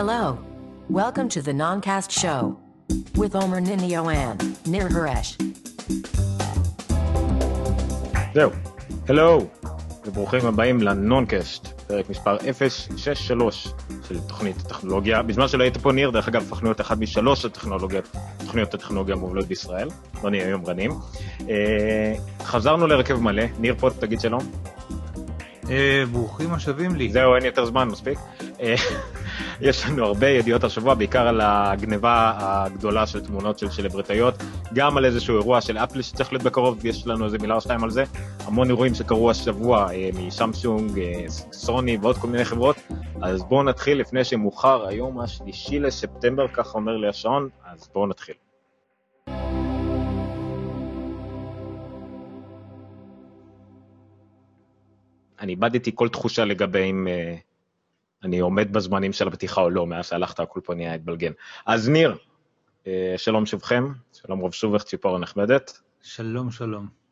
Hello. Welcome to the Noncast Show with Omer Ninio and Nir Haresh. זהו, הלו, וברוכים הבאים לנונקאסט, פרק מספר 063 של תוכנית הטכנולוגיה. בזמן שלא היית פה ניר, דרך אגב, הפכנו להיות אחת משלוש הטכנולוגיות, תוכניות הטכנולוגיה המובילות בישראל, לא נהיה יומרנים. אה, חזרנו להרכב מלא, ניר פה, תגיד שלום. אה, ברוכים השבים לי. זהו, אין יותר זמן, מספיק. אה, יש לנו הרבה ידיעות השבוע, בעיקר על הגניבה הגדולה של תמונות של סלבריטאיות, גם על איזשהו אירוע של אפל שצריך להיות בקרוב, יש לנו איזה מילה או שתיים על זה, המון אירועים שקרו השבוע אה, משמסונג, אה, סוני ועוד כל מיני חברות, אז בואו נתחיל לפני שמאוחר, היום השלישי לספטמבר, ככה אומר לי השעון, אז בואו נתחיל. אני איבדתי כל תחושה לגבי אם uh, אני עומד בזמנים של הפתיחה או לא, מאז שהלכת הכל פה נהיה התבלגן. אז ניר, uh, שלום שובכם, שלום רב שובך, ציפור הנחמדת. שלום, שלום.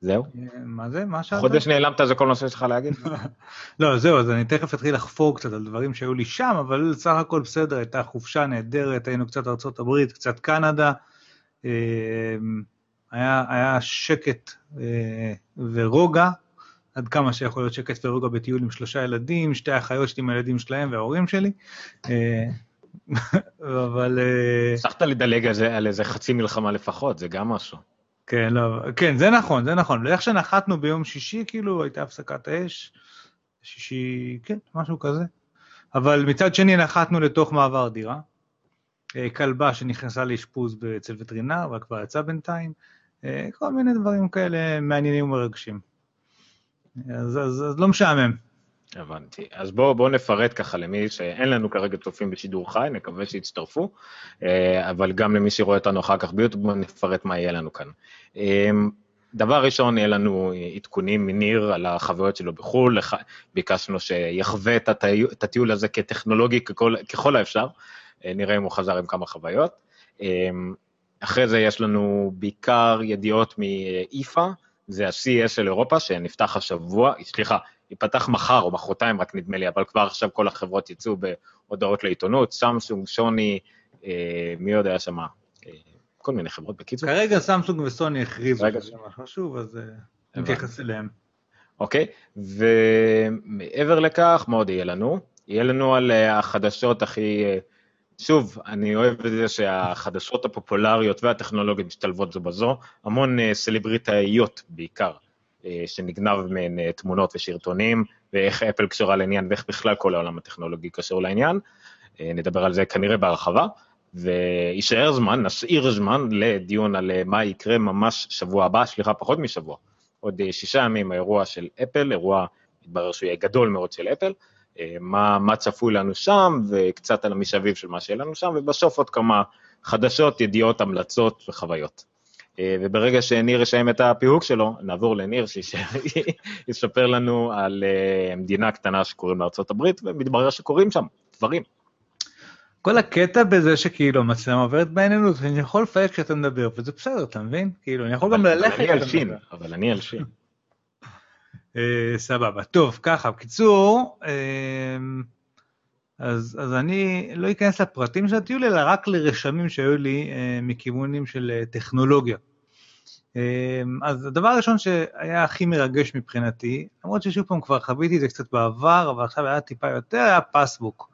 זהו? אה, מה זה? מה שאלת? חודש נעלמת זה כל נושא שלך להגיד? לא, זהו, אז אני תכף אתחיל לחפור קצת על דברים שהיו לי שם, אבל סך הכל בסדר, הייתה חופשה נהדרת, היינו קצת ארצות הברית, קצת קנדה. אה, היה, היה שקט אה, ורוגע, עד כמה שיכול להיות שקט ורוגע בטיול עם שלושה ילדים, שתי אחיות שלי עם הילדים שלהם וההורים שלי. אה, אבל... אה, הצלחת לדלג על זה- על איזה חצי מלחמה לפחות, זה גם משהו. כן, לא, כן, זה נכון, זה נכון. איך שנחתנו ביום שישי, כאילו, הייתה הפסקת אש, שישי, כן, משהו כזה. אבל מצד שני נחתנו לתוך מעבר דירה. אה, כלבה שנכנסה לאשפוז אצל וטרינר, אבל כבר יצאה בינתיים. אה, כל מיני דברים כאלה מעניינים ומרגשים. אז, אז, אז לא משעמם. הבנתי. אז בואו בוא נפרט ככה למי שאין לנו כרגע צופים בשידור חי, נקווה שיצטרפו, אה, אבל גם למי שרואה אותנו אחר כך ביוטיוב, נפרט מה יהיה לנו כאן. אה, דבר ראשון, יהיה לנו עדכונים מניר על החוויות שלו בחו"ל, ביקשנו שיחווה את הטיול, הזה כטכנולוגי ככל, ככל האפשר, אה, נראה אם הוא חזר עם כמה חוויות. אה, אחרי זה יש לנו בעיקר ידיעות מאיפא, זה ה-CES של אירופה, שנפתח השבוע, סליחה, ייפתח מחר או מחרתיים רק נדמה לי, אבל כבר עכשיו כל החברות יצאו בהודעות לעיתונות, סמסונג, שוני, אה, מי היה שם? אה, כל מיני חברות בקיצור. כרגע סמסונג וסוני הכריזו. שזה חשוב, אז אה, נתייחס אליהם. אוקיי, ומעבר לכך, מה עוד יהיה לנו? יהיה לנו על אה, החדשות הכי... אה, שוב, אני אוהב את זה שהחדשות הפופולריות והטכנולוגיות משתלבות זו בזו, המון אה, סלבריטאיות בעיקר, אה, שנגנב מהן אה, תמונות ושרטונים, ואיך אפל קשורה לעניין, ואיך בכלל כל העולם הטכנולוגי קשור לעניין. נדבר על זה כנראה בהרחבה, ויישאר זמן, נשאיר זמן לדיון על מה יקרה ממש שבוע הבא, סליחה, פחות משבוע. עוד שישה ימים האירוע של אפל, אירוע, מתברר שהוא יהיה גדול מאוד של אפל, מה, מה צפוי לנו שם, וקצת על המשאבים של מה שיהיה לנו שם, ובסוף עוד כמה חדשות, ידיעות, המלצות וחוויות. אה, וברגע שניר יסיים את הפיהוק שלו, נעבור לניר שיספר לנו על אה, מדינה קטנה שקוראים לה ארה"ב, ומתברר שקורים שם דברים. כל הקטע בזה שכאילו המצלמה עוברת בעינינו, אני יכול לפייק כשאתה מדבר, וזה בסדר, אתה מבין? כאילו, אני יכול גם ללכת אבל אני אלשין. אבל אני אלשין. אה, סבבה. טוב, ככה, בקיצור, אה, אז, אז אני לא אכנס לפרטים של הטיול, אלא רק לרשמים שהיו לי אה, מכיוונים של אה, טכנולוגיה. אה, אז הדבר הראשון שהיה הכי מרגש מבחינתי, למרות ששוב פעם כבר חוויתי את זה קצת בעבר, אבל עכשיו היה טיפה יותר, היה פסבוק.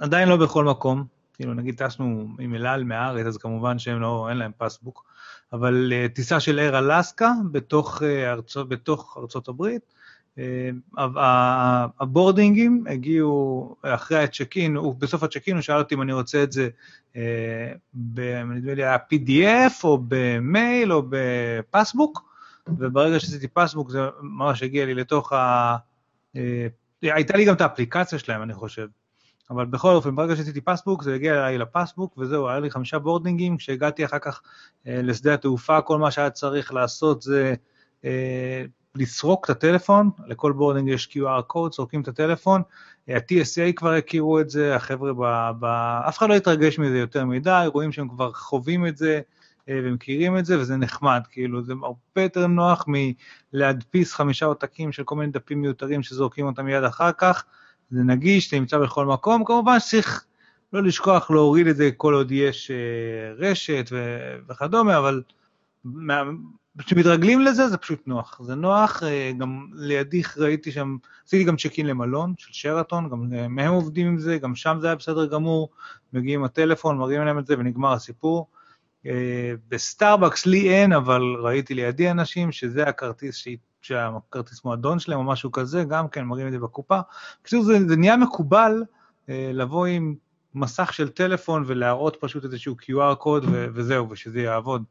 עדיין לא בכל מקום, כאילו נגיד טסנו עם אל על מהארץ, אז כמובן שהם לא, אין להם פסבוק, אבל אה, טיסה של אייר אלסקה בתוך, אה, ארצות, בתוך ארצות הברית, אה, הבורדינגים הגיעו אחרי הצ'ק-אין, הוא- בסוף הצ'ק-אין הוא שאל אותי אם אני רוצה את זה, נדמה לי היה PDF או במייל או בפסבוק, וברגע שעשיתי פסבוק זה ממש הגיע לי לתוך ה... הייתה לי גם את האפליקציה שלהם, אני חושב. אבל בכל אופן, ברגע שעשיתי פסבוק, זה הגיע אליי לפסבוק, וזהו, היה לי חמישה בורדינגים, כשהגעתי אחר כך אה, לשדה התעופה, כל מה שהיה צריך לעשות זה אה, לסרוק את הטלפון, לכל boarding יש QR code, סורקים את הטלפון, אה, ה-TSA כבר הכירו את זה, החבר'ה, ב, ב, אף אחד לא התרגש מזה יותר מדי, רואים שהם כבר חווים את זה, ומכירים את זה, וזה נחמד, כאילו, זה הרבה יותר נוח מלהדפיס חמישה עותקים של כל מיני דפים מיותרים שזורקים אותם מיד אחר כך, זה נגיש, זה נמצא בכל מקום, כמובן שצריך לא לשכוח להוריד את זה כל עוד יש רשת וכדומה, אבל כשמתרגלים לזה זה פשוט נוח. זה נוח, גם לידי ראיתי שם, עשיתי גם check in למלון של שרתון, גם הם עובדים עם זה, גם שם זה היה בסדר גמור, מגיעים הטלפון, מראים להם את זה ונגמר הסיפור. בסטארבקס לי אין, אבל ראיתי לידי אנשים שזה הכרטיס שהכרטיס מועדון שלהם או משהו כזה, גם כן מראים את זה בקופה. בקיצור, זה, זה נהיה מקובל אה, לבוא עם מסך של טלפון ולהראות פשוט איזשהו QR קוד ו- וזהו, ושזה יעבוד.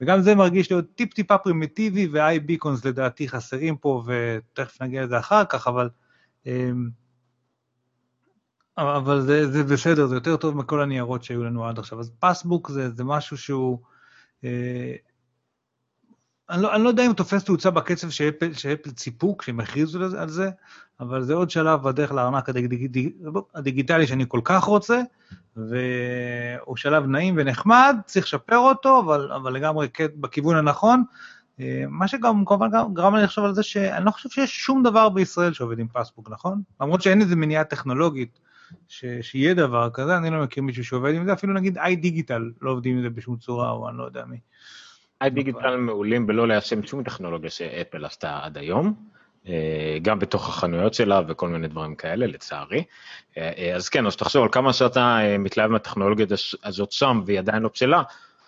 וגם זה מרגיש להיות טיפ-טיפה פרימיטיבי, ו-iBeacons לדעתי חסרים פה, ותכף נגיע לזה אחר כך, אבל... אה, אבל זה, זה בסדר, זה יותר טוב מכל הניירות שהיו לנו עד עכשיו. אז Passbook זה, זה משהו שהוא... אה, אני לא, אני לא יודע אם תופס תאוצה בקצב שאפל, שאפל ציפו כשהם הכריזו על זה, אבל זה עוד שלב בדרך לארנק הדיג, הדיגיטלי שאני כל כך רוצה, והוא שלב נעים ונחמד, צריך לשפר אותו, אבל, אבל לגמרי בכיוון הנכון. אה, מה שגם כמובן גרם לי לחשוב על זה שאני לא חושב שיש שום דבר בישראל שעובד עם פסבוק, נכון? למרות שאין איזה מניעה טכנולוגית ש, שיהיה דבר כזה, אני לא מכיר מישהו שעובד עם זה, אפילו נגיד איי דיגיטל לא עובדים עם זה בשום צורה, או אני לא יודע מי. איי דיגיטל מעולים בלא ליישם שום טכנולוגיה שאפל עשתה עד היום, אה, גם בתוך החנויות שלה וכל מיני דברים כאלה, לצערי. אה, אה, אז כן, אז תחשוב על כמה שאתה מתלהב מהטכנולוגיה הזאת שם והיא עדיין לא בשלה,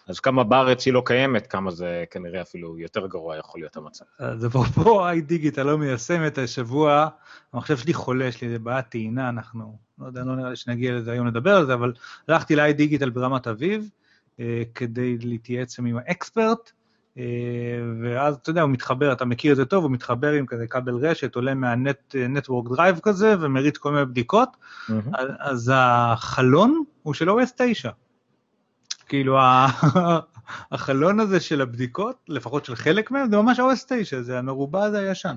אז כמה בארץ היא לא קיימת, כמה זה כנראה אפילו יותר גרוע יכול להיות המצב. אז אפרופו איי דיגיטל לא מיישמת, השבוע המחשב שלי חולה, יש לי איזה בעיית טעינה, אנחנו, לא יודע, לא נראה לי שנגיע לזה היום לדבר על זה, אבל הלכתי לאיי דיגיטל ברמת אביב, אה, כדי להתייעץ עם האקספרט, אה, ואז אתה יודע, הוא מתחבר, אתה מכיר את זה טוב, הוא מתחבר עם כזה כבל רשת, עולה מה network drive כזה, ומריץ כל מיני בדיקות, mm-hmm. אז החלון הוא של OS 9. כאילו, החלון הזה של הבדיקות, לפחות של חלק מהם, זה ממש OS 9, זה המרובע הזה הישן.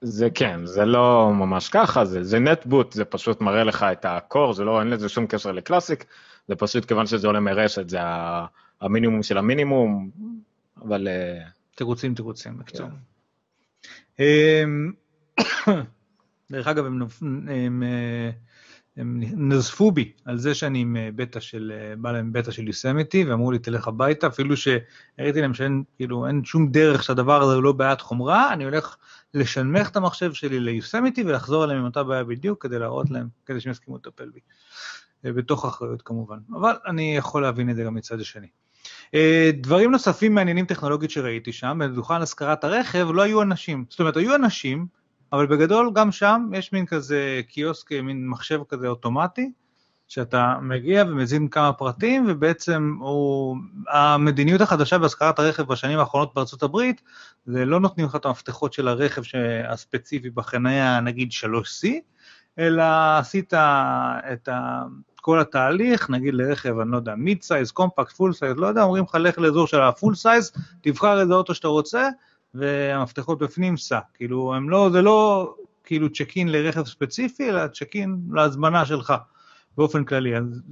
זה כן, זה לא ממש ככה, זה, זה NetBoot, זה פשוט מראה לך את ה core, זה לא, אין לזה שום קשר ל Classic, זה פשוט כיוון שזה עולה מרשת, זה המינימום של המינימום, אבל... אה, תירוצים, תירוצים, בקצור. כן. אמ, דרך אגב, הם, הם, אה, הם נזפו בי על זה שאני עם אה, בטא של, בא להם בטא של יוסמיטי, ואמרו לי, תלך הביתה, אפילו שהראיתי להם שאין, כאילו, אין שום דרך שהדבר הזה הוא לא בעיית חומרה, אני הולך לשנמך את המחשב שלי ליוסמיטי ולחזור אליהם עם אותה בעיה בדיוק, כדי להראות להם, כדי שהם יסכימו לטפל בי. אה, בתוך אחריות כמובן, אבל אני יכול להבין את זה גם מצד השני. אה, דברים נוספים מעניינים טכנולוגית שראיתי שם, בדוכן השכרת הרכב לא היו אנשים, זאת אומרת היו אנשים, אבל בגדול גם שם יש מין כזה קיוסק, מין מחשב כזה אוטומטי, שאתה מגיע ומזין כמה פרטים, ובעצם הוא, המדיניות החדשה בהשכרת הרכב בשנים האחרונות בארצות הברית, זה לא נותנים לך את המפתחות של הרכב הספציפי בחניה נגיד 3C, אלא עשית את ה, כל התהליך, נגיד לרכב, אני לא יודע, mid size, compact, full size, לא יודע, אומרים לך לך לאזור של ה full size, תבחר איזה אוטו שאתה רוצה, והמפתחות בפנים סע. כאילו, הם לא, זה לא כאילו check in לרכב ספציפי, אלא check in להזמנה שלך, באופן כללי. אז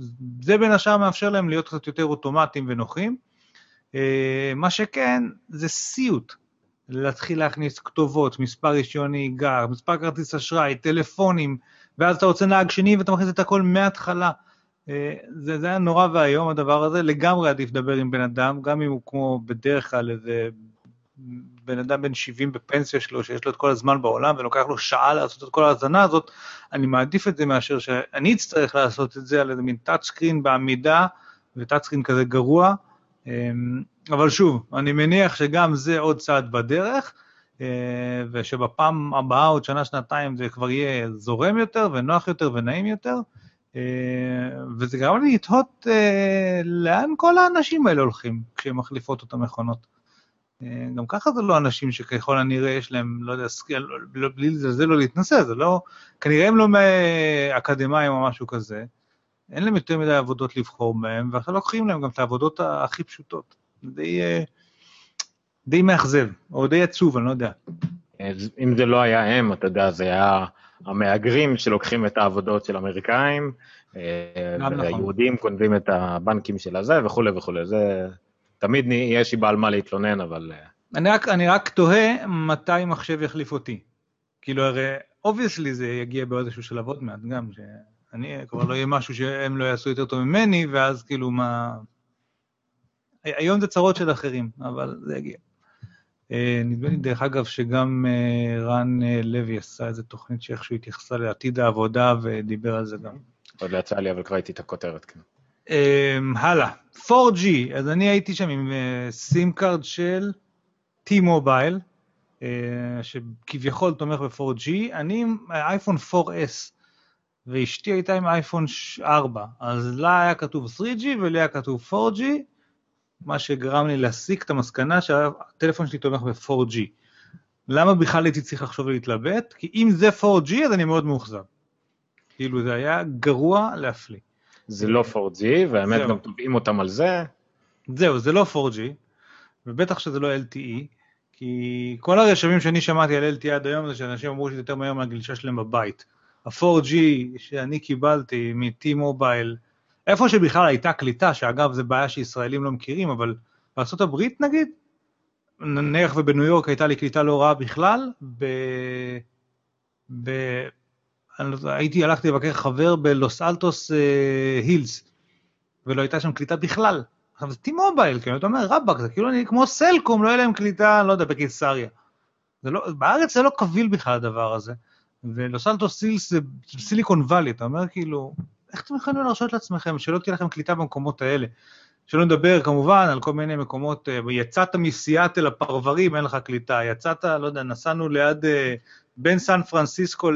זה בין השאר מאפשר להם להיות קצת יותר אוטומטיים ונוחים. אה, מה שכן, זה סיוט. להתחיל להכניס כתובות, מספר רישיון נהיגה, מספר כרטיס אשראי, טלפונים, ואז אתה רוצה נהג שני ואתה מכניס את הכל מההתחלה. אה, זה, זה היה נורא ואיום הדבר הזה, לגמרי עדיף לדבר עם בן אדם, גם אם הוא כמו בדרך כלל איזה בן אדם בן 70 בפנסיה שלו, שיש לו את כל הזמן בעולם ולוקח לו שעה לעשות את כל ההאזנה הזאת, אני מעדיף את זה מאשר שאני אצטרך לעשות את זה על איזה מין טאצ' סקרין בעמידה, וטאצ' סקרין כזה גרוע. אמ, אבל שוב, אני מניח שגם זה עוד צעד בדרך, אה, ושבפעם הבאה, עוד שנה, שנתיים, זה כבר יהיה זורם יותר ונוח יותר ונעים יותר, אה, וזה גרם לי לתהות אה, לאן כל האנשים האלה הולכים כשהם מחליפות את המכונות. גם ככה זה לא אנשים שככל הנראה יש להם, לא יודע, לא, בלי לזלזל או להתנסה, זה לא, כנראה הם לא אקדמאים או משהו כזה, אין להם יותר מדי עבודות לבחור מהם, ועכשיו לוקחים להם גם את העבודות הכי פשוטות. די, אה, די מאכזב, או די עצוב, אני לא יודע. אם זה לא היה הם, אתה יודע, זה היה המהגרים שלוקחים את העבודות של האמריקאים, אה, נכון. והיהודים נכון. גונבים את הבנקים של הזה וכולי וכולי. זה תמיד יש לי בעל מה להתלונן, אבל... אה, אני רק, אני רק תוהה מתי מחשב יחליף אותי. כאילו, הרי obviously זה יגיע באיזשהו שלב עוד מעט גם, שאני כבר לא יהיה משהו שהם לא יעשו יותר טוב ממני, ואז כאילו מה... היום זה צרות של אחרים, אבל זה יגיע. אה, נדמה לי, דרך אגב, שגם אה, רן לוי עשה איזו תוכנית שאיכשהו התייחסה לעתיד העבודה ודיבר על זה גם. עוד לא יצא לי, אבל כבר ראיתי את הכותרת, כן. הלאה, 4G, אז אני הייתי שם עם SIM card של T-Mobile, שכביכול תומך ב-4G, אני עם אייפון 4S, ואשתי הייתה עם אייפון 4, אז לה היה כתוב 3G ולי היה כתוב 4G, מה שגרם לי להסיק את המסקנה שהטלפון שלי תומך ב-4G. למה בכלל הייתי צריך לחשוב להתלבט? כי אם זה 4G אז אני מאוד מאוכזב. כאילו זה היה גרוע להפליא. זה לא 4G, והאמת גם תובעים אותם על זה. זהו, זה לא 4G, ובטח שזה לא LTE, כי כל הרשמים שאני שמעתי על LTE עד היום זה שאנשים אמרו שזה יותר מהר מהגלישה שלהם בבית. ה-4G שאני קיבלתי מ-T-Mobile איפה שבכלל הייתה קליטה, שאגב זו בעיה שישראלים לא מכירים, אבל בארה"ב נגיד, נניח ובניו יורק הייתה לי קליטה לא רעה בכלל, ב... ב... אני לא הייתי, הלכתי לבקר חבר בלוס אלטוס אה, הילס, ולא הייתה שם קליטה בכלל. עכשיו זה T-Mobile, כאילו, אתה אומר, רבאק, זה כאילו אני, כמו סלקום, לא יהיה להם קליטה, לא יודע, בקיסריה. לא, בארץ זה לא קביל בכלל הדבר הזה. ולוס אלטוס הילס זה סיליקון וואלי, אתה אומר כאילו, איך אתם יכולים להרשות לעצמכם שלא תהיה לכם קליטה במקומות האלה? שלא נדבר כמובן על כל מיני מקומות, אה, יצאת מסיאטל הפרברים, אין לך קליטה, יצאת, לא יודע, נסענו ליד, אה, בין סן פרנסיסקו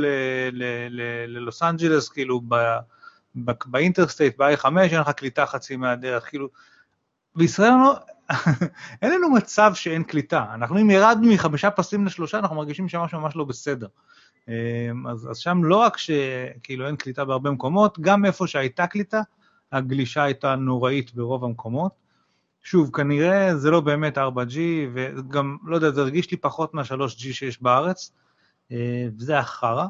ללוס אנג'לס, כאילו באינטרסטייט, ב-i5, אין לך קליטה חצי מהדרך, כאילו, בישראל לא, אין לנו מצב שאין קליטה, אנחנו אם ירדנו מחמישה פסים לשלושה, אנחנו מרגישים שמשהו ממש לא בסדר. אמ, אז, אז שם לא רק שכאילו אין קליטה בהרבה מקומות, גם איפה שהייתה קליטה, הגלישה הייתה נוראית ברוב המקומות. שוב, כנראה זה לא באמת 4G, וגם, לא יודע, זה הרגיש לי פחות מה-3G שיש בארץ, וזה היה חרא.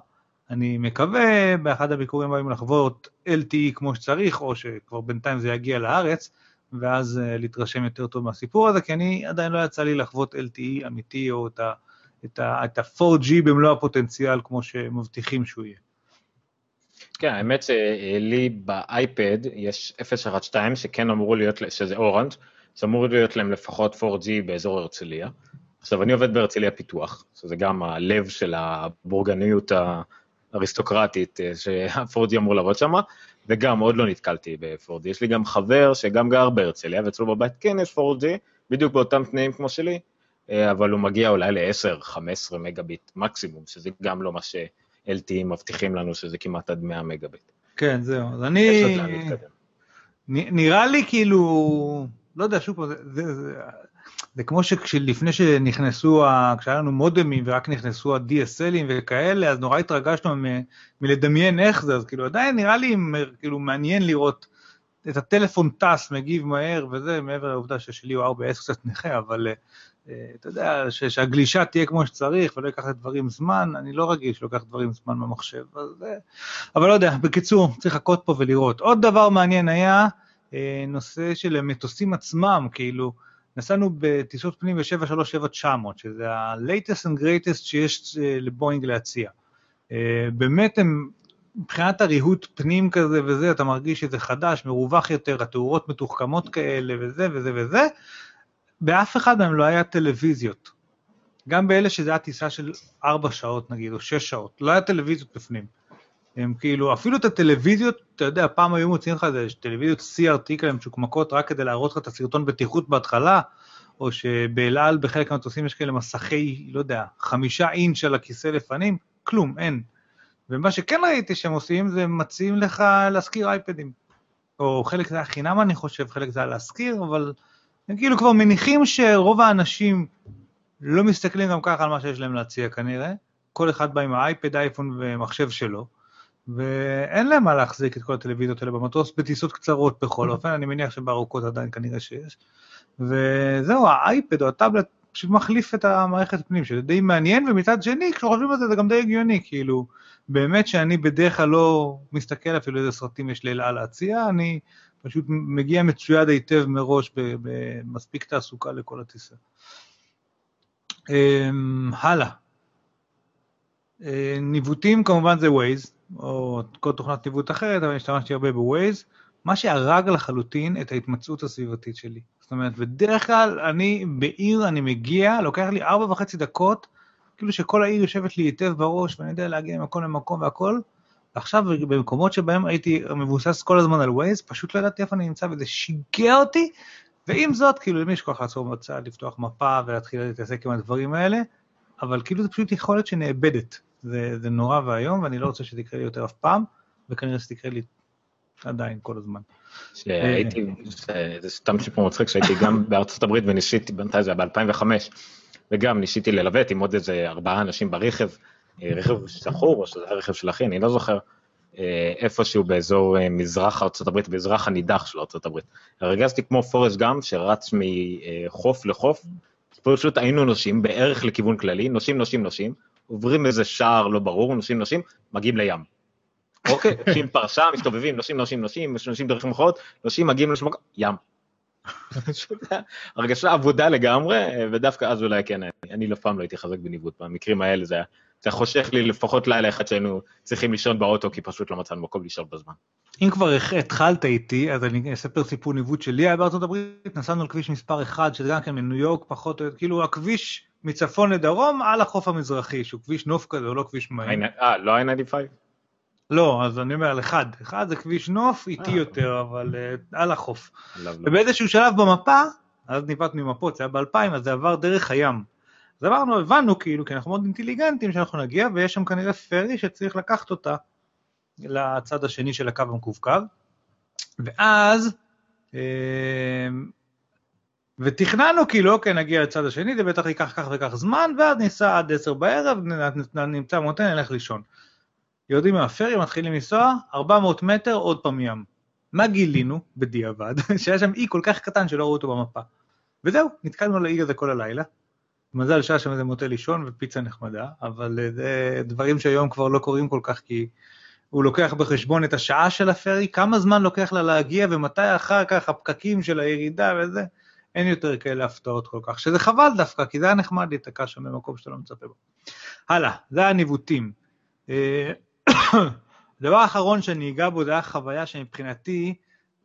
אני מקווה באחד הביקורים הבאים לחוות LTE כמו שצריך, או שכבר בינתיים זה יגיע לארץ, ואז אה, להתרשם יותר טוב מהסיפור הזה, כי אני עדיין לא יצא לי לחוות LTE אמיתי, או את ה... את ה-4G במלוא הפוטנציאל כמו שמבטיחים שהוא יהיה. כן, האמת שלי באייפד יש 012 שכן אמור להיות, שזה אורנג', שאמור להיות להם לפחות 4G באזור הרצליה. עכשיו, אני עובד בהרצליה פיתוח, שזה גם הלב של הבורגניות האריסטוקרטית אה, שה-4G אמור לעבוד שם, וגם עוד לא נתקלתי ב-4G. יש לי גם חבר שגם גר בהרצליה, ואצלו בבית כן יש 4G, בדיוק באותם תנאים כמו שלי, אה, אבל הוא מגיע אולי ל-10-15 מגביט מקסימום, שזה גם לא מה ש-LTE מבטיחים לנו, שזה כמעט עד 100 מגביט. כן, זהו. אז אני... נראה לי כאילו, לא יודע, שוב, זה, זה, זה, זה כמו שלפני שנכנסו, כשהיה לנו מודמים ורק נכנסו ה-DSLים וכאלה, אז נורא התרגשנו מ, מלדמיין איך זה, אז כאילו עדיין נראה לי כאילו מעניין לראות את הטלפון טס, מגיב מהר וזה, מעבר לעובדה ששלי הוא 4S קצת נכה, אבל אה, אתה יודע, שהגלישה תהיה כמו שצריך ולא ייקח לדברים זמן, אני לא רגיל שלוקח דברים זמן במחשב, אז, אה, אבל לא יודע, בקיצור, צריך לחכות פה ולראות. עוד דבר מעניין היה אה, נושא של מטוסים עצמם, כאילו, נסענו בטיסות פנים ב-737-900, שזה ה-latest and greatest שיש לבואינג להציע. באמת הם, מבחינת הריהוט פנים כזה וזה, אתה מרגיש שזה חדש, מרווח יותר, התאורות מתוחכמות כאלה וזה וזה וזה, באף אחד מהם לא היה טלוויזיות. גם באלה שזה היה טיסה של ארבע שעות נגיד, או שש שעות, לא היה טלוויזיות בפנים. הם כאילו, אפילו את הטלוויזיות, אתה יודע, פעם היו מוצאים לך איזה טלוויזיות CRT כאלה משוקמקות רק כדי להראות לך את הסרטון בטיחות בהתחלה, או שבאל על בחלק מהמטוסים יש כאלה מסכי, לא יודע, חמישה אינץ' על הכיסא לפנים, כלום, אין. ומה שכן ראיתי שהם עושים, זה מציעים לך להשכיר אייפדים. או חלק זה היה חינם אני חושב, חלק זה היה להשכיר, אבל הם כאילו כבר מניחים שרוב האנשים לא מסתכלים גם ככה על מה שיש להם להציע כנראה, כל אחד בא עם האייפד, אייפון ומחשב שלו, ואין להם מה להחזיק את כל הטלוויזיות האלה במטוס בטיסות קצרות בכל אופן, אני מניח שבארוכות עדיין כנראה שיש. וזהו, האייפד או הטאבלט פשוט מחליף את המערכת פנים, שזה די מעניין, ומצד שני, כשחושבים על זה, זה גם די הגיוני, כאילו, באמת שאני בדרך כלל לא מסתכל אפילו איזה סרטים יש לאלעל להציע, אני פשוט מגיע מצויד היטב מראש במספיק תעסוקה לכל הטיסה. אמ, הלאה. אה, ניווטים כמובן זה Waze, או כל תוכנת ניווט אחרת, אבל השתמשתי הרבה בווייז, מה שהרג לחלוטין את ההתמצאות הסביבתית שלי. זאת אומרת, בדרך כלל אני בעיר, אני מגיע, לוקח לי ארבע וחצי דקות, כאילו שכל העיר יושבת לי היטב בראש, ואני יודע להגיע ממקום למקום והכל. ועכשיו במקומות שבהם הייתי מבוסס כל הזמן על ווייז, פשוט לא ידעתי איפה אני נמצא וזה שיגע אותי, ועם זאת, כאילו למי יש כוח לעצור בצד, לפתוח מפה ולהתחיל להתעסק עם הדברים האלה, אבל כאילו זה פשוט יכולת שנאבדת. זה, זה נורא ואיום, ואני לא רוצה שזה יקרה לי יותר אף פעם, וכנראה שזה יקרה לי עדיין כל הזמן. שהייתי, זה סתם סיפור מצחיק, שהייתי גם בארצות הברית וניסיתי, מתי זה היה? ב-2005, וגם ניסיתי ללוות עם עוד איזה ארבעה אנשים ברכב, אה, רכב שכור, או שזה היה רכב של אחי, אני לא זוכר, אה, איפשהו באזור אה, מזרח ארצות הברית, באזרח הנידח של ארצות הברית. הרגזתי כמו פורסט גם, שרץ מחוף לחוף, פשוט היינו נושים בערך לכיוון כללי, נושים, נושים, נושים, עוברים איזה שער לא ברור, נושים, נושים, מגיעים לים. אוקיי, נושים פרשה, מסתובבים, נושים, נושים, נושים, נושים דרך מחאות, נושים מגיעים לשמוק, ים. הרגשה עבודה לגמרי, ודווקא אז אולי כן, אני לא פעם לא הייתי חזק בניווט, במקרים האלה זה היה, זה חושך לי לפחות לילה אחד שהיינו צריכים לישון באוטו, כי פשוט לא מצאנו מקום לישון בזמן. אם כבר התחלת איתי, אז אני אספר סיפור ניווט שלי היה בארצות הברית, נסענו על כביש מספר 1, שזה גם כן מניו יורק, פחות או יותר, כאילו הכביש מצפון לדרום על החוף המזרחי, שהוא כביש נוף כזה, הוא לא כביש מים. אה, לא ה-95? לא, אז אני אומר על אחד, אחד זה כביש נוף, איטי אה. יותר, אבל uh, על החוף. ובאיזשהו שלב במפה, אז ניווטנו מפות, זה היה באלפיים, אז זה עבר דרך הים. אז אמרנו, הבנו כאילו, כי אנחנו מאוד אינטליגנטים שאנחנו נגיע, ויש שם כנראה פרי שצריך לקחת אותה לצד השני של הקו המקווקו. ואז, אה, ותכננו כאילו, אוקיי, נגיע לצד השני, זה בטח ייקח כך וכך זמן, ואז ניסע עד עשר בערב, נמצא מותן, נלך לישון. יורדים מהפרי, מתחילים לנסוע, 400 מטר, עוד פעם ים. מה גילינו, בדיעבד, שהיה שם אי כל כך קטן שלא ראו אותו במפה. וזהו, נתקלנו על האי הזה כל הלילה. מזל שהיה שם איזה מוטה לישון ופיצה נחמדה, אבל אה, זה דברים שהיום כבר לא קורים כל כך, כי הוא לוקח בחשבון את השעה של הפרי, כמה זמן לוקח לה להגיע ומתי אחר כך הפקקים של הירידה וזה, אין יותר כאלה הפתעות כל כך, שזה חבל דווקא, כי זה היה נחמד להיתקע שם במקום שאתה לא מצפה בו. הלאה, זה הניווטים. אה, הדבר האחרון שאני אגע בו זה היה חוויה שמבחינתי,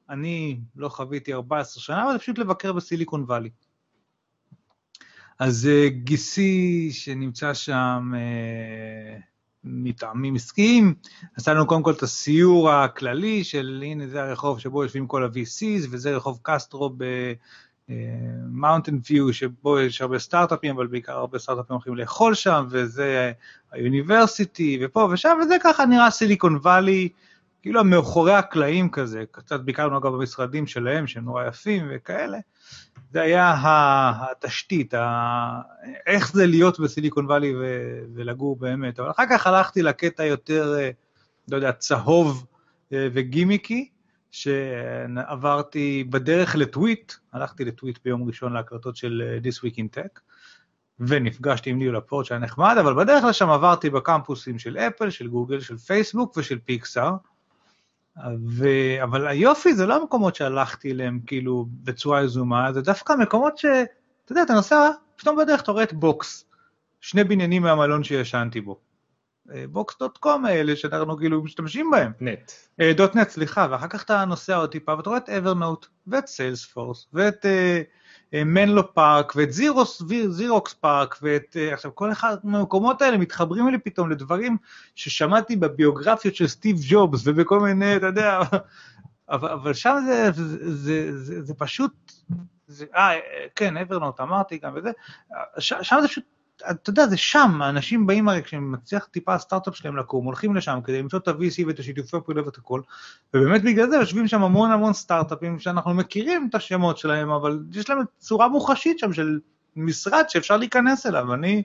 אני לא חוויתי 14 שנה, אבל זה פשוט לבקר בסיליקון וואלי. אז אה, גיסי שנמצא שם אה, מטעמים עסקיים, עשה לנו קודם כל את הסיור הכללי של הנה זה הרחוב שבו יושבים כל ה-VCs וזה רחוב קסטרו במאונטן ויו שבו יש הרבה סטארט-אפים, אבל בעיקר הרבה סטארט-אפים הולכים לאכול שם, וזה ה University ופה ושם, וזה ככה נראה סיליקון וואלי, כאילו מאחורי הקלעים כזה, קצת ביקרנו אגב במשרדים שלהם שהם נורא יפים וכאלה. זה היה התשתית, איך זה להיות בסיליקון וואלי ולגור באמת. אבל אחר כך הלכתי לקטע יותר, אה, לא יודע, צהוב אה, וגימיקי, שעברתי בדרך לטוויט, הלכתי לטוויט ביום ראשון להקלטות של אה, This Week in Tech, ונפגשתי עם ניהול הפורט שהיה נחמד, אבל בדרך לשם עברתי בקמפוסים של אפל, של גוגל, של פייסבוק ושל פיקסאר. ו... אבל היופי זה לא המקומות שהלכתי אליהם כאילו בצורה יזומה, זה דווקא מקומות ש... אתה יודע, אתה נוסע, פתאום בדרך אתה רואה את Box, שני בניינים מהמלון שישנתי בו. Box dot com האלה שאנחנו כאילו משתמשים בהם. net. dot net, סליחה, ואחר כך אתה נוסע עוד טיפה ואתה רואה את Evernote ואת Salesforce ואת מנלו uh, פארק ואת זירוס, Xerox PARC ואת, עכשיו כל אחד מהמקומות האלה מתחברים לי פתאום לדברים ששמעתי בביוגרפיות של סטיב ג'ובס ובכל מיני, אתה יודע, אבל, אבל שם זה, זה, זה, זה, זה פשוט, אה, כן, אברנוט אמרתי גם וזה, שם זה פשוט אתה יודע, זה שם, האנשים באים הרי כשהם מצליח טיפה הסטארט-אפ שלהם לקום, הולכים לשם כדי למצוא את ה-VC ואת השיתופי פעולה ואת הכל, ובאמת בגלל זה יושבים שם המון המון סטארט-אפים שאנחנו מכירים את השמות שלהם, אבל יש להם צורה מוחשית שם של משרד שאפשר להיכנס אליו, אני,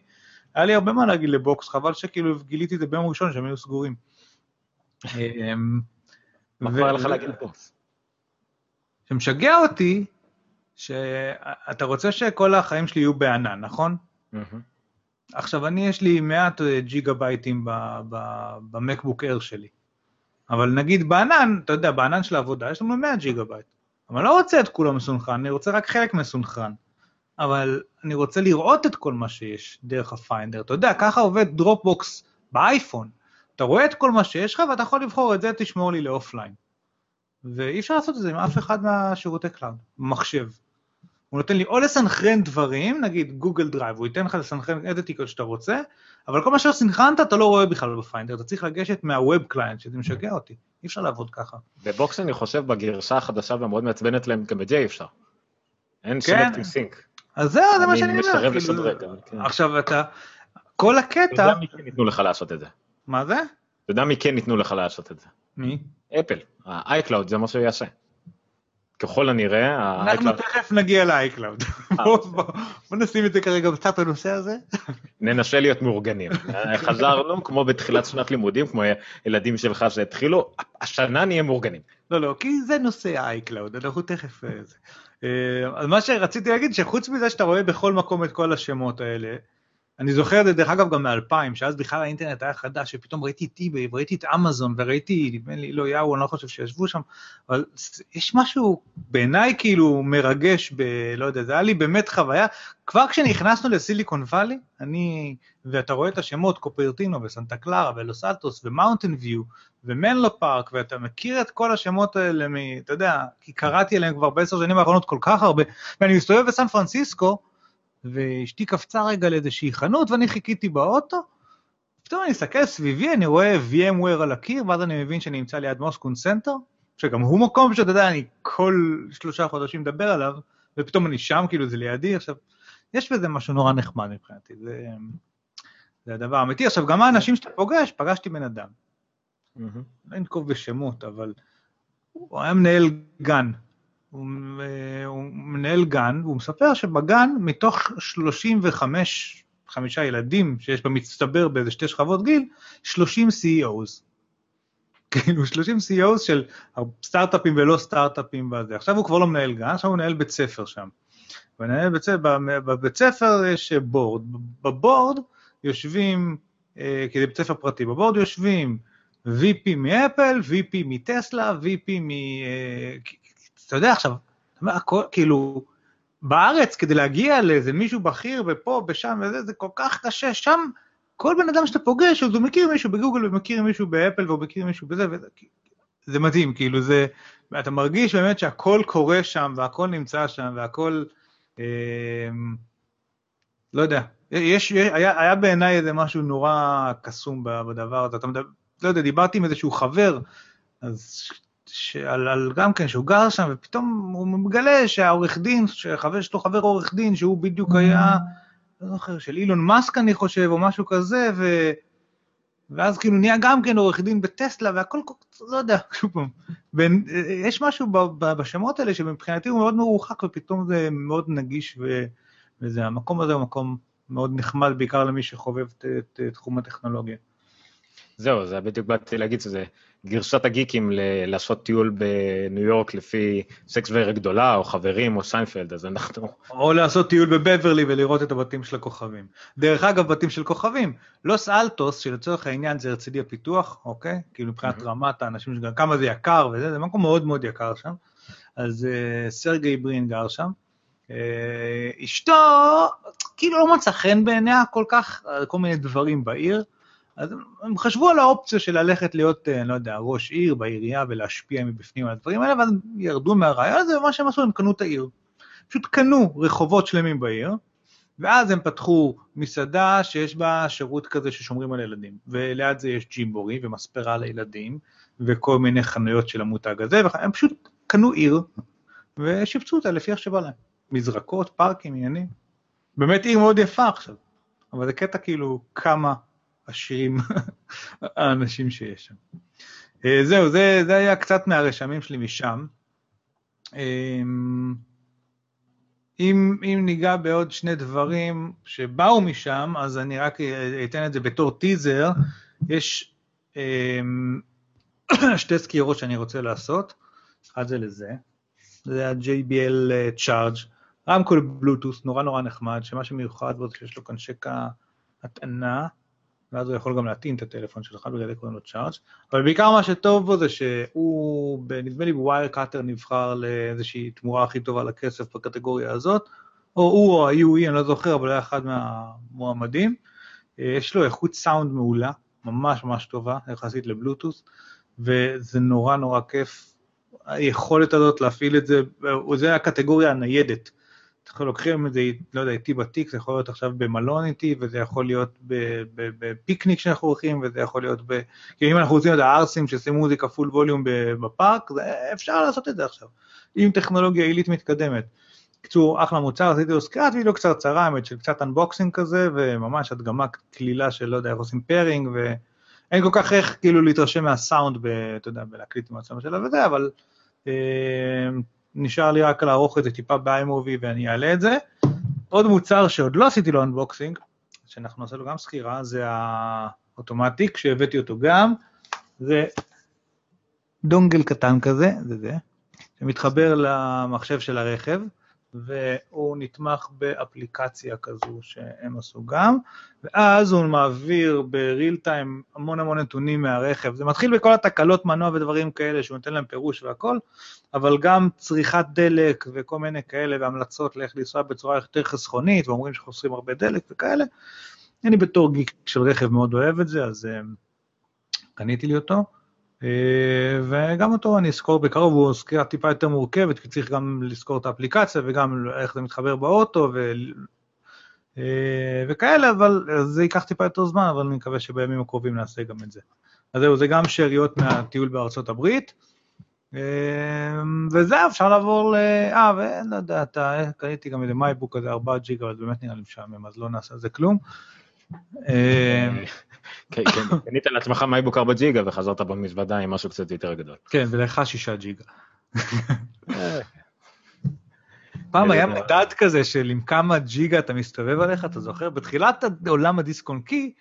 היה לי הרבה מה להגיד לבוקס, חבל שכאילו גיליתי את זה ביום ראשון שהם היו סגורים. אמ, מה כבר לך להגיד ל Box? שמשגע אותי, שאתה רוצה שכל החיים שלי יהיו בענן, נכון? עכשיו, אני, יש לי מעט אה, ג'יגה בייטים ב MacBook Air שלי. אבל נגיד בענן, אתה יודע, בענן של העבודה יש לנו 100 ג'יגה בייט. אבל לא רוצה את כולו מסונכרן, אני רוצה רק חלק מסונכרן. אבל אני רוצה לראות את כל מה שיש דרך ה Finder. אתה יודע, ככה עובד Dropbox באייפון. אתה רואה את כל מה שיש לך ואתה יכול לבחור את זה תשמור לי ל offline. ואי אפשר לעשות את זה עם אף אחד מהשירותי cloud, במחשב. הוא נותן לי או לסנכרן דברים, נגיד Google Drive, הוא ייתן לך לסנכרן איזה תיקות שאתה רוצה, אבל כל מה שסנכרנת אתה לא רואה בכלל ב Finder, אתה צריך לגשת מה web client, שזה משגע אותי, אי אפשר לעבוד ככה. ב Box אני חושב בגרסה החדשה והמאוד מעצבנת להם, גם את זה אי אפשר. אין selective sync. אז זהו, זה מה שאני אומר. אני מסרב כאילו, לשדרג. כן. עכשיו אתה, כל אתה הקטע, יודע מי כן ייתנו לך לעשות את זה. מה זה? אתה יודע מי כן ייתנו לך לעשות את זה. מי? אפל, ה-iCloud זה מה שהוא יעשה. ככל הנראה, אנחנו תכף נגיע ל iCloud. בוא בוא- נשים את זה כרגע בצד הנושא הזה. ננסה להיות מאורגנים. חזרנו כמו בתחילת שנת לימודים, כמו ילדים שלך שהתחילו, השנה נהיה מאורגנים. לא, לא, כי זה נושא ה-iCloud, אנחנו תכף... אה. אה, אז מה שרציתי להגיד, שחוץ מזה שאתה רואה בכל מקום את כל השמות האלה, אני זוכר את זה דרך אגב גם מ-2000, שאז בכלל האינטרנט היה חדש, שפתאום ראיתי את eBay וראיתי את אמזון וראיתי, נדמה לי, לא יאהו, אני לא חושב שישבו שם, אבל יש משהו בעיניי כאילו מרגש ב... לא יודע, זה היה לי באמת חוויה, כבר כשנכנסנו לסיליקון וואלי, אני, ואתה רואה את השמות, קופרטינו וסנטה קלרה ולוס אלטוס ומאונטן ויו ומנלו פארק, ואתה מכיר את כל השמות האלה, מ, אתה יודע, כי קראתי עליהם כבר בעשר שנים האחרונות כל כך הרבה, ואני מסתובב בסן פרנסיסקו, ואשתי קפצה רגע לאיזושהי חנות ואני חיכיתי באוטו, פתאום אני מסתכל סביבי, אני רואה VMware על הקיר, ואז אני מבין שאני נמצא ליד מוסקון סנטר, שגם הוא מקום שאתה יודע, אני כל שלושה חודשים מדבר עליו, ופתאום אני שם, כאילו זה לידי, עכשיו, יש בזה משהו נורא נחמד מבחינתי, זה, זה הדבר האמיתי. עכשיו, גם האנשים שאתה פוגש, פגשתי בן אדם, לא אנקוב בשמות, אבל הוא היה מנהל גן. הוא, אה, הוא מנהל גן, והוא מספר שבגן, מתוך 35 חמישה ילדים שיש במצטבר באיזה שתי שכבות גיל, 30 CEOs. כאילו 30 CEOs של סטארט-אפים ולא סטארט-אפים בזה. עכשיו הוא כבר לא מנהל גן, עכשיו הוא מנהל בית ספר שם. ומנהל בית בבית ספר יש בורד. בבורד יושבים, אה, כי זה בית ספר פרטי, בבורד יושבים VP מאפל, VP מטסלה, VP מ... אה, אתה יודע עכשיו, הכל, כאילו, בארץ כדי להגיע לאיזה מישהו בכיר ופה ושם וזה, זה כל כך קשה, שם כל בן אדם שאתה פוגש, אז הוא מכיר מישהו בגוגל ומכיר מישהו באפל והוא מכיר מישהו בזה, וזה זה מדהים, כאילו זה, אתה מרגיש באמת שהכל קורה שם והכל נמצא שם והכל, אה, לא יודע, יש, היה, היה בעיניי איזה משהו נורא קסום בדבר הזה, אתה מדבר, לא יודע, דיברתי עם איזשהו חבר, אז שעל, על גם כן, שהוא גר שם, ופתאום הוא מגלה שהעורך דין, שחבר שלו חבר עורך דין, שהוא בדיוק היה, לא זוכר, של אילון מאסק אני חושב, או משהו כזה, ו... ואז כאילו נהיה גם כן עורך דין בטסלה, והכל, לא יודע, שוב פעם, בין, יש משהו ב, ב, בשמות האלה שמבחינתי הוא מאוד מרוחק, ופתאום זה מאוד נגיש, ו, וזה, המקום הזה הוא מקום מאוד נחמד, בעיקר למי שחובב את, את, את תחום הטכנולוגיה. זהו, זה בדיוק באתי להגיד שזה גרשת הגיקים ל- לעשות טיול בניו יורק לפי סקס ורה גדולה, או חברים, או שיינפלד, אז אנחנו... או לעשות טיול בבברלי ולראות את הבתים של הכוכבים. דרך אגב, בתים של כוכבים, לוס אלטוס, שלצורך העניין זה הרצליה פיתוח, אוקיי? כאילו מבחינת רמת האנשים, שגם כמה זה יקר וזה, זה מקום מאוד מאוד יקר שם. אז uh, סרגי ברין גר שם. Uh, אשתו, כאילו לא מצא חן בעיניה כל כך, כל מיני דברים בעיר. אז הם חשבו על האופציה של ללכת להיות, אני לא יודע, ראש עיר בעירייה ולהשפיע מבפנים על הדברים האלה, ואז ירדו מהרעיון הזה, ומה שהם עשו, הם קנו את העיר. פשוט קנו רחובות שלמים בעיר, ואז הם פתחו מסעדה שיש בה שירות כזה ששומרים על ילדים, וליד זה יש ג'ימבורי ומספרה לילדים, וכל מיני חנויות של המותג הזה, והם פשוט קנו עיר, ושיפצו אותה לפי איך שבא להם. מזרקות, פארקים, עניינים. באמת עיר מאוד יפה עכשיו, אבל זה קטע כאילו כמה עשירים האנשים שיש שם. זהו, זה, זה היה קצת מהרשמים שלי משם. אם, אם ניגע בעוד שני דברים שבאו משם, אז אני רק אתן את זה בתור טיזר. יש שתי סקירות שאני רוצה לעשות, אחד זה לזה, זה ה-JBL Charge, רמקול בלוטוס, נורא נורא נחמד, שמה שמיוחד בו זה שיש לו כאן שקע הטענה, ואז הוא יכול גם להטעין את הטלפון שלך, בגלל זה קוראים לו צ'ארג', אבל בעיקר מה שטוב בו זה שהוא, נדמה לי בווייר קאטר נבחר לאיזושהי תמורה הכי טובה לכסף בקטגוריה הזאת, או הוא או ה-UE, אני לא זוכר, אבל היה אחד מהמועמדים. יש לו איכות סאונד מעולה, ממש ממש טובה יחסית לבלוטוס, וזה נורא נורא כיף. היכולת הזאת להפעיל את זה, זה הקטגוריה הניידת. לוקחים את זה, לא יודע, איתי בתיק, זה יכול להיות עכשיו במלון איתי, וזה יכול להיות בפיקניק שאנחנו הולכים, וזה יכול להיות ב... כי אם אנחנו רוצים את הערסים שעושים מוזיקה פול ווליום בפארק, זה, אפשר לעשות את זה עכשיו, עם טכנולוגיה עילית מתקדמת. בקיצור, אחלה מוצר, עשיתי לו סקירת וידאו קצרצרה, האמת של קצת unboxing כזה, וממש הדגמה קלילה של לא יודע איך עושים pairing, ואין כל כך איך כאילו להתרשם מהסאונד, אתה יודע, בלהקליט עם שלה וזה, אבל אה, נשאר לי רק לערוך את זה טיפה ב-iMovie ואני אעלה את זה. עוד מוצר שעוד לא עשיתי לו unboxing, שאנחנו נעשה לו גם סקירה, זה ה Automatic, שהבאתי אותו גם, זה דונגל קטן כזה, זה זה, שמתחבר למחשב של הרכב. והוא נתמך באפליקציה כזו שהם עשו גם, ואז הוא מעביר בריל טיים המון המון נתונים מהרכב. זה מתחיל בכל התקלות מנוע ודברים כאלה שהוא נותן להם פירוש והכל, אבל גם צריכת דלק וכל מיני כאלה והמלצות לאיך לנסוע בצורה יותר חסכונית, ואומרים שחוסרים הרבה דלק וכאלה. אני בתור גיק של רכב מאוד אוהב את זה, אז uh, קניתי לי אותו. אה, וגם אותו אני אזכור בקרוב, הוא סקירה טיפה יותר מורכבת, כי צריך גם לזכור את האפליקציה וגם איך זה מתחבר באוטו ו... אה, וכאלה, אבל זה ייקח טיפה יותר זמן, אבל אני מקווה שבימים הקרובים נעשה גם את זה. אז זהו, זה גם שאריות מהטיול בארצות הברית. אה, וזהו, אפשר לעבור ל... אה, ולא יודע, אתה, קניתי גם איזה מייבוק כזה 4 ג'יגה, אבל באמת נראה לי משעמם, אז לא נעשה על זה כלום. כן, כן, קנית לעצמך מייבוק 4 ג'יגה וחזרת במזוודה עם משהו קצת יותר גדול. כן, ולך 6 ג'יגה. פעם היה מדד כזה של עם כמה ג'יגה אתה מסתובב עליך, אתה זוכר? בתחילת עולם הדיסק און קי,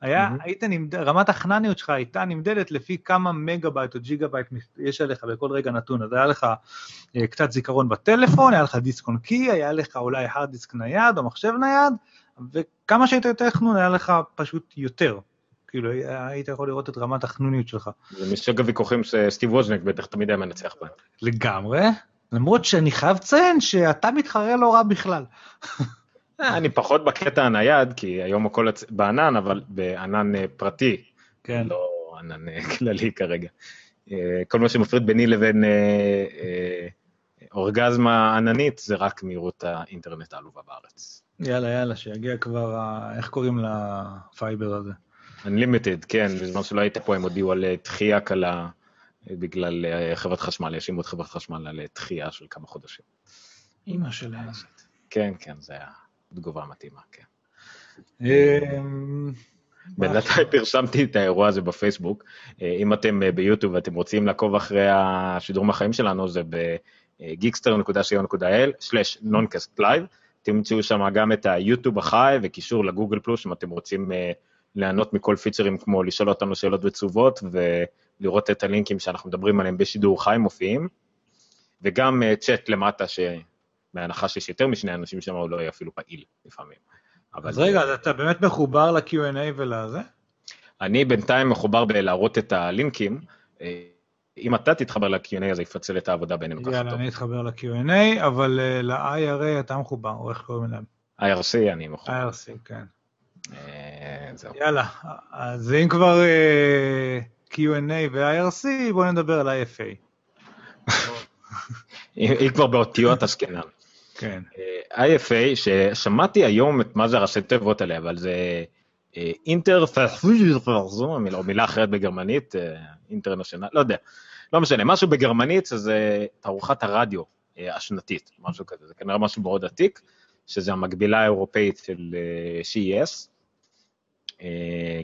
היה, היית נמד... רמת החנוניות שלך הייתה נמדדת לפי כמה מגה בייט או ג'יגה בייט יש עליך בכל רגע נתון. אז היה לך אה, קצת זיכרון בטלפון, היה לך דיסק און קי, היה לך אולי הארד דיסק נייד או מחשב נייד, וכמה שהיית יותר חנון היה לך פשוט יותר. כאילו היית יכול לראות את רמת החנוניות שלך. זה מסוג הוויכוחים שסטיב ווז'נק בטח תמיד היה מנצח בהם. לגמרי, למרות שאני חייב לציין שאתה מתחרה לא רע בכלל. אה, אני פחות בקטע הנייד, כי היום הכל בענן, אבל בענן אה, פרטי, כן. לא ענן אה, כללי כרגע. כל מה שמפריד ביני לבין אורגזמה עננית זה רק מהירות האינטרנט העלובה בארץ. יאללה, יאללה, שיגיע כבר, איך קוראים לפייבר הזה? Unlimited, כן, בזמן שלא היית פה הם הודיעו על דחייה קלה בגלל חברת חשמל, האשימו את חברת חשמל על דחייה של כמה חודשים. אימא שלהם. כן, כן, זה היה תגובה מתאימה, כן. אמ, בינתיים פרשמתי את האירוע הזה בפייסבוק. אם אתם ביוטיוב ואתם רוצים לעקוב אחרי השידור מהחיים שלנו, זה ב-geekster.co.il/noncast-live. תמצאו שם גם את היוטיוב החי וקישור לגוגל פלוס, אם אתם רוצים ליהנות מכל פיצ'רים כמו לשאול אותנו שאלות ותשובות ולראות את הלינקים שאנחנו מדברים עליהם בשידור חי מופיעים, וגם צ'אט למטה, שבהנחה שיש יותר משני אנשים שם, הוא לא יהיה אפילו פעיל לפעמים. אז רגע, אז אתה באמת מחובר ל-Q&A ולזה? אני בינתיים מחובר בלהראות את הלינקים. אם אתה תתחבר ל-Q&A, אז יפצל את העבודה בינינו ככה טוב. יאללה, אני אתחבר ל-Q&A, אבל ל-IRA אתה מחובר, או איך קוראים להם? IRC אני מחובר. IRC, כן. אה, זהו. יאללה, אז אם כבר אה, Q&A ו-IRC, בואו נדבר על IFA. אם כבר באותיות עסקינן. כן. אה, IFA, ששמעתי היום את מה זה הראשי תיבות האלה, אבל זה אינטרפרזו, מילה אחרת בגרמנית, אינטרנשיונל, לא יודע. לא משנה, משהו בגרמנית זה תערוכת הרדיו השנתית, משהו כזה, זה כנראה משהו מאוד עתיק, שזה המקבילה האירופאית של CES,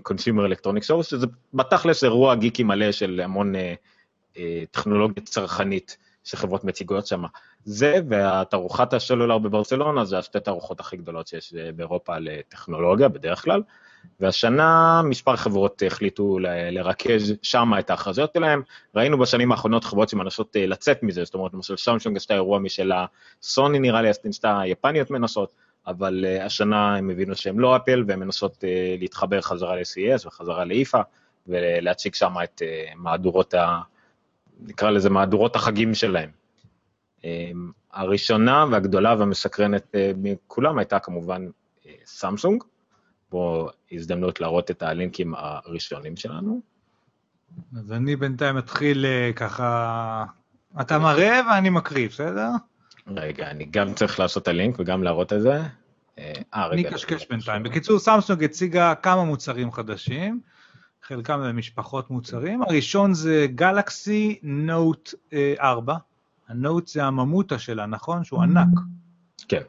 Consumer Electronic Show, שזה בתכלס אירוע גיקי מלא של המון טכנולוגיה צרכנית שחברות מציגות שם. זה והתערוכת הסלולר בברצלונה, זה השתי תערוכות הכי גדולות שיש באירופה לטכנולוגיה בדרך כלל, והשנה מספר חברות החליטו לרכז שם את ההכרזות שלהם. ראינו בשנים האחרונות חברות שמנסות לצאת מזה, זאת אומרת, למשל סמסונג עשתה אירוע משלה, סוני נראה לי עשתה יפניות מנסות, אבל השנה הם הבינו שהם לא אפל והם מנסות להתחבר חזרה ל-CES וחזרה לאיפה ולהציג שם את מהדורות ה... נקרא לזה מהדורות החגים שלהם. הראשונה והגדולה והמסקרנת מכולם הייתה כמובן סמסונג, פה הזדמנות להראות את הלינקים הראשונים שלנו. אז אני בינתיים אתחיל אה, ככה, אתה מראה ואני מקריא, בסדר? רגע, אני גם צריך לעשות את הלינק וגם להראות את זה. אה, אה אני רגע. אקשקש בינתיים. בקיצור, סמסונג הציגה כמה מוצרים חדשים, חלקם משפחות מוצרים. הראשון זה גלקסי נוט 4. הנוט זה הממוטה שלה, נכון? שהוא ענק. כן,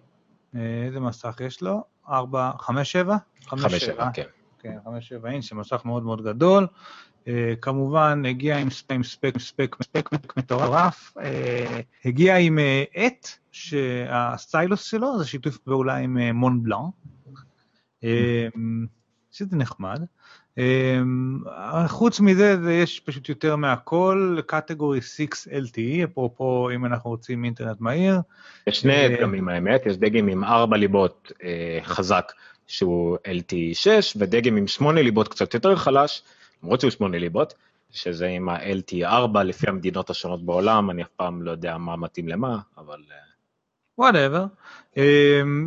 אה, איזה מסך יש לו? 4, 5, 7? חמש שבע, כן. כן, 5, 7 אינץ', זה מסך מאוד מאוד גדול. אה, כמובן, הגיע עם ספק, ספק, ספק, ספק מטורף. אה, הגיע עם אה, עט, שהסטיילוס שלו זה שיתוף פעולה עם מון בלאן. שזה נחמד. חוץ מזה, זה יש פשוט יותר מהכל, קטגורי 6 LTE, אפרופו אם אנחנו רוצים אינטרנט מהיר. יש שני דגמים האמת, יש דגם עם ארבע ליבות חזק שהוא LT6, ודגם עם שמונה ליבות קצת יותר חלש, למרות שהוא שמונה ליבות, שזה עם ה-LT4 לפי המדינות השונות בעולם, אני אף פעם לא יודע מה מתאים למה, אבל אה, whatever.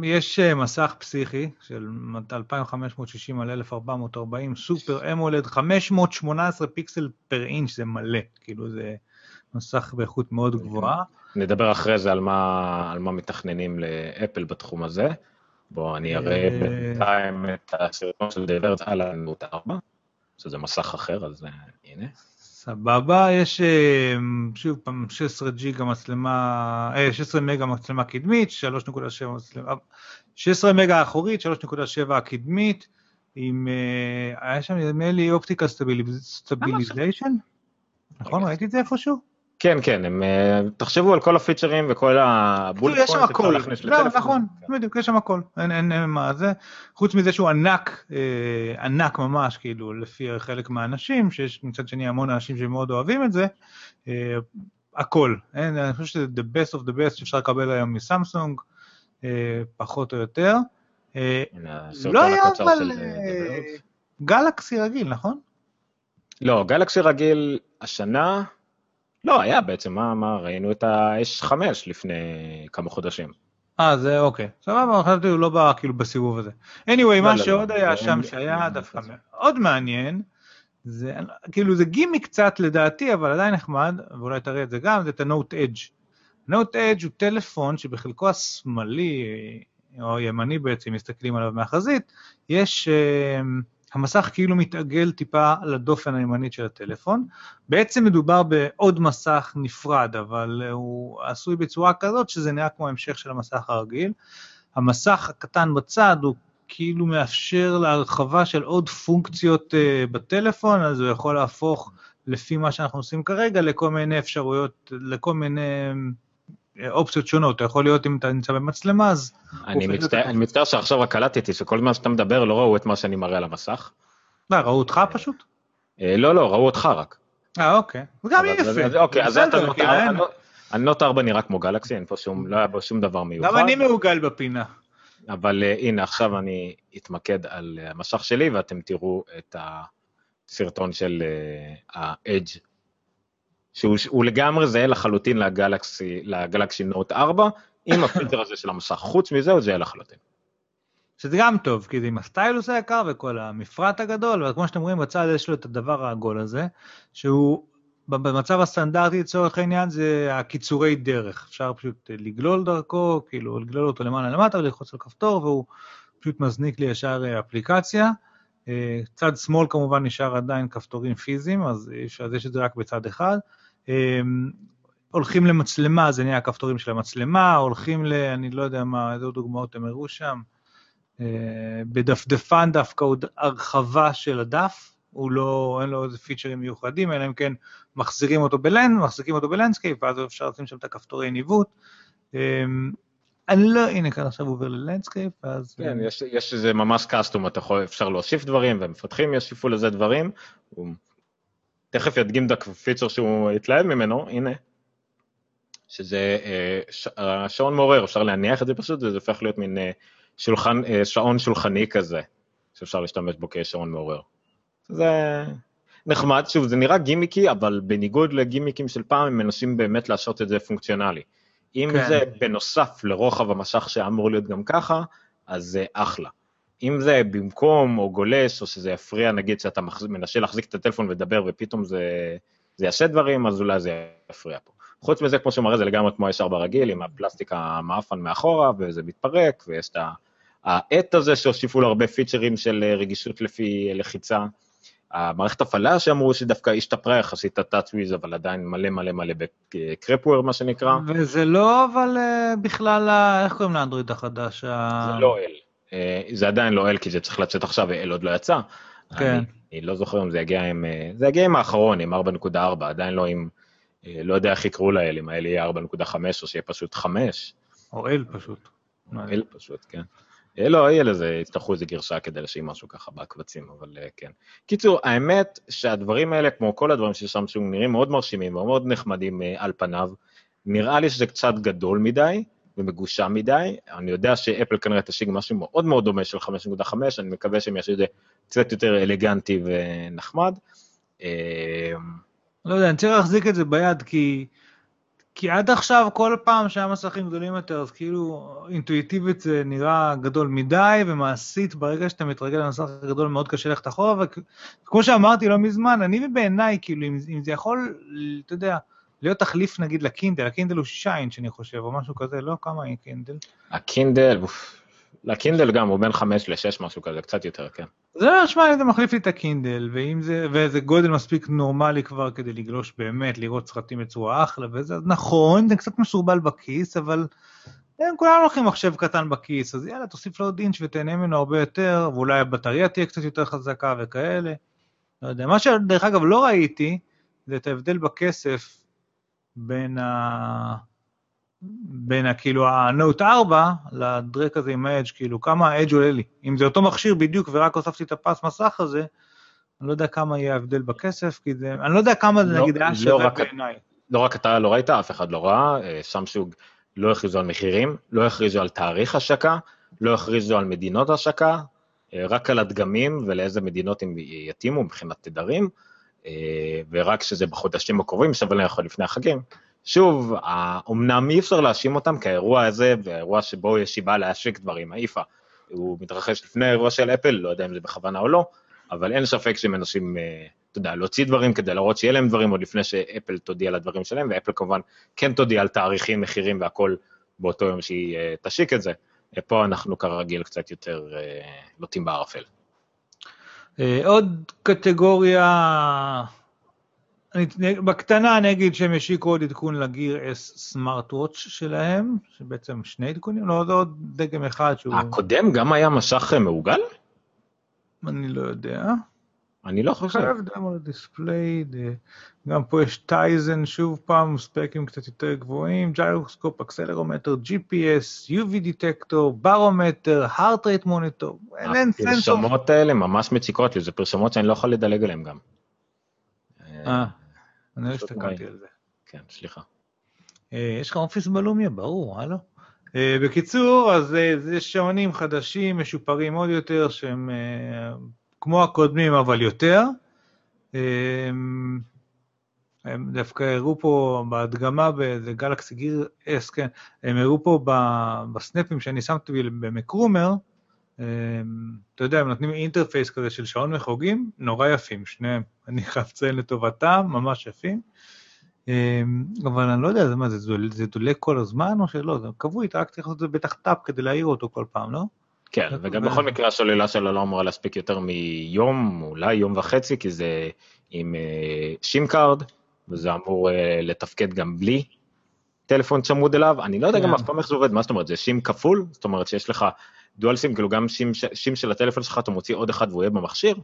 יש אה, מסך פסיכי של 2560 על 1440, Super AMOLED, 518 pixel per inch, זה מלא, כאילו זה מסך באיכות מאוד גבוהה. נדבר אחרי זה על מה, על מה מתכננים לאפל בתחום הזה. בואו אני אראה אה, בינתיים את הסרטון של The Verge על הנוט 4, שזה מסך אחר, אז אה, הנה. סבבה, יש אה, שוב פעם 16 ג'יגה מצלמה, אה, 16 מגה מצלמה קדמית, 3.7 מצלמה, 16 מגה אחורית, 3.7 הקדמית, עם, אה, היה שם נדמה לי optical stabilization, נכון? רגע. ראיתי את זה איפשהו? כן, כן, הם, אה, תחשבו על כל הפיצ'רים וכל כאילו, יש שם הכל. נכון, בדיוק, יש שם הכל, אין, אין, מה זה, חוץ מזה שהוא ענק, אה, ענק ממש, כאילו, לפי חלק מהאנשים, שיש מצד שני המון אנשים שמאוד אוהבים את זה, אה, הכל, אין, אני חושב שזה the best of the best שאפשר לקבל היום מסמסונג, פחות או יותר. לא היה אבל. גלקסי רגיל, נכון? לא, גלקסי רגיל השנה, לא, היה בעצם, מה, מה, ראינו את ה-S5 לפני כמה חודשים. אה, זה אוקיי. סבבה, חשבתי הוא לא בא כאילו בסיבוב הזה. anyway, לא, מה לא, שעוד לא, היה שם זה- שהיה זה- דווקא זה- מאוד מעניין, זה כאילו זה גימי קצת לדעתי, אבל עדיין נחמד, ואולי תראה את זה גם, זה את ה-Note Edge. Note Edge הוא טלפון שבחלקו השמאלי, או הימני בעצם, מסתכלים עליו מהחזית, יש, אה, המסך כאילו מתעגל טיפה לדופן הימנית של הטלפון. בעצם מדובר בעוד מסך נפרד, אבל אה, הוא עשוי בצורה כזאת שזה נראה כמו המשך של המסך הרגיל. המסך הקטן בצד הוא כאילו מאפשר להרחבה של עוד פונקציות uh, בטלפון, אז הוא יכול להפוך, לפי מה שאנחנו עושים כרגע, לכל מיני אפשרויות, לכל מיני אה, אופציות שונות. אתה יכול להיות, אם אתה נמצא במצלמה, אז... אני מצטער, אני מצטער שעכשיו רק קלטתי שכל זמן שאתה מדבר לא ראו את מה שאני מראה על המסך. מה, ראו אותך פשוט? אה, לא, לא, ראו אותך רק. אה, אוקיי. זה גם יפה. אוקיי, אז אתה כאילו, אין- הנוט 4 נראה כמו גלקסי, אין פה שום, לא היה בו שום דבר מיוחד. גם אני מעוגל בפינה. אבל uh, הנה, עכשיו אני אתמקד על המשך שלי, ואתם תראו את הסרטון של ה-Edge, שהוא הוא לגמרי זהה לחלוטין לגלקסי, לגלקסי נוט 4, עם הפילטר הזה של המסך. חוץ מזה, הוא זהה לחלוטין. שזה גם טוב, כי זה עם הסטיילוס היקר וכל המפרט הגדול, אבל כמו שאתם רואים בצד יש לו את הדבר העגול הזה, שהוא במצב הסטנדרטי לצורך העניין זה הקיצורי דרך, אפשר פשוט לגלול דרכו, כאילו לגלול אותו למעלה למטה וללחוץ על כפתור והוא פשוט מזניק לי ישר אה, אפליקציה. אה, צד שמאל כמובן נשאר עדיין כפתורים פיזיים, אז יש, אז יש את זה רק בצד אחד. אה, הולכים למצלמה, זה נהיה הכפתורים של המצלמה, הולכים ל... אני לא יודע מה, איזה דוגמאות הם הראו שם. אה, בדפדפן דווקא עוד הרחבה של הדף, הוא לא, אין לו איזה פיצ'רים מיוחדים, אלא אם כן מחזירים אותו ב land, מחזיקים אותו ב landscape, ואז אפשר לשים שם את הכפתורי ניווט. אה, אני לא, הנה כאן עכשיו עובר ל landscape, אז... כן, יש, יש איזה ממש קאסטום, אתה יכול, אפשר להוסיף דברים, ומפתחים יוסיפו לזה דברים. תכף ידגים את הפיצ'ר שהוא התלהב ממנו, הנה. שזה אה, ש, השעון מעורר, אפשר להניח את זה פשוט, וזה הופך להיות מין אה, שולחן, אה, שעון שולחני כזה, שאפשר להשתמש בו כשעון מעורר. זה נחמד, שוב, זה נראה גימיקי, אבל בניגוד לגימיקים של פעם, הם מנסים באמת לעשות את זה פונקציונלי. אם כן. זה בנוסף לרוחב המשך שאמור להיות גם ככה, אז זה אחלה. אם זה במקום או גולש, או שזה יפריע, נגיד שאתה מנסה להחזיק את הטלפון ולדבר ופתאום זה, זה יעשה דברים, אז אולי זה יפריע פה. חוץ מזה, כמו שמראה, זה לגמרי כמו הישר ברגיל, עם הפלסטיק המאפן מאחורה, וזה מתפרק, ויש את העט הזה שהוסיפו לו הרבה פיצ'רים של רגישות לפי לחיצה. המערכת הפעלה שאמרו שדווקא השתפרה יחסית ה-touchwiz, אבל עדיין מלא מלא מלא בקרפוור, מה שנקרא. וזה לא, אבל uh, בכלל, איך קוראים לאנדרואיד החדש? זה לא אל. Uh, זה עדיין לא אל, כי זה צריך לצאת עכשיו, ואל עוד לא יצא. כן. אני, אני לא זוכר אם זה יגיע עם, uh, זה יגיע עם האחרון, עם 4.4, עדיין לא עם, uh, לא יודע איך יקראו לאל, אם האל יהיה 4.5 או שיהיה פשוט 5. או אל פשוט. אל פשוט, כן. לא, יהיה לזה, יצטרכו איזה גרשה כדי להשאיר משהו ככה בקבצים, אבל כן. קיצור, האמת שהדברים האלה, כמו כל הדברים של סמסונג, נראים מאוד מרשימים ומאוד נחמדים על פניו. נראה לי שזה קצת גדול מדי ומגושם מדי. אני יודע שאפל כנראה תשיג משהו מאוד מאוד דומה של 5.5, אני מקווה שהם יעשו את זה קצת יותר אלגנטי ונחמד. לא יודע, אני צריך להחזיק את זה ביד, כי... כי עד עכשיו כל פעם שהיה מסכים גדולים יותר אז כאילו אינטואיטיבית זה נראה גדול מדי ומעשית ברגע שאתה מתרגל למסך גדול מאוד קשה ללכת אחורה וכמו שאמרתי לא מזמן אני בעיניי כאילו אם, אם זה יכול אתה יודע להיות תחליף נגיד לקינדל הקינדל הוא שישה אינץ' אני חושב או משהו כזה לא כמה היא קינדל. הקינדל לקינדל גם הוא בין 5 ל-6 משהו כזה, קצת יותר, כן. זה לא נשמע לי זה מחליף לי את הקינדל, ואם זה, וזה גודל מספיק נורמלי כבר כדי לגלוש באמת, לראות סרטים בצורה אחלה, וזה נכון, זה קצת מסורבל בכיס, אבל הם כולם הולכים מחשב קטן בכיס, אז יאללה, תוסיף לו עוד אינץ' ותהנה ממנו הרבה יותר, ואולי הבטריה תהיה קצת יותר חזקה וכאלה. לא יודע, מה שדרך אגב לא ראיתי, זה את ההבדל בכסף בין ה... בין כאילו ה-Note 4 לדרק הזה עם ה-Edge, כאילו כמה ה-Edge עולה לי. אם זה אותו מכשיר בדיוק ורק הוספתי את הפס מסך הזה, אני לא יודע כמה יהיה ההבדל בכסף, כי זה, אני לא יודע כמה זה לא, נגיד היה לא שווה בעיניי. לא רק אתה לא ראית, אף אחד לא ראה, אה, סמסונג לא הכריזו על מחירים, לא הכריזו על תאריך השקה, לא הכריזו על מדינות השקה, אה, רק על הדגמים ולאיזה מדינות הם יתאימו מבחינת תדרים, ורק שזה בחודשים הקרובים, שווה להם לפני החגים. שוב, אמנם אי אפשר להאשים אותם כי האירוע הזה, והאירוע שבו יש שיבה להשיק דברים, האיפה, הוא מתרחש לפני האירוע של אפל, לא יודע אם זה בכוונה או לא, אבל אין ספק שהם מנסים, אה, אתה יודע, להוציא דברים כדי להראות שיהיה להם דברים עוד לפני שאפל תודיע על הדברים שלהם, ואפל כמובן כן תודיע על תאריכים, מחירים והכל באותו יום שהיא אה, תשיק את זה. פה אנחנו כרגיל קצת יותר לוטים בערפל. עוד קטגוריה אני, בקטנה אני אגיד שהם השיקו עוד עדכון לגיר S סמארט וואץ' שלהם, שבעצם שני עדכונים, לא, זה עוד דגם אחד שהוא... הקודם גם היה משך מעוגל? אני לא יודע. אני לא חושב. חייב דמו לדיספליי, גם פה יש טייזן, שוב פעם, ספקים קצת יותר גבוהים, ג'ירוסקופ, אקסלרומטר, GPS, UV detector, ברומטר, heart rate monitor, אין סנסור. הפרסומות האלה ממש מציקות לי, זה פרסומות שאני לא יכול לדלג עליהן גם. אה. אני לא הסתכלתי על זה. כן, סליחה. אה, יש לך אופיס בלומיה, ברור, הלו. אה, בקיצור, אז אה, זה שעונים חדשים, משופרים עוד יותר, שהם כמו הקודמים, אבל יותר. הם דווקא הראו פה בהדגמה באיזה גלקסי גיר אס, כן, הם הראו פה בסנאפים שאני שמתי במקרומר, אתה יודע, הם נותנים interface כזה של שעון מחוגים, נורא יפים, שניהם. אני חייב לציין לטובתם, ממש יפים. אבל אני לא יודע, זה מה, זה, דולק כל הזמן או שלא? זה כבוי, אתה רק צריך לעשות את זה בטח tap כדי להעיר אותו כל פעם, לא? כן, וגם בכל מקרה הסוללה שלו לא אמורה להספיק יותר מיום, אולי יום וחצי, כי זה עם SIM card, וזה אמור לתפקד גם בלי טלפון צמוד אליו. אני לא יודע גם כן. אף פעם איך זה עובד, מה זאת אומרת, זה סים כפול? זאת אומרת שיש לך dual SIM, כאילו גם סים, סים של הטלפון שלך, אתה מוציא עוד אחד והוא יהיה במכשיר,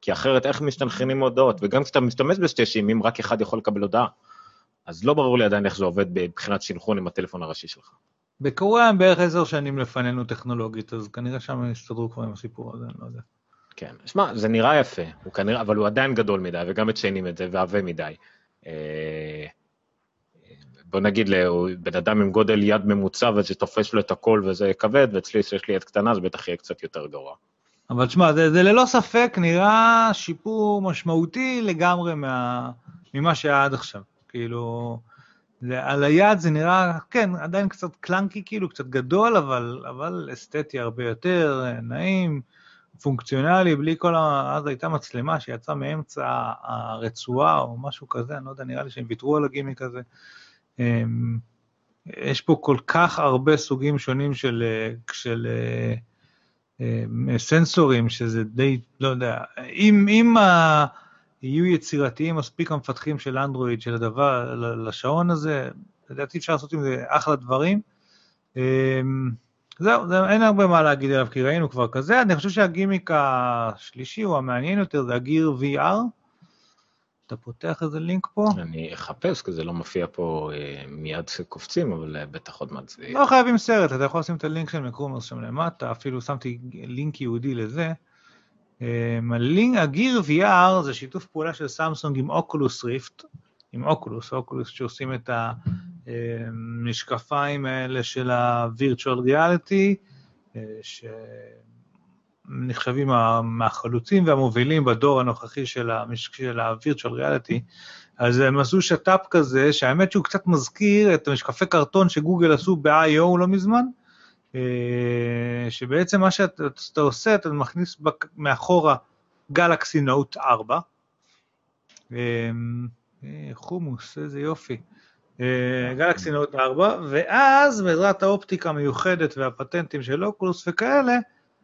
כי אחרת איך מסתנכרנים הודעות, וגם כשאתה משתמש בשתי סימים, רק אחד יכול לקבל הודעה. אז לא ברור לי עדיין איך זה עובד מבחינת סינכרון עם הטלפון הראשי שלך. בקוריאה הם בערך עשר שנים לפנינו טכנולוגית, אז כנראה שם הם הסתדרו כבר עם הסיפור הזה, אני לא יודע. כן, שמע, זה נראה יפה, הוא כנראה, אבל הוא עדיין גדול מדי, וגם מציינים את זה, ועבה מדי. אה, בוא נגיד, בן אדם עם גודל יד ממוצע וזה תופס לו את הכל וזה כבד, ואצלי שיש לי יד קטנה, זה בטח יהיה קצת יותר גרוע. אבל תשמע, זה, זה ללא ספק נראה שיפור משמעותי לגמרי מה, ממה שהיה עד עכשיו. כאילו, על היד זה נראה, כן, עדיין קצת קלנקי כאילו, קצת גדול, אבל, אבל אסתטי הרבה יותר, נעים, פונקציונלי, בלי כל ה... אז הייתה מצלמה שיצאה מאמצע הרצועה או משהו כזה, אני לא יודע, נראה לי שהם ויתרו על הגימיק הזה. אמ, יש פה כל כך הרבה סוגים שונים של, של סנסורים, שזה די, לא יודע, אם, אם ה... יהיו יצירתיים מספיק המפתחים של אנדרואיד, של הדבר, לשעון הזה, לדעתי אפשר לעשות עם זה אחלה דברים. אמ, זהו, זה, אין הרבה מה להגיד עליו, כי ראינו כבר כזה. אני חושב שהגימיק השלישי, הוא המעניין יותר, זה הגיר VR. אתה פותח איזה לינק פה? אני אחפש, כי זה לא מופיע פה אה, מיד כשקופצים, אבל אה, בטח עוד מעט זה... לא חייבים סרט, אתה יכול לשים את הלינק של מקרומרס שם למטה, אפילו שמתי לינק ייעודי לזה. הגיר VR זה שיתוף פעולה של סמסונג עם אוקולוס ריפט, עם אוקולוס, אוקולוס שעושים את המשקפיים האלה של ה-Virtual Reality, אה, שנחשבים מהחלוצים והמובילים בדור הנוכחי של ה-Virtual Reality, אז הם עשו שת"פ כזה, שהאמת שהוא קצת מזכיר את המשקפי קרטון שגוגל עשו ב-I.O. לא מזמן, אה, שבעצם מה שאתה עושה, אתה מכניס מאחורה גלקסי נוט 4, חומוס, איזה יופי. גלקסי נוט 4, ואז בעזרת האופטיקה המיוחדת והפטנטים של אוקולוס וכאלה,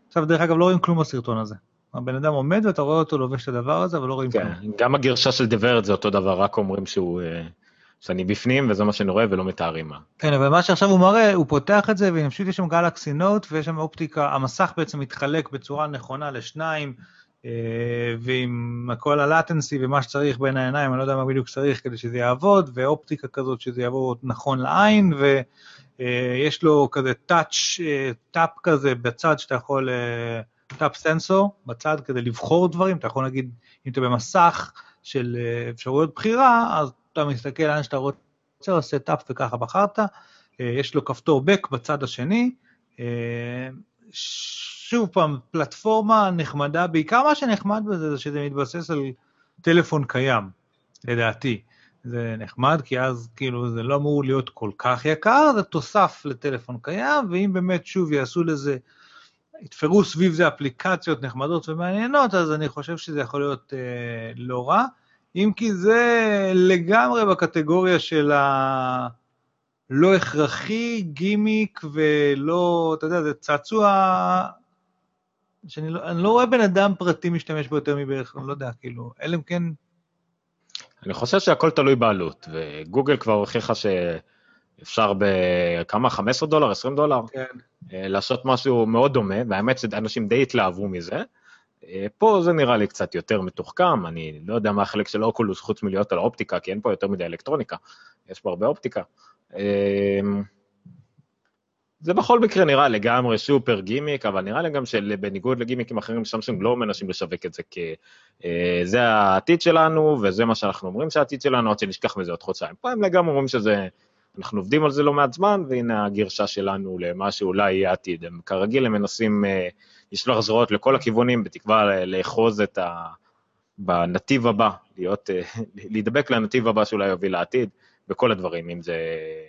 עכשיו דרך אגב לא רואים כלום בסרטון הזה. הבן אדם עומד ואתה רואה אותו לובש את הדבר הזה, אבל לא רואים כן, כלום. גם הגרשה של דברת זה אותו דבר, רק אומרים שהוא... אה, שאני בפנים וזה מה שאני רואה ולא מתארים מה. כן, אבל מה שעכשיו הוא מראה, הוא פותח את זה ופשוט יש שם גלקסי נוט ויש שם אופטיקה, המסך בעצם מתחלק בצורה נכונה לשניים, אה, ועם כל ה latency ומה שצריך בין העיניים, אני לא יודע מה בדיוק צריך כדי שזה יעבוד, ואופטיקה כזאת שזה יעבוד נכון לעין, ויש לו כזה touch, tap כזה בצד שאתה יכול, tap sensor בצד כדי לבחור דברים, אתה יכול להגיד, אם אתה במסך של אה, אפשרויות בחירה, אז אתה מסתכל לאן שאתה רוצה, עושה טאפ וככה בחרת, אה, יש לו כפתור בק בצד השני, אה, שוב פעם, פלטפורמה נחמדה, בעיקר מה שנחמד בזה זה שזה מתבסס על טלפון קיים, לדעתי. זה נחמד, כי אז כאילו זה לא אמור להיות כל כך יקר, זה תוסף לטלפון קיים, ואם באמת שוב יעשו לזה, יתפרו סביב זה אפליקציות נחמדות ומעניינות, אז אני חושב שזה יכול להיות אה, לא רע. אם כי זה לגמרי בקטגוריה של הלא הכרחי, גימיק ולא, אתה יודע, זה צעצוע שאני לא, לא רואה בן אדם פרטי משתמש בו יותר מבערך, אני לא יודע, כאילו, אלא אם כן... אני חושב שהכל תלוי בעלות, וגוגל כבר הוכיחה שאפשר בכמה, 15 דולר, 20 דולר, כן. אה, לעשות משהו מאוד דומה, והאמת שאנשים די התלהבו מזה. אה, פה זה נראה לי קצת יותר מתוחכם, אני לא יודע מה החלק של אוקולוס חוץ מלהיות על האופטיקה, כי אין פה יותר מדי אלקטרוניקה, יש פה הרבה אופטיקה. אה, זה בכל מקרה נראה לגמרי סופר גימיק, אבל נראה לי גם שבניגוד לגימיקים אחרים, סמסונג לא מנסים לשווק את זה כי אה, זה העתיד שלנו, וזה מה שאנחנו אומרים שהעתיד שלנו, עד שנשכח מזה עוד חודשיים. פה הם לגמרי אומרים שזה, אנחנו עובדים על זה לא מעט זמן, והנה הגרשה שלנו למה שאולי יהיה העתיד. הם כרגיל, הם מנסים אה, לשלוח זרועות לכל הכיוונים, בתקווה לאחוז את ה... בנתיב הבא, להיות, אה, להידבק לנתיב הבא שאולי יוביל לעתיד, בכל הדברים, אם זה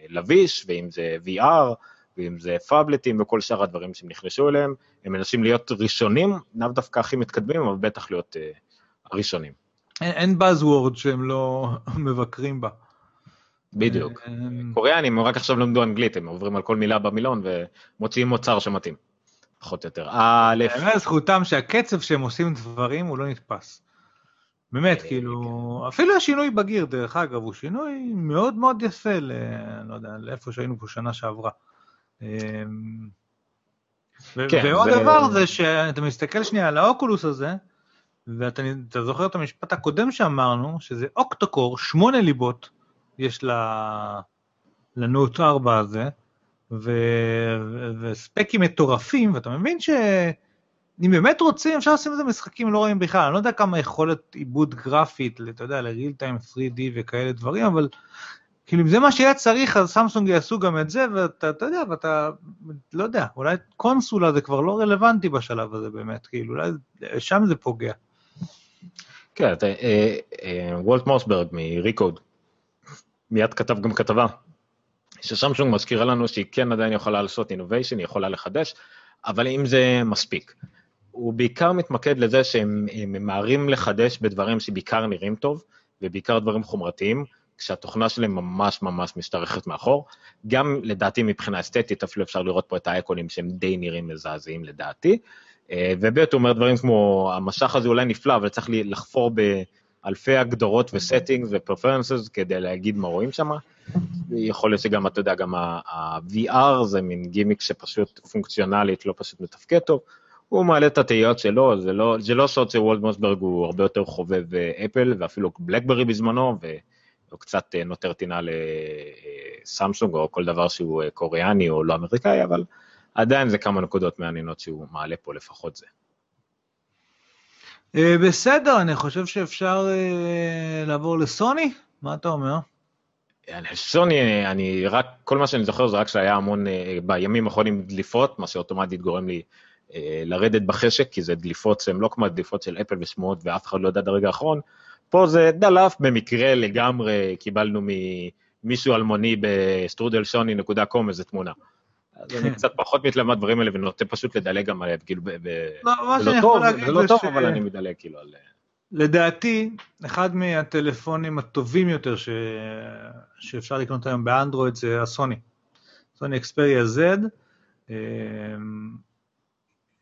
לביש, ואם זה VR, ואם זה פאבלטים וכל שאר הדברים שהם נכנסו אליהם, הם מנסים להיות ראשונים, לאו דווקא הכי מתקדמים, אבל בטח להיות uh, הראשונים. אין, אין Buzzword שהם לא מבקרים בה. בדיוק. אה, קוריאנים רק עכשיו למדו אנגלית, הם עוברים על כל מילה במילון ומוציאים מוצר שמתאים, פחות או יותר. א', זכותם שהקצב שהם עושים דברים הוא לא נתפס. באמת, אה, כאילו, כן. אפילו השינוי בגיר, דרך אגב, הוא שינוי מאוד מאוד יפה, ל... לא יודע, לאיפה שהיינו פה שנה שעברה. אמ, כן, ועוד זה... דבר זה שאתה מסתכל שנייה על האוקולוס הזה, ואתה זוכר את המשפט הקודם שאמרנו, שזה אוקטוקור, שמונה ליבות יש לנוט 4 הזה, ו... וספקים מטורפים, ואתה מבין שאם באמת רוצים, אפשר לשים את זה משחקים לא רואים בכלל. אני לא יודע כמה יכולת עיבוד גרפית, אתה יודע, ל-real time 3D וכאלה דברים, אבל כאילו אם זה מה שיהיה צריך, אז סמסונג יעשו גם את זה, ואתה אתה יודע, ואתה, לא יודע, אולי קונסולה זה כבר לא רלוונטי בשלב הזה באמת, כאילו, אולי שם זה פוגע. כן, אה, אה, וולט מוסברג מריקוד, מיד כתב גם כתבה, ששמשונג מזכירה לנו שהיא כן עדיין יכולה לעשות innovation, היא יכולה לחדש, אבל אם זה מספיק. הוא בעיקר מתמקד לזה שהם ממהרים לחדש בדברים שבעיקר נראים טוב, ובעיקר דברים חומרתיים, כשהתוכנה שלהם ממש ממש משתרכת מאחור. גם לדעתי מבחינה אסתטית, אפילו אפשר לראות פה את האייקונים שהם די נראים מזעזעים לדעתי. אה, וב' הוא אומר דברים כמו, המסך הזה אולי נפלא, אבל צריך לחפור באלפי הגדרות ו settings ו preferences כדי להגיד מה רואים שם. יכול להיות שגם, אתה יודע, גם ה-VR זה מין גימיק שפשוט פונקציונלית לא פשוט מתפקד טוב. הוא מעלה את התהיות שלו, זה לא, זה לא סוד שוולד מוסברג הוא הרבה יותר חובב אפל ואפילו בלקברי בזמנו, והוא קצת אה, נותר טינה לסמסונג או כל דבר שהוא אה, קוריאני או לא אמריקאי, אבל עדיין זה כמה נקודות מעניינות שהוא מעלה פה, לפחות זה. אה, בסדר, אני חושב שאפשר לעבור לסוני, מה אתה אומר? סוני, אני רק, כל מה שאני זוכר זה רק שהיה המון, בימים האחרונים דליפות, מה שאוטומטית גורם לי אה, לרדת בחשק, כי זה דליפות שהן לא כמו הדליפות של אפל ושמועות ואף אחד לא יודע עד הרגע האחרון. פה זה דלף במקרה לגמרי, קיבלנו ממישהו אלמוני בסטרודל נקודה com איזה תמונה. אז אני קצת פחות מתלהב מהדברים האלה ונוטה פשוט לדלג גם עליהם, כאילו, לא, זה לא טוב, זה לא טוב, אבל אני מדלג כאילו על... לדעתי, אחד מהטלפונים הטובים יותר ש... שאפשר לקנות היום באנדרואיד זה הסוני. סוני אקספריה Z.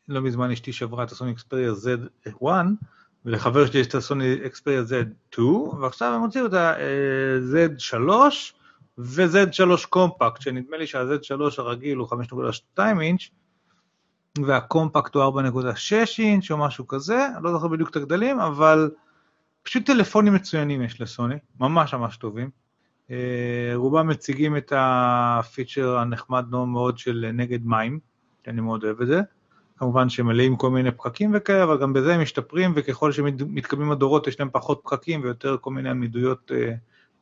לא מזמן אשתי שברה את הסוני אקספריה Z1, ולחבר שלי יש את הסוני אקספריה Z2, ועכשיו הם הוציאו את ה-Z3 ו-Z3 קומפקט, שנדמה לי שה-Z3 הרגיל הוא 5.2 אינץ', והקומפקט הוא 4.6 אינץ' או משהו כזה, לא זוכר בדיוק את הגדלים, אבל פשוט טלפונים מצוינים יש לסוני, ממש ממש טובים. אה, רובם מציגים את הפיצ'ר הנחמד מאוד של נגד מים, שאני מאוד אוהב את זה. כמובן שמלאים כל מיני פקקים וכאלה, אבל גם בזה הם משתפרים, וככל שמתקדמים הדורות יש להם פחות פקקים ויותר כל מיני עמידויות אה,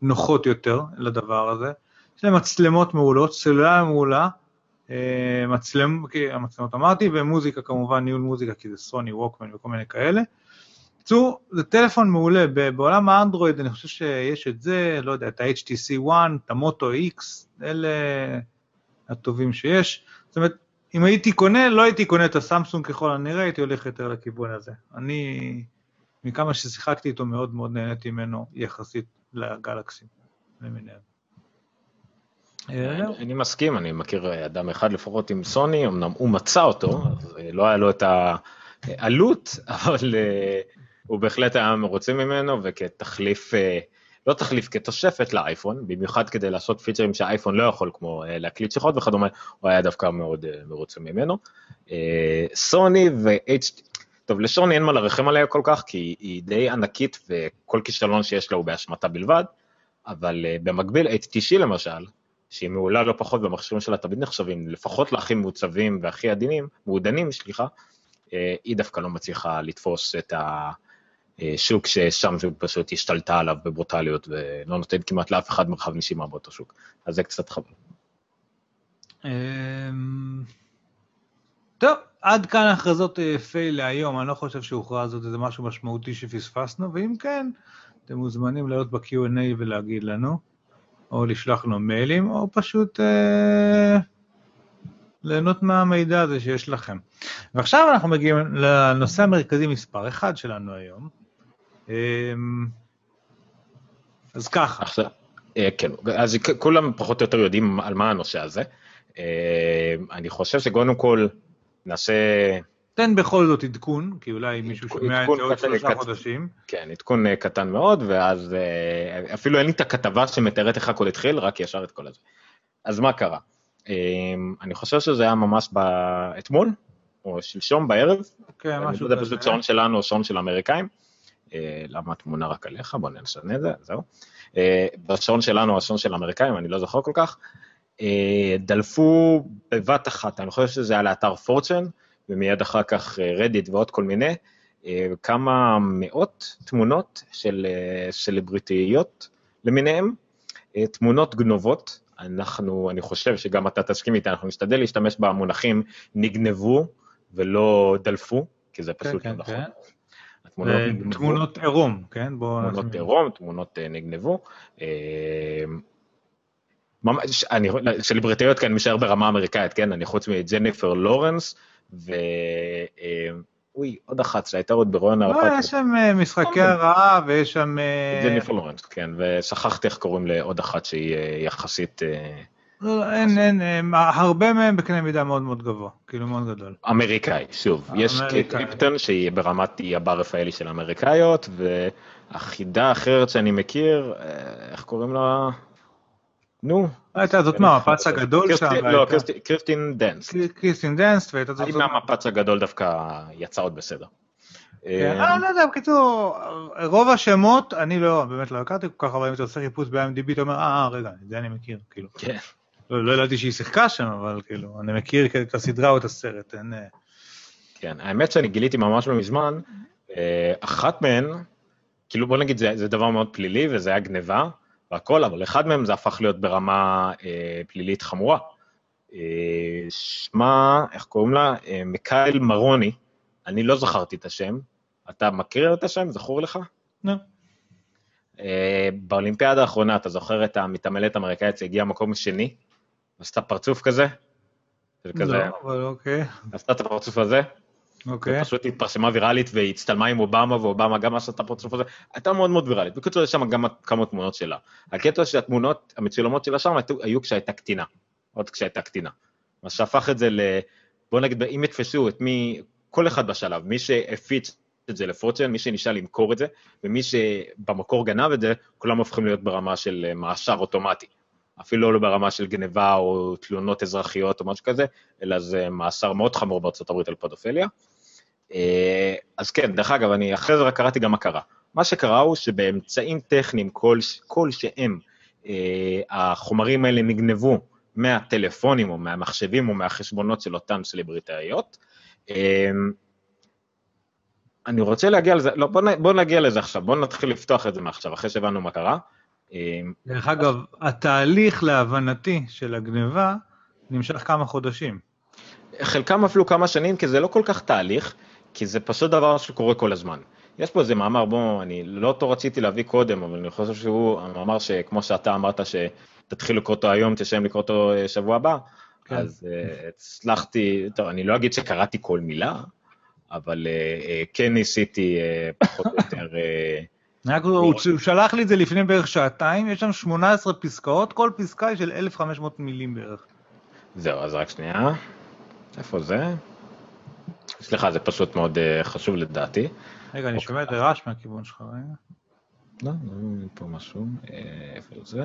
נוחות יותר לדבר הזה. יש להם מצלמות מעולות, סלולה מעולה, אה, מצלם, המצלמות אמרתי, ומוזיקה כמובן, ניהול מוזיקה, כי זה סוני, ווקמן וכל מיני כאלה. בקיצור, זה טלפון מעולה, בעולם האנדרואיד אני חושב שיש את זה, לא יודע, את ה-HTC One, את המוטו X, אלה הטובים שיש. זאת אומרת, אם הייתי קונה, לא הייתי קונה את הסמסונג ככל הנראה, הייתי הולך יותר לכיוון הזה. אני, מכמה ששיחקתי איתו, מאוד מאוד נהניתי ממנו יחסית לגלקסי למיניהם. אה, אני מסכים, אני מכיר אדם אחד לפחות עם סוני, אמנם הוא מצא אותו, לא היה לו את העלות, אבל אה, הוא בהחלט היה מרוצה ממנו, וכתחליף אה, לא תחליף כתוספת לאייפון, במיוחד כדי לעשות פיצ'רים שהאייפון לא יכול, כמו אה, להקליט שיחות וכדומה, הוא היה דווקא מאוד אה, מרוצה ממנו. אה, סוני ו-HD, טוב, לשוני אין מה לרחם עליה כל כך, כי היא די ענקית וכל כישלון שיש לה הוא באשמתה בלבד, אבל במקביל HTC למשל, שהיא מעולה לא פחות במכשירים שלה תמיד נחשבים, לפחות להכי מעוצבים והכי עדינים, מעודנים, סליחה, היא דווקא לא מצליחה לתפוס את ה... אה, ששם זה פשוט השתלטה עליו בברוטליות ולא נותן כמעט לאף אחד מרחב נשימה באותו שוק. אז זה קצת חבל. אמ, טוב, עד כאן הכרזות אה, פייל להיום, אני לא חושב שהוכרז עוד איזה משהו משמעותי שפספסנו, ואם כן, אתם מוזמנים לעלות ב-Q&A ולהגיד לנו, או לשלוח לנו מיילים, או פשוט אה, ליהנות מהמידע הזה שיש לכם. ועכשיו אנחנו מגיעים לנושא המרכזי מספר 1 שלנו היום, אמ, אז ככה. עכשיו, אה, כן, אז כולם פחות או יותר יודעים על מה הנושא הזה. אה, אני חושב שקודם כל נעשה... תן בכל זאת עדכון, כי אולי מישהו שומע את זה עוד שלושה חודשים. כן, עדכון אה, קטן מאוד, ואז אפילו אין לי את הכתבה שמתארת איך הכל התחיל, רק ישר את כל הזה. אז מה קרה? אני חושב שזה היה ממש אתמול, או שלשום בערב. כן, משהו כזה. אני לא יודע פשוט שעון שלנו או שעון של האמריקאים. אה, למה התמונה רק עליך? בוא נשנה את זה, זהו. אה, בשעון שלנו, השעון של האמריקאים, אני לא זוכר כל כך, אה, דלפו בבת אחת, אני חושב שזה היה לאתר פורצ'ן, ומיד אחר כך רדיט ועוד כל מיני, כמה מאות תמונות של סלבריטיות למיניהם, תמונות גנובות, אנחנו, אני חושב שגם אתה תסכים איתי, אנחנו נשתדל להשתמש במונחים נגנבו ולא דלפו, כי זה פשוט כן, לא כן, נכון. כן. תמונות עירום, כן? תמונות עירום, תמונות אה, נגנבו. ממש, אני, סלבריטאיות כאן משאר ברמה אמריקאית, כן? אני חוץ מג'ניפר לורנס, ו... אה, אוי, עוד אחת שהייתה עוד ברעיון לא, הרפת. יש שם אה, משחקי הרעה ויש שם... אה, ג'ניפר לורנס, כן, ושכחתי איך קוראים לעוד אחת שהיא יחסית לא, לא, אין, אין, הרבה מהם בקנה מידה מאוד מאוד גבוה, כאילו מאוד גדול. אמריקאי, שוב. יש קייט. אפטון שהיא ברמת הבר רפאלי של האמריקאיות, והיחידה האחרת שאני מכיר, איך קוראים לה? נו. הייתה זאת מהמפץ הגדול שם, לא, קריסטין- קריסטין דנס. קריסטין דנסט, והייתה זאת... מהמפץ הגדול דווקא יצאה עוד בסדר. אה, אה, לא יודע, בקיצור, רוב השמות, אני לא, באמת לא הכרתי כל כך, אבל אם אתה עושה חיפוש ב-IMDb, אתה אומר, אה, רגע, את זה אני מכיר, כאילו. כן. לא לא ידעתי שהיא שיחקה שם, אבל כאילו, אני מכיר את הסדרה או את הסרט, אין... אה, כן, האמת שאני גיליתי ממש לא מזמן, אה, אחת מהן, כאילו בוא נגיד זה, זה דבר מאוד פלילי וזה היה גניבה והכל, אבל אחד מהם זה הפך להיות ברמה אה, פלילית חמורה. אה, שמה, איך קוראים לה? אה, מיקאל מרוני, אני לא זכרתי את השם, אתה מכיר את השם? זכור לך? נו. אה, באולימפיאדה האחרונה, אתה זוכר את המתעמלת האמריקאית שהגיעה מקום שני? עשתה פרצוף כזה? כזה, לא, אבל אוקיי, עשתה את הפרצוף הזה? אוקיי. פשוט התפרסמה ויראלית והצטלמה עם אובמה, ואובמה גם עשה את הפרצוף הזה, הייתה מאוד מאוד ויראלית. בקיצור, יש שם גם כמה תמונות שלה. הקטע שהתמונות המצולמות שלה שם היו- כשהייתה קטינה, עוד כשהייתה קטינה. מה שהפך את זה ל... בוא נגיד, אם יתפסו את מי, כל אחד בשלב, מי שהפיץ את זה לפורצ'ן, מי שנשאל למכור את זה, ומי שבמקור גנב את זה, כולם הופכים להיות ברמה של אה, מאשר אוטומטי. אפילו לא ברמה של גניבה או תלונות אזרחיות או משהו כזה, אלא זה מאסר מאוד חמור בארצות הברית על פדופיליה. אה, אז כן, דרך אגב, אני אחרי זה רק קראתי גם מה קרה. מה שקרה הוא שבאמצעים טכניים כל, כלשהם, אה, החומרים האלה נגנבו מהטלפונים או מהמחשבים או מהחשבונות של אותן סלבריטאיות. אה, אני רוצה להגיע לזה, לא, בוא, בוא נגיע לזה עכשיו, בוא נתחיל לפתוח את זה מעכשיו, אחרי שהבנו מה קרה. דרך אגב, התהליך להבנתי של הגניבה נמשך כמה חודשים. חלקם אפילו כמה שנים, כי זה לא כל כך תהליך, כי זה פשוט דבר שקורה כל הזמן. יש פה איזה מאמר, בוא, אני לא אותו רציתי להביא קודם, אבל אני חושב שהוא המאמר שכמו שאתה אמרת שתתחיל לקרוא אותו היום, תשלם לקרוא אותו אה, שבוע הבא, כן. כן. אז uh, הצלחתי, טוב, אני לא אגיד שקראתי כל מילה, אבל uh, uh, כן ניסיתי uh, פחות או יותר, uh, רק הוא הוא שלח לי את זה לפני בערך שעתיים, יש שם 18 פסקאות, כל פסקה היא של 1,500 מילים בערך. זהו, אז רק שנייה, איפה זה? סליחה, זה פשוט מאוד uh, חשוב לדעתי. רגע, אני אוקיי. שומע את הרעש מהכיוון שלך, רגע. לא, לא, פה משהו, אה, איפה זה?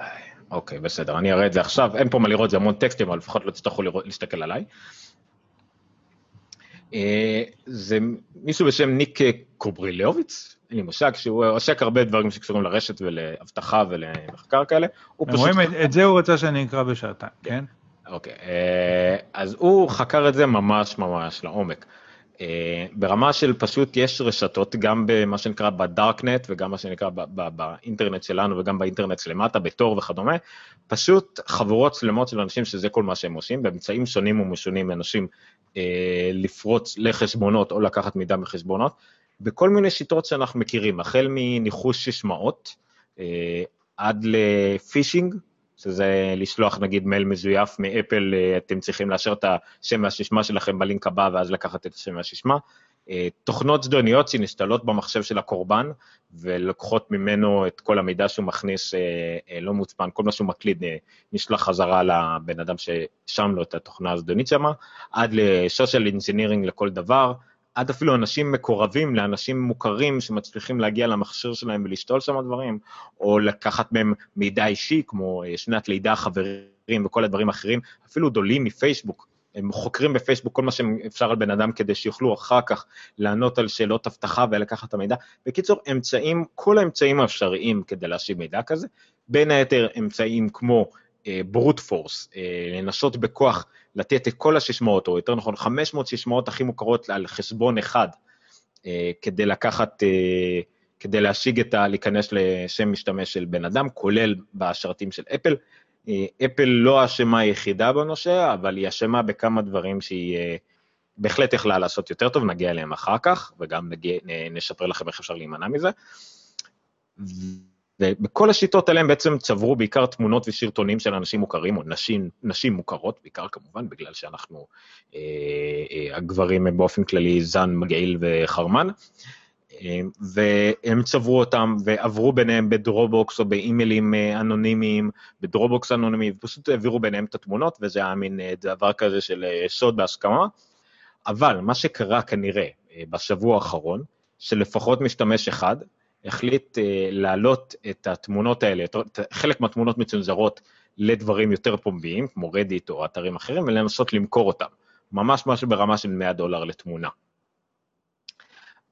אה, אוקיי, בסדר, אני אראה את זה עכשיו, אין פה מה לראות, זה המון טקסטים, אבל לפחות לא תצטרכו להסתכל עליי. אה, זה מישהו בשם ניק קוברילוביץ, אין לי מושג, שהוא עוסק הרבה דברים שקשורים לרשת ולאבטחה ולמחקר כאלה. הוא פשוט רואים, את- את זה הוא רצה שאני אקרא בשעתיים, כן? אוקיי, אה, אז הוא חקר את זה ממש ממש לעומק. אה, ברמה של פשוט יש רשתות, גם במה שנקרא בדארקנט וגם מה שנקרא באינטרנט שלנו וגם באינטרנט שלמטה, בתור וכדומה, פשוט חבורות שלמות של אנשים שזה כל מה שהם עושים, באמצעים שונים ומשונים מאנשים אה, לפרוץ לחשבונות או לקחת מידע מחשבונות, בכל מיני שיטות שאנחנו מכירים, החל מניחוש ששמעות אה, עד לפישינג, שזה לשלוח נגיד מייל מזויף מאפל, אה, אתם צריכים לאשר את השם והסיסמה שלכם בלינק הבא ואז לקחת את השם והסיסמה. אה, תוכנות זדוניות שנשתלות במחשב של הקורבן ולוקחות ממנו את כל המידע שהוא מכניס אה, לא מוצפן, כל מה שהוא מקליד נשלח חזרה לבן אדם ששם לו את התוכנה הזדונית שמה, עד ל social engineering לכל דבר, עד אפילו אנשים מקורבים לאנשים מוכרים שמצליחים להגיע למכשיר שלהם ולשתול שם דברים, או לקחת מהם מידע אישי, כמו אה, שנת לידה, חברים וכל הדברים האחרים, אפילו דולים מפייסבוק. הם חוקרים בפייסבוק כל מה שאפשר על בן אדם כדי שיוכלו אחר כך לענות על שאלות אבטחה ולקחת את המידע. בקיצור, אמצעים, כל האמצעים האפשריים כדי להשיב מידע כזה, בין היתר אמצעים כמו ברוט פורס, לנסות בכוח לתת את כל הששמעות, או יותר נכון 500 ששמעות הכי מוכרות על חשבון אחד, אה, כדי לקחת, אה, כדי להשיג את ה... להיכנס לשם משתמש של בן אדם, כולל בשרתים של אפל. אה, אפל לא האשמה היחידה בנושא, אבל היא אשמה בכמה דברים שהיא אה, בהחלט יכלה לעשות יותר טוב, נגיע אליהם אחר כך, וגם נגיע, נשפר לכם איך אפשר להימנע מזה. ובכל השיטות האלה הם בעצם צברו בעיקר תמונות וסרטונים של אנשים מוכרים, או נשים, נשים מוכרות, בעיקר כמובן, בגלל שאנחנו, אה, אה, הגברים הם באופן כללי זן, מגעיל וחרמן. אה, והם צברו אותם ועברו ביניהם בדרובוקס או באימיילים אה, אנונימיים, בדרובוקס אנונימי, ופשוט העבירו ביניהם את התמונות, וזה היה מין אה, דבר כזה של סוד בהסכמה. אבל מה שקרה כנראה בשבוע האחרון, שלפחות משתמש אחד החליט להעלות את התמונות האלה, חלק מהתמונות מצונזרות לדברים יותר פומביים, כמו רדיט או אתרים אחרים, ולנסות למכור אותם. ממש משהו ברמה של 100 דולר לתמונה.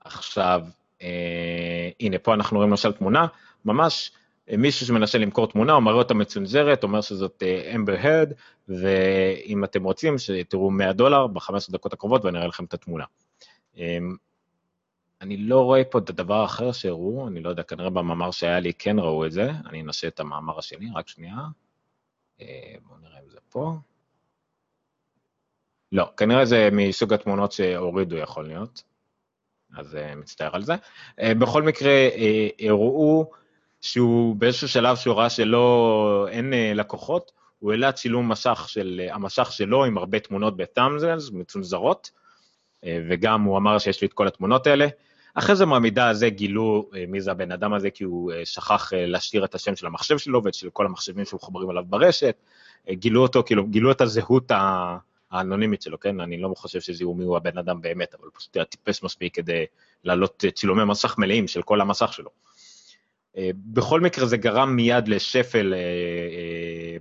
עכשיו, אה, הנה, פה אנחנו רואים למשל תמונה, ממש אה, מישהו שמנסה למכור תמונה, הוא מראה אותה מצונזרת, אומר שזאת אמבר אה, הרד, ואם אתם רוצים, שתראו 100 דולר ב-15 דקות הקרובות ואני אראה לכם את התמונה. אה, אני לא רואה פה את הדבר האחר שהראו, אני לא יודע, כנראה במאמר שהיה לי כן ראו את זה, אני אנסה את המאמר השני, רק שנייה. אה, בואו נראה אם זה פה. לא, כנראה זה מסוג התמונות שהורידו יכול להיות. אז uh, מצטער על זה. Uh, בכל מקרה, הראו שהוא באיזשהו שלב שהוא ראה שלא, אין לקוחות, הוא העלה צילום מסך של, המסך שלו עם הרבה תמונות בתאמזלס, מצונזרות, וגם הוא אמר שיש לי את כל התמונות האלה. אחרי זה מהמידע הזה גילו uh, מי זה הבן אדם הזה, כי הוא uh, שכח uh, להשאיר את השם של המחשב שלו ואת של כל המחשבים שמחוברים עליו ברשת. גילו אותו, כאילו, גילו את הזהות. האנונימית שלו, כן? אני לא חושב שזיהו מי הוא הבן אדם באמת, אבל פשוט היה טיפש מספיק כדי להעלות צילומי מסך מלאים של כל המסך שלו. אה, בכל מקרה זה גרם מיד לשפל אה, אה,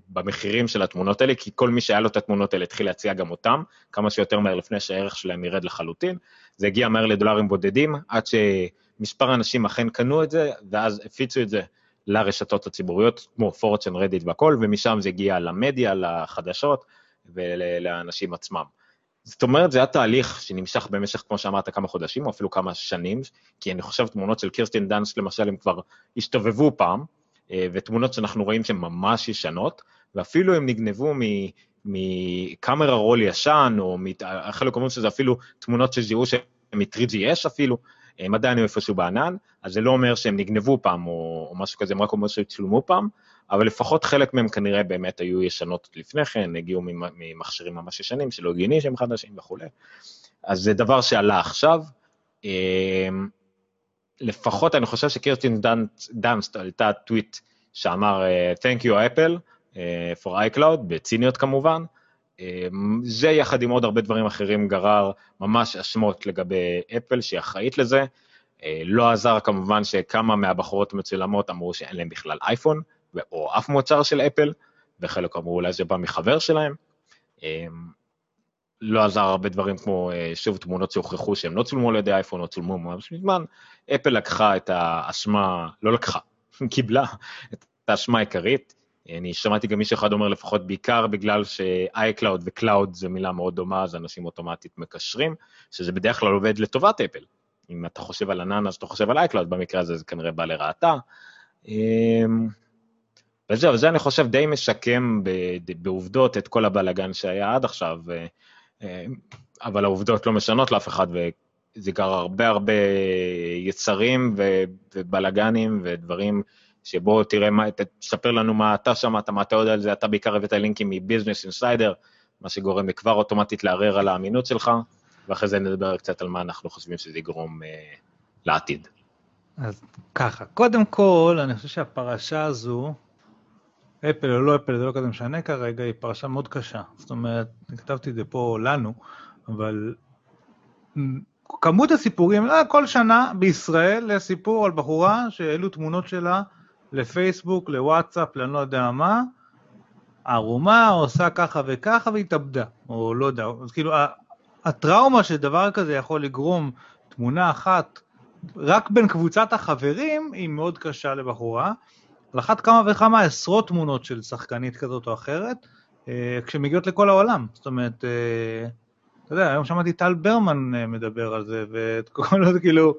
במחירים של התמונות האלה, כי כל מי שהיה לו את התמונות האלה התחיל להציע גם אותם, כמה שיותר מהר לפני שהערך שלהם ירד לחלוטין. זה הגיע מהר לדולרים בודדים, עד שמספר אנשים אכן קנו את זה, ואז הפיצו את זה לרשתות הציבוריות, כמו פורצ'ן, רדיט והכל, ומשם זה הגיע למדיה, לחדשות, ולאנשים עצמם. זאת אומרת, זה היה תהליך שנמשך במשך, כמו שאמרת, כמה חודשים, או אפילו כמה שנים, כי אני חושב תמונות של קירסטין דאנס, למשל, הם כבר השתובבו פעם, ותמונות שאנחנו רואים שהן ממש ישנות, ואפילו הם נגנבו מקאמרה רול ישן, או חלק אומרים שזה אפילו תמונות שזיהו שהן מ-3GS אפילו, הם עדיין איפשהו בענן, אז זה לא אומר שהם נגנבו פעם או, או משהו כזה, הם רק אומר שצולמו פעם, אבל לפחות חלק מהם כנראה באמת היו ישנות לפני כן, הגיעו ממכשירים ממש ישנים שלא הגיוני שהם חדשים וכולי. אז זה דבר שעלה עכשיו. לפחות אני חושב שקירטין דאנסט העלתה טוויט שאמר Thank you Apple אה, for iCloud, בציניות כמובן. אמ, זה יחד עם עוד הרבה דברים אחרים גרר ממש אשמות לגבי אפל שהיא אחראית לזה. אה, לא עזר כמובן שכמה מהבחורות המצולמות אמרו שאין להם בכלל אייפון, או אף מוצר של אפל, וחלק אמרו אולי זה בא מחבר שלהם. אמ, לא עזר הרבה דברים כמו, אה, שוב, תמונות שהוכחו שהם לא צולמו על ידי אייפון או צולמו ממש מזמן. אפל לקחה את האשמה, לא לקחה, קיבלה את האשמה העיקרית. אני שמעתי גם מישהו אחד אומר לפחות בעיקר בגלל ש-iCloud ו-Cloud זה מילה מאוד דומה, אז אנשים אוטומטית מקשרים, שזה בדרך כלל עובד לטובת אפל. אם אתה חושב על ענן אז אתה חושב על iCloud, במקרה הזה זה כנראה בא לרעתה. אמ, וזהו, זה אני חושב די משקם בעובדות את כל הבלאגן שהיה עד עכשיו, אבל העובדות לא משנות לאף אחד, וזה גר הרבה הרבה יצרים ובלאגנים ודברים שבו תראה, מה, תספר לנו מה אתה שמעת, מה אתה יודע על זה, אתה בעיקר הבאת לינקים מביזנס אינסיידר, מה שגורם לי כבר אוטומטית לערער על האמינות שלך, ואחרי זה נדבר קצת על מה אנחנו חושבים שזה יגרום אה, לעתיד. אז ככה, קודם כל, אני חושב שהפרשה הזו, אפל או לא אפל, זה לא כזה משנה כרגע, היא פרשה מאוד קשה. זאת אומרת, כתבתי את זה פה לנו, אבל כמות הסיפורים, אה, כל שנה בישראל יש סיפור על בחורה שהעלו תמונות שלה לפייסבוק, לוואטסאפ, לאני לא יודע מה, ערומה, עושה ככה וככה והתאבדה, או לא יודע, אז כאילו הטראומה שדבר כזה יכול לגרום תמונה אחת רק בין קבוצת החברים היא מאוד קשה לבחורה. על אחת כמה וכמה עשרות תמונות של שחקנית כזאת או אחרת, אה, כשמגיעות לכל העולם. זאת אומרת, אה, אתה יודע, היום שמעתי טל ברמן אה, מדבר על זה, ואת כל זה כאילו,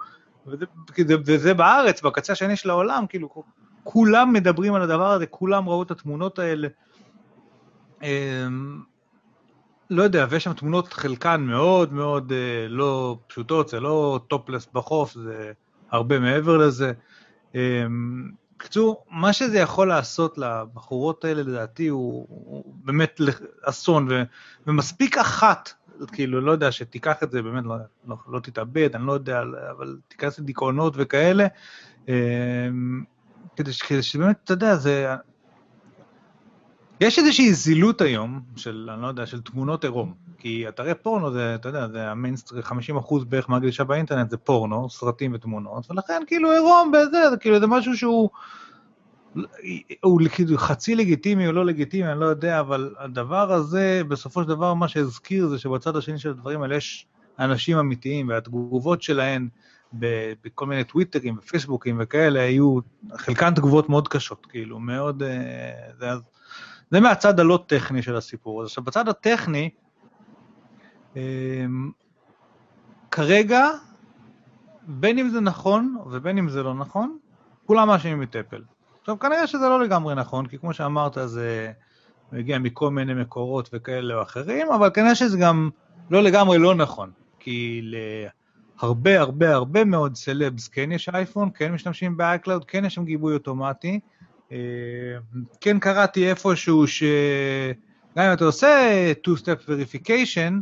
וזה, וזה בארץ, בקצה השני של העולם, כאילו, כולם מדברים על הדבר הזה, כולם ראו את התמונות האלה. לא יודע, ויש שם תמונות חלקן מאוד מאוד אה, לא פשוטות, זה לא טופלס בחוף, זה הרבה מעבר לזה. אמ, בקיצור, מה שזה יכול לעשות לבחורות האלה לדעתי הוא, הוא באמת אסון, ו, ומספיק אחת, כאילו, לא יודע, שתיקח את זה, באמת לא, לא, לא תתאבד, אני לא יודע, אבל תיכנס לדיכאונות וכאלה, אמ, כדי, כדי שבאמת, אתה יודע, זה... יש איזושהי זילות היום של, אני לא יודע, של תמונות עירום. כי אתרי פורנו זה, אתה יודע, זה המיינסטרים, 50% בערך מהגלישה באינטרנט זה פורנו, סרטים ותמונות, ולכן כאילו עירום בזה, זה כאילו זה משהו שהוא... הוא כאילו חצי לגיטימי או לא לגיטימי, אני לא יודע, אבל הדבר הזה, בסופו של דבר, מה שהזכיר זה שבצד השני של הדברים האלה יש אנשים אמיתיים, והתגובות שלהם בכל מיני טוויטרים ופייסבוקים וכאלה, היו, חלקן תגובות מאוד קשות, כאילו, מאוד... אה, זה, זה מהצד הלא טכני של הסיפור. עכשיו, בצד הטכני, אמ, כרגע, בין אם זה נכון ובין אם זה לא נכון, כולם מאשימים את אפל. עכשיו, כנראה שזה לא לגמרי נכון, כי כמו שאמרת, זה מגיע מכל מיני מקורות וכאלה או אחרים, אבל כנראה שזה גם לא לגמרי לא נכון, כי להרבה הרבה הרבה מאוד סלבס כן יש אייפון, כן משתמשים ב-iCloud, כן יש שם גיבוי אוטומטי. אה, כן קראתי איפשהו שגם אם אתה עושה two-step verification,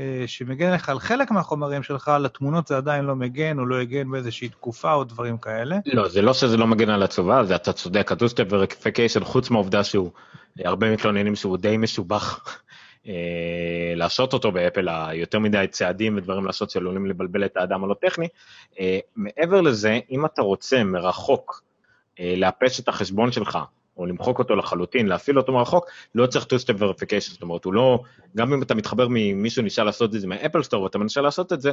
אה, שמגן לך על חלק מהחומרים שלך, לתמונות זה עדיין לא מגן, או לא הגן באיזושהי תקופה או דברים כאלה. לא, זה לא שזה לא מגן על הצובה, זה אתה צודק, ה-two-step verification, חוץ מהעובדה שהוא, הרבה מתלוננים שהוא די משובח אה, לעשות אותו באפל, היותר מדי צעדים ודברים לעשות שעלולים לבלבל את האדם הלא טכני. אה, מעבר לזה, אם אתה רוצה מרחוק לאפס את החשבון שלך, או למחוק אותו לחלוטין, להפעיל אותו מרחוק, לא צריך two-step verification, זאת אומרת, הוא לא, גם אם אתה מתחבר ממישהו נשאר לעשות את זה מהאפל סטור ואתה מנסה לעשות את זה,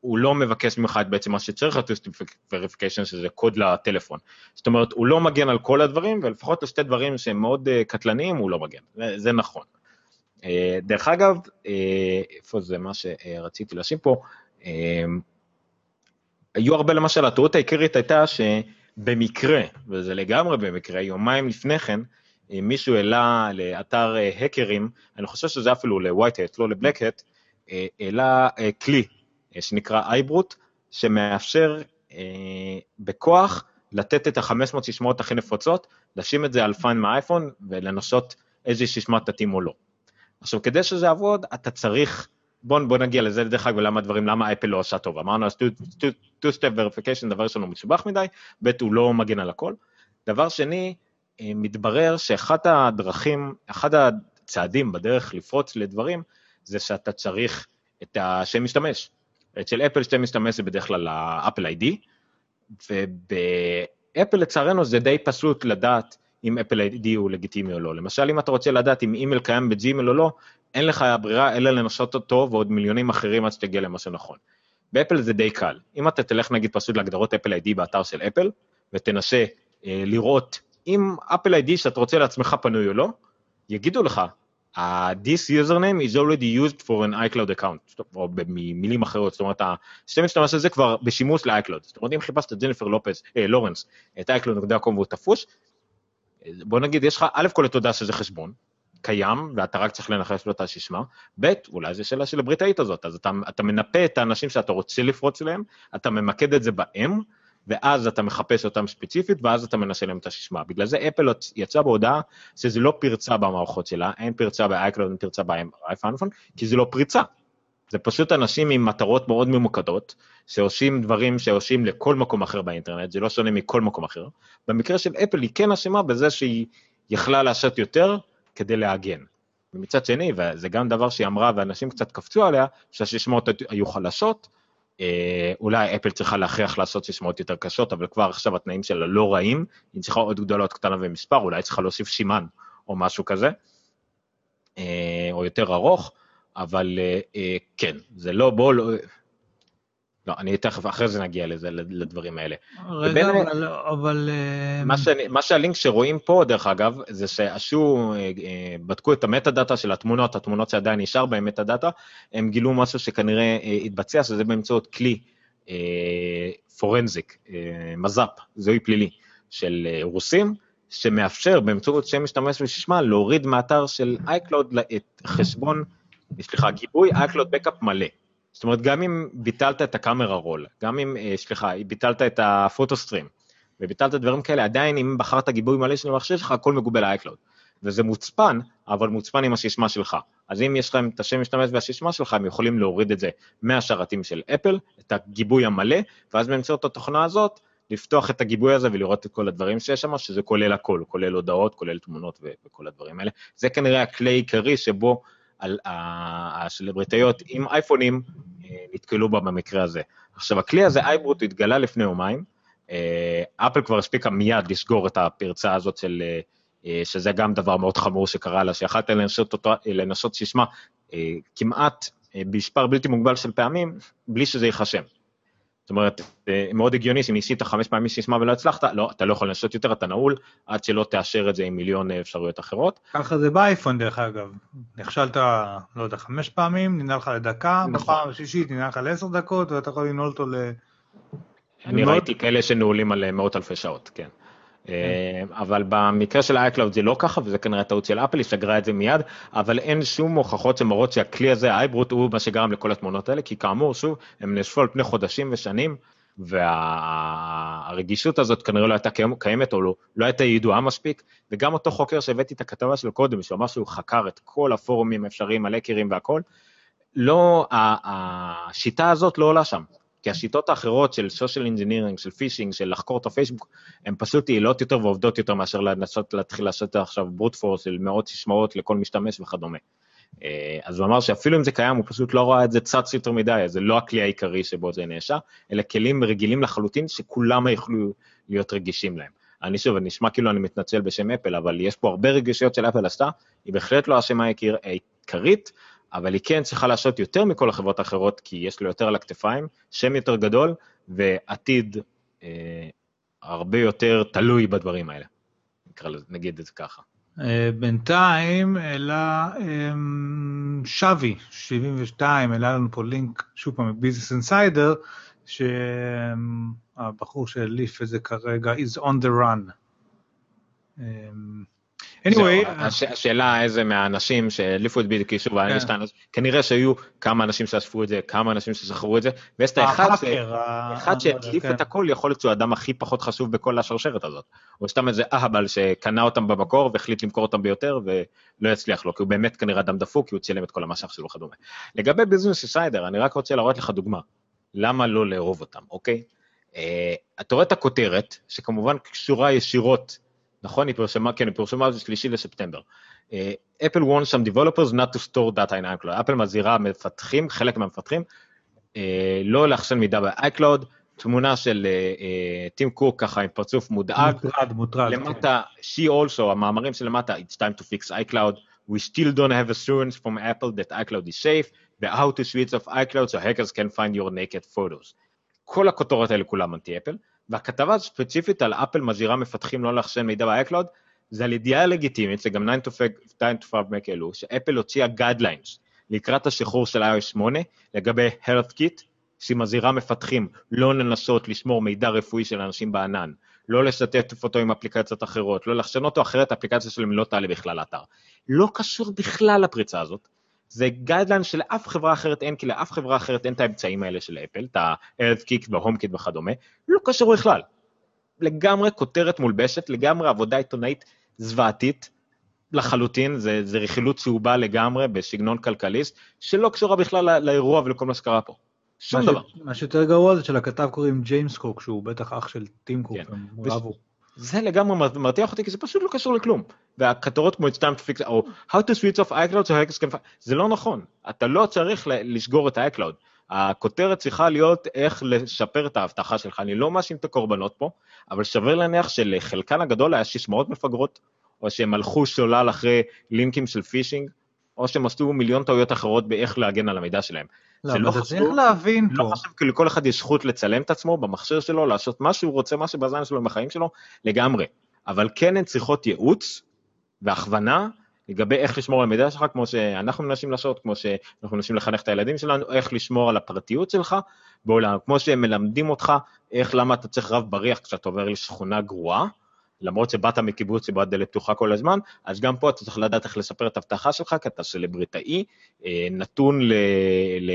הוא לא מבקש ממך את בעצם מה שצריך ה-two-step verification, שזה קוד לטלפון. זאת אומרת, הוא לא מגן על כל הדברים, ולפחות לשתי דברים שהם מאוד uh, קטלניים, הוא לא מגן, זה, זה נכון. Uh, דרך אגב, uh, איפה זה מה שרציתי להשיב פה, היו הרבה למשל, הטעות העיקרית הייתה ש... במקרה, וזה לגמרי במקרה, יומיים לפני כן, אה, מישהו העלה לאתר האקרים, אה, אני חושב שזה אפילו ל-white לא ל-black אה, העלה כלי שנקרא אייברוט, שמאפשר בכוח לתת את ה-500 ששמעות הכי נפוצות, לשים את זה על פיין מהאייפון ולנסות איזה ששמה תתאים או לא. עכשיו, כדי שזה יעבוד, אתה צריך בוא, בוא נגיע לזה דרך אגב, למה דברים, למה אפל לא עושה טוב. אמרנו, אז two-step verification, דבר ראשון הוא מסובך מדי, ב' הוא לא מגן על הכל. דבר שני, אה, מתברר שאחת הדרכים, אחד הצעדים בדרך לפרוץ לדברים, זה שאתה צריך את השם משתמש. אצל אפל שם משתמש זה בדרך כלל ה Apple ID, ובאפל לצערנו זה די פשוט לדעת אם Apple ID הוא לגיטימי או לא. למשל, אם אתה רוצה לדעת אם אימייל קיים ב Gmail או לא, אין לך ברירה אלא לנסות אותו ועוד מיליונים אחרים עד שתגיע למה שנכון. באפל זה די קל. אם אתה תלך נגיד פשוט להגדרות Apple ID באתר של אפל, ותנסה אה, לראות אם Apple ID שאתה רוצה לעצמך פנוי או לא, יגידו לך, this username is already used for an iCloud account, או במילים אחרות, זאת אומרת, השם משתמש הזה כבר בשימוש ל-iCloud. זאת אומרת, אם חיפשת את ג'ניפר לופס, אה, לורנס, את iCloud.com והוא תפוש, בוא נגיד, יש לך א' כל תודה שזה חשבון, קיים, ואתה רק צריך לנחש לו את הסיסמה, ב', אולי זו שאלה של הבריטאית הזאת, אז אתה, אתה מנפה את האנשים שאתה רוצה לפרוץ אליהם, אתה ממקד את זה בהם, ואז אתה מחפש אותם ספציפית, ואז אתה מנסה להם את הסיסמה. בגלל זה אפל יצא בהודעה שזה לא פרצה במערכות שלה, אין פרצה באייקלוד, אין פרצה באייפון, כי זה לא פריצה. זה פשוט אנשים עם מטרות מאוד ממוקדות, שעושים דברים שעושים לכל מקום אחר באינטרנט, זה לא שונה מכל מקום אחר. במקרה של אפל היא כן אשמה בזה שהיא יכלה לעשות יותר כדי להגן. ומצד שני, וזה גם דבר שהיא אמרה ואנשים קצת קפצו עליה, שהששמעות היו חלשות, אה, אולי אפל צריכה להכריח לעשות ששמעות יותר קשות, אבל כבר עכשיו התנאים שלה לא רעים, היא צריכה אות גדולה, אות קטנה ומספר, אולי צריכה להוסיף סימן או משהו כזה, אה, או יותר ארוך. אבל אה, אה, כן, זה לא, בוא, לא, לא, אני תכף, אחרי זה נגיע לזה, לדברים האלה. רגע, ובין, אבל... אבל אה, מה, שאני, מה שהלינק שרואים פה, דרך אגב, זה שעשו, בדקו את ה metadata של התמונות, התמונות שעדיין נשאר בהן metadata, הם גילו משהו שכנראה התבצע, שזה באמצעות כלי פורנזיק, מז"פ, זיהוי פלילי, של רוסים, שמאפשר באמצעות שם משתמש וששמה להוריד מאתר של אייקלוד את חשבון סליחה, גיבוי iCloud Backup מלא. זאת אומרת, גם אם ביטלת את הקאמרה רול, גם אם, אה, סליחה, ביטלת את הפוטוסטרים, וביטלת דברים כאלה, עדיין אם בחרת גיבוי מלא של המחשב שלך, הכל מגובה ל-iCloud. וזה מוצפן, אבל מוצפן עם הסיסמה שלך. אז אם יש להם את השם משתמש והסיסמה שלך, הם יכולים להוריד את זה מהשרתים של אפל, את הגיבוי המלא, ואז באמצעות התוכנה הזאת, לפתוח את הגיבוי הזה ולראות את כל הדברים שיש שם, שזה כולל הכל, כולל הודעות, כולל תמונות וכל הדברים האלה. זה כנראה הכלי העיקרי שבו הסלבריטאיות עם אייפונים אה, נתקלו בה במקרה הזה. עכשיו, הכלי הזה, אייברוט, התגלה לפני יומיים, אה, אפל כבר הספיקה מיד לסגור את הפרצה הזאת של, אה, שזה גם דבר מאוד חמור שקרה לה, שיכלת לנסות, אותו, לנסות סיסמה כמעט במספר בלתי מוגבל של פעמים, בלי שזה ייחשם. זאת אומרת, מאוד הגיוני שאם ניסית חמש פעמים סיסמה ולא הצלחת, לא, אתה לא יכול לנסות יותר, אתה נעול, עד שלא תאשר את זה עם מיליון אפשרויות אחרות. ככה זה באייפון דרך אגב. נכשלת, לא יודע, חמש פעמים, נינה לך לדקה, נכון. בפעם השלישית נינה לך לעשר דקות, ואתה יכול לנעול אותו ל... אני ראיתי כאלה שנעולים על מאות אלפי שעות, כן. אה, אבל במקרה של iCloud זה לא ככה, וזה כנראה טעות של אפל, היא סגרה את זה מיד, אבל אין שום הוכחות שמראות שהכלי הזה, האייברוט, הוא מה שגרם לכל התמונות האלה, כי כאמור, שוב, הם נאספו על פני חודשים ושנים, והרגישות הזאת כנראה לא הייתה קיימת או לא, לא הייתה ידועה מספיק, וגם אותו חוקר שהבאתי את הכתבה שלו קודם, שהוא אמר שהוא חקר את כל הפורומים האפשריים, הלקרים והכל, לא, השיטה הזאת לא עולה שם. כי השיטות האחרות של social engineering, של פישינג, של לחקור את הפייסבוק, הן פשוט יעילות יותר ועובדות יותר מאשר לנסות להתחיל לעשות עכשיו ברוט פורס של מאות סיסמאות לכל משתמש וכדומה. אה, אז הוא אמר שאפילו אם זה קיים, הוא פשוט לא ראה את זה צץ יותר מדי, זה לא הכלי העיקרי שבו זה נאשר, אלא כלים רגילים לחלוטין שכולם יכלו להיות רגישים להם. אני שוב, נשמע כאילו אני מתנצל בשם אפל, אבל יש פה הרבה רגישויות של אפל עשתה, היא בהחלט לא אשמה העיקרית, אבל היא כן צריכה לעשות יותר מכל החברות האחרות, כי יש לו יותר על הכתפיים, שם יותר גדול, ועתיד אה, הרבה יותר תלוי בדברים האלה. נקרא לזה, נגיד את זה ככה. אה, בינתיים אמ, שווי 72, העלה לנו פה לינק, שוב פעם, ביזנס אינסיידר, שהבחור שהעליף את זה כרגע is on the run. Anyway, הש, השאלה איזה מהאנשים שהדליפו את בדיוק, כי שוב, כן. כנראה שהיו כמה אנשים שאספו את זה, כמה אנשים שזכרו את זה, ויש את האחד אחד שהדליף כן. את הכל, יכול להיות שהוא האדם הכי פחות חשוב בכל השרשרת הזאת. או סתם איזה אהבל שקנה אותם במקור והחליט למכור אותם ביותר ולא יצליח לו, כי הוא באמת כנראה אדם דפוק, כי הוא צילם את כל המשך שלו וכדומה. לגבי ביזנס סיידר, אני רק רוצה להראות לך דוגמה. למה לא לאהוב אותם, אוקיי? Uh, אתה רואה את הכותרת, שכמובן קשורה ישירות נכון? היא פרסמה, כן, היא פרסמה בשלישי לספטמבר. אפל uh, wants some developers not to store data in iCloud. אפל מזהירה מפתחים, חלק מהמפתחים, uh, לא לאחסן מידע ב-iCloud, תמונה של טים uh, קוק ככה עם פרצוף מודאג. מוטרד, מוטרד. למטה, כן. she also, המאמרים שלמטה, it's time to fix iCloud, we still don't have assurance from Apple that iCloud is safe, ו-how to switch off iCloud so hackers can find your naked photos. כל הכותרות האלה כולם אנטי אפל. והכתבה הספציפית על אפל מזהירה מפתחים לא לאחסן מידע ב-iCloud, זה על ידיעה לגיטימית, זה גם 9 to 5 Mac העלו, שאפל הוציאה Guidelines לקראת השחרור של iOS 8 לגבי health kit, שהיא מזהירה מפתחים לא לנסות לשמור מידע רפואי של אנשים בענן, לא לשתף אותו עם אפליקציות אחרות, לא לחשן אותו, אחרת האפליקציה שלהם לא תעלה בכלל לאתר. לא קשור בכלל לפריצה הזאת, זה גיידליין שלאף חברה אחרת אין, כי לאף חברה אחרת אין את האמצעים האלה של אפל, את ה-Earth Kick וה-Home Kit וכדומה, לא קשור בכלל. לגמרי כותרת מולבשת, לגמרי עבודה עיתונאית זוועתית לחלוטין, זה, זה רכילות צהובה לגמרי בסגנון כלכליסט, שלא קשורה בכלל לאירוע ולכל מה שקרה פה. שום דבר. מה שיותר גרוע זה שלכתב קוראים ג'יימס קוק, שהוא בטח אח של טים קוק, כן. הם רבו. זה לגמרי מרתיח אותי, כי זה פשוט לא קשור לכלום. והכתרות כמו it's time to fix, או how to switch off iCloud so hackers can זה לא נכון. אתה לא צריך לסגור את ה-iCloud. הכותרת צריכה להיות איך לשפר את האבטחה שלך. אני לא מאשים את הקורבנות פה, אבל שווה להניח שלחלקן הגדול היה שישמעות מפגרות, או שהם הלכו שולל אחרי לינקים של פישינג, או שהם עשו מיליון טעויות אחרות באיך להגן על המידע שלהם. לא, אבל לא אתה צריך להבין לא פה. לא חושב, כי לכל אחד יש זכות לצלם את עצמו במכשיר שלו, לעשות מה שהוא רוצה, מה שבזמן שלו עם החיים שלו, לגמרי. אבל כן הן צריכות ייעוץ והכוונה לגבי איך לשמור על המידע שלך, כמו שאנחנו מנסים לעשות, כמו שאנחנו מנסים לחנך את הילדים שלנו, איך לשמור על הפרטיות שלך בעולם, כמו שהם מלמדים אותך איך, למה אתה צריך רב בריח כשאתה עובר לשכונה גרועה, למרות שבאת מקיבוץ שבו הדלת פתוחה כל הזמן, אז גם פה אתה צריך לדעת איך לספר את ההבטחה שלך, כי אתה סלבריטאי, אה, נתון ל, ל,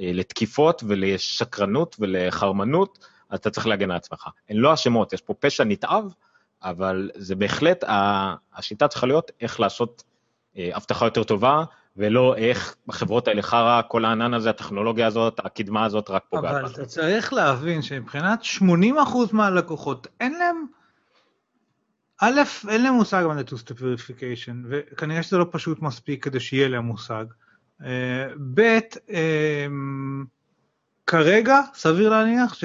אה, לתקיפות ולשקרנות ולחרמנות, אז אתה צריך להגן על עצמך. הן לא אשמות, יש פה פשע נתעב, אבל זה בהחלט, השיטה צריכה להיות איך לעשות אה, אבטחה יותר טובה, ולא איך בחברות האלה חרא, כל הענן הזה, הטכנולוגיה הזאת, הקדמה הזאת רק פוגעת. אבל אתה צריך להבין שמבחינת 80% מהלקוחות, אין להם, א', אין להם מושג מה זה two-step verification, וכנראה שזה לא פשוט מספיק כדי שיהיה להם מושג. אה, ב', אה, כרגע, סביר להניח, ש...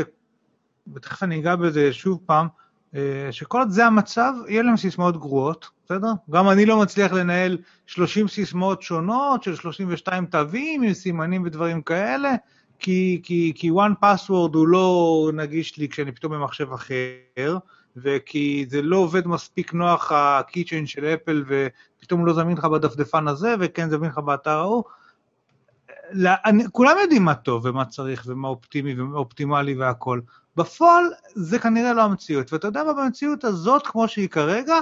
ותכף אני אגע בזה שוב פעם, אה, שכל עוד זה המצב, יהיה להם סיסמאות גרועות, בסדר? גם אני לא מצליח לנהל 30 סיסמאות שונות של 32 תווים עם סימנים ודברים כאלה, כי, כי, כי one password הוא לא נגיש לי כשאני פתאום במחשב אחר, וכי זה לא עובד מספיק נוח ה-keychain של אפל, ופתאום לא זמין לך בדפדפן הזה, וכן זמין לך באתר ההוא. כולם יודעים מה טוב ומה צריך ומה אופטימי ומה אופטימלי והכל. בפועל זה כנראה לא המציאות, ואתה יודע מה, במציאות הזאת, כמו שהיא כרגע,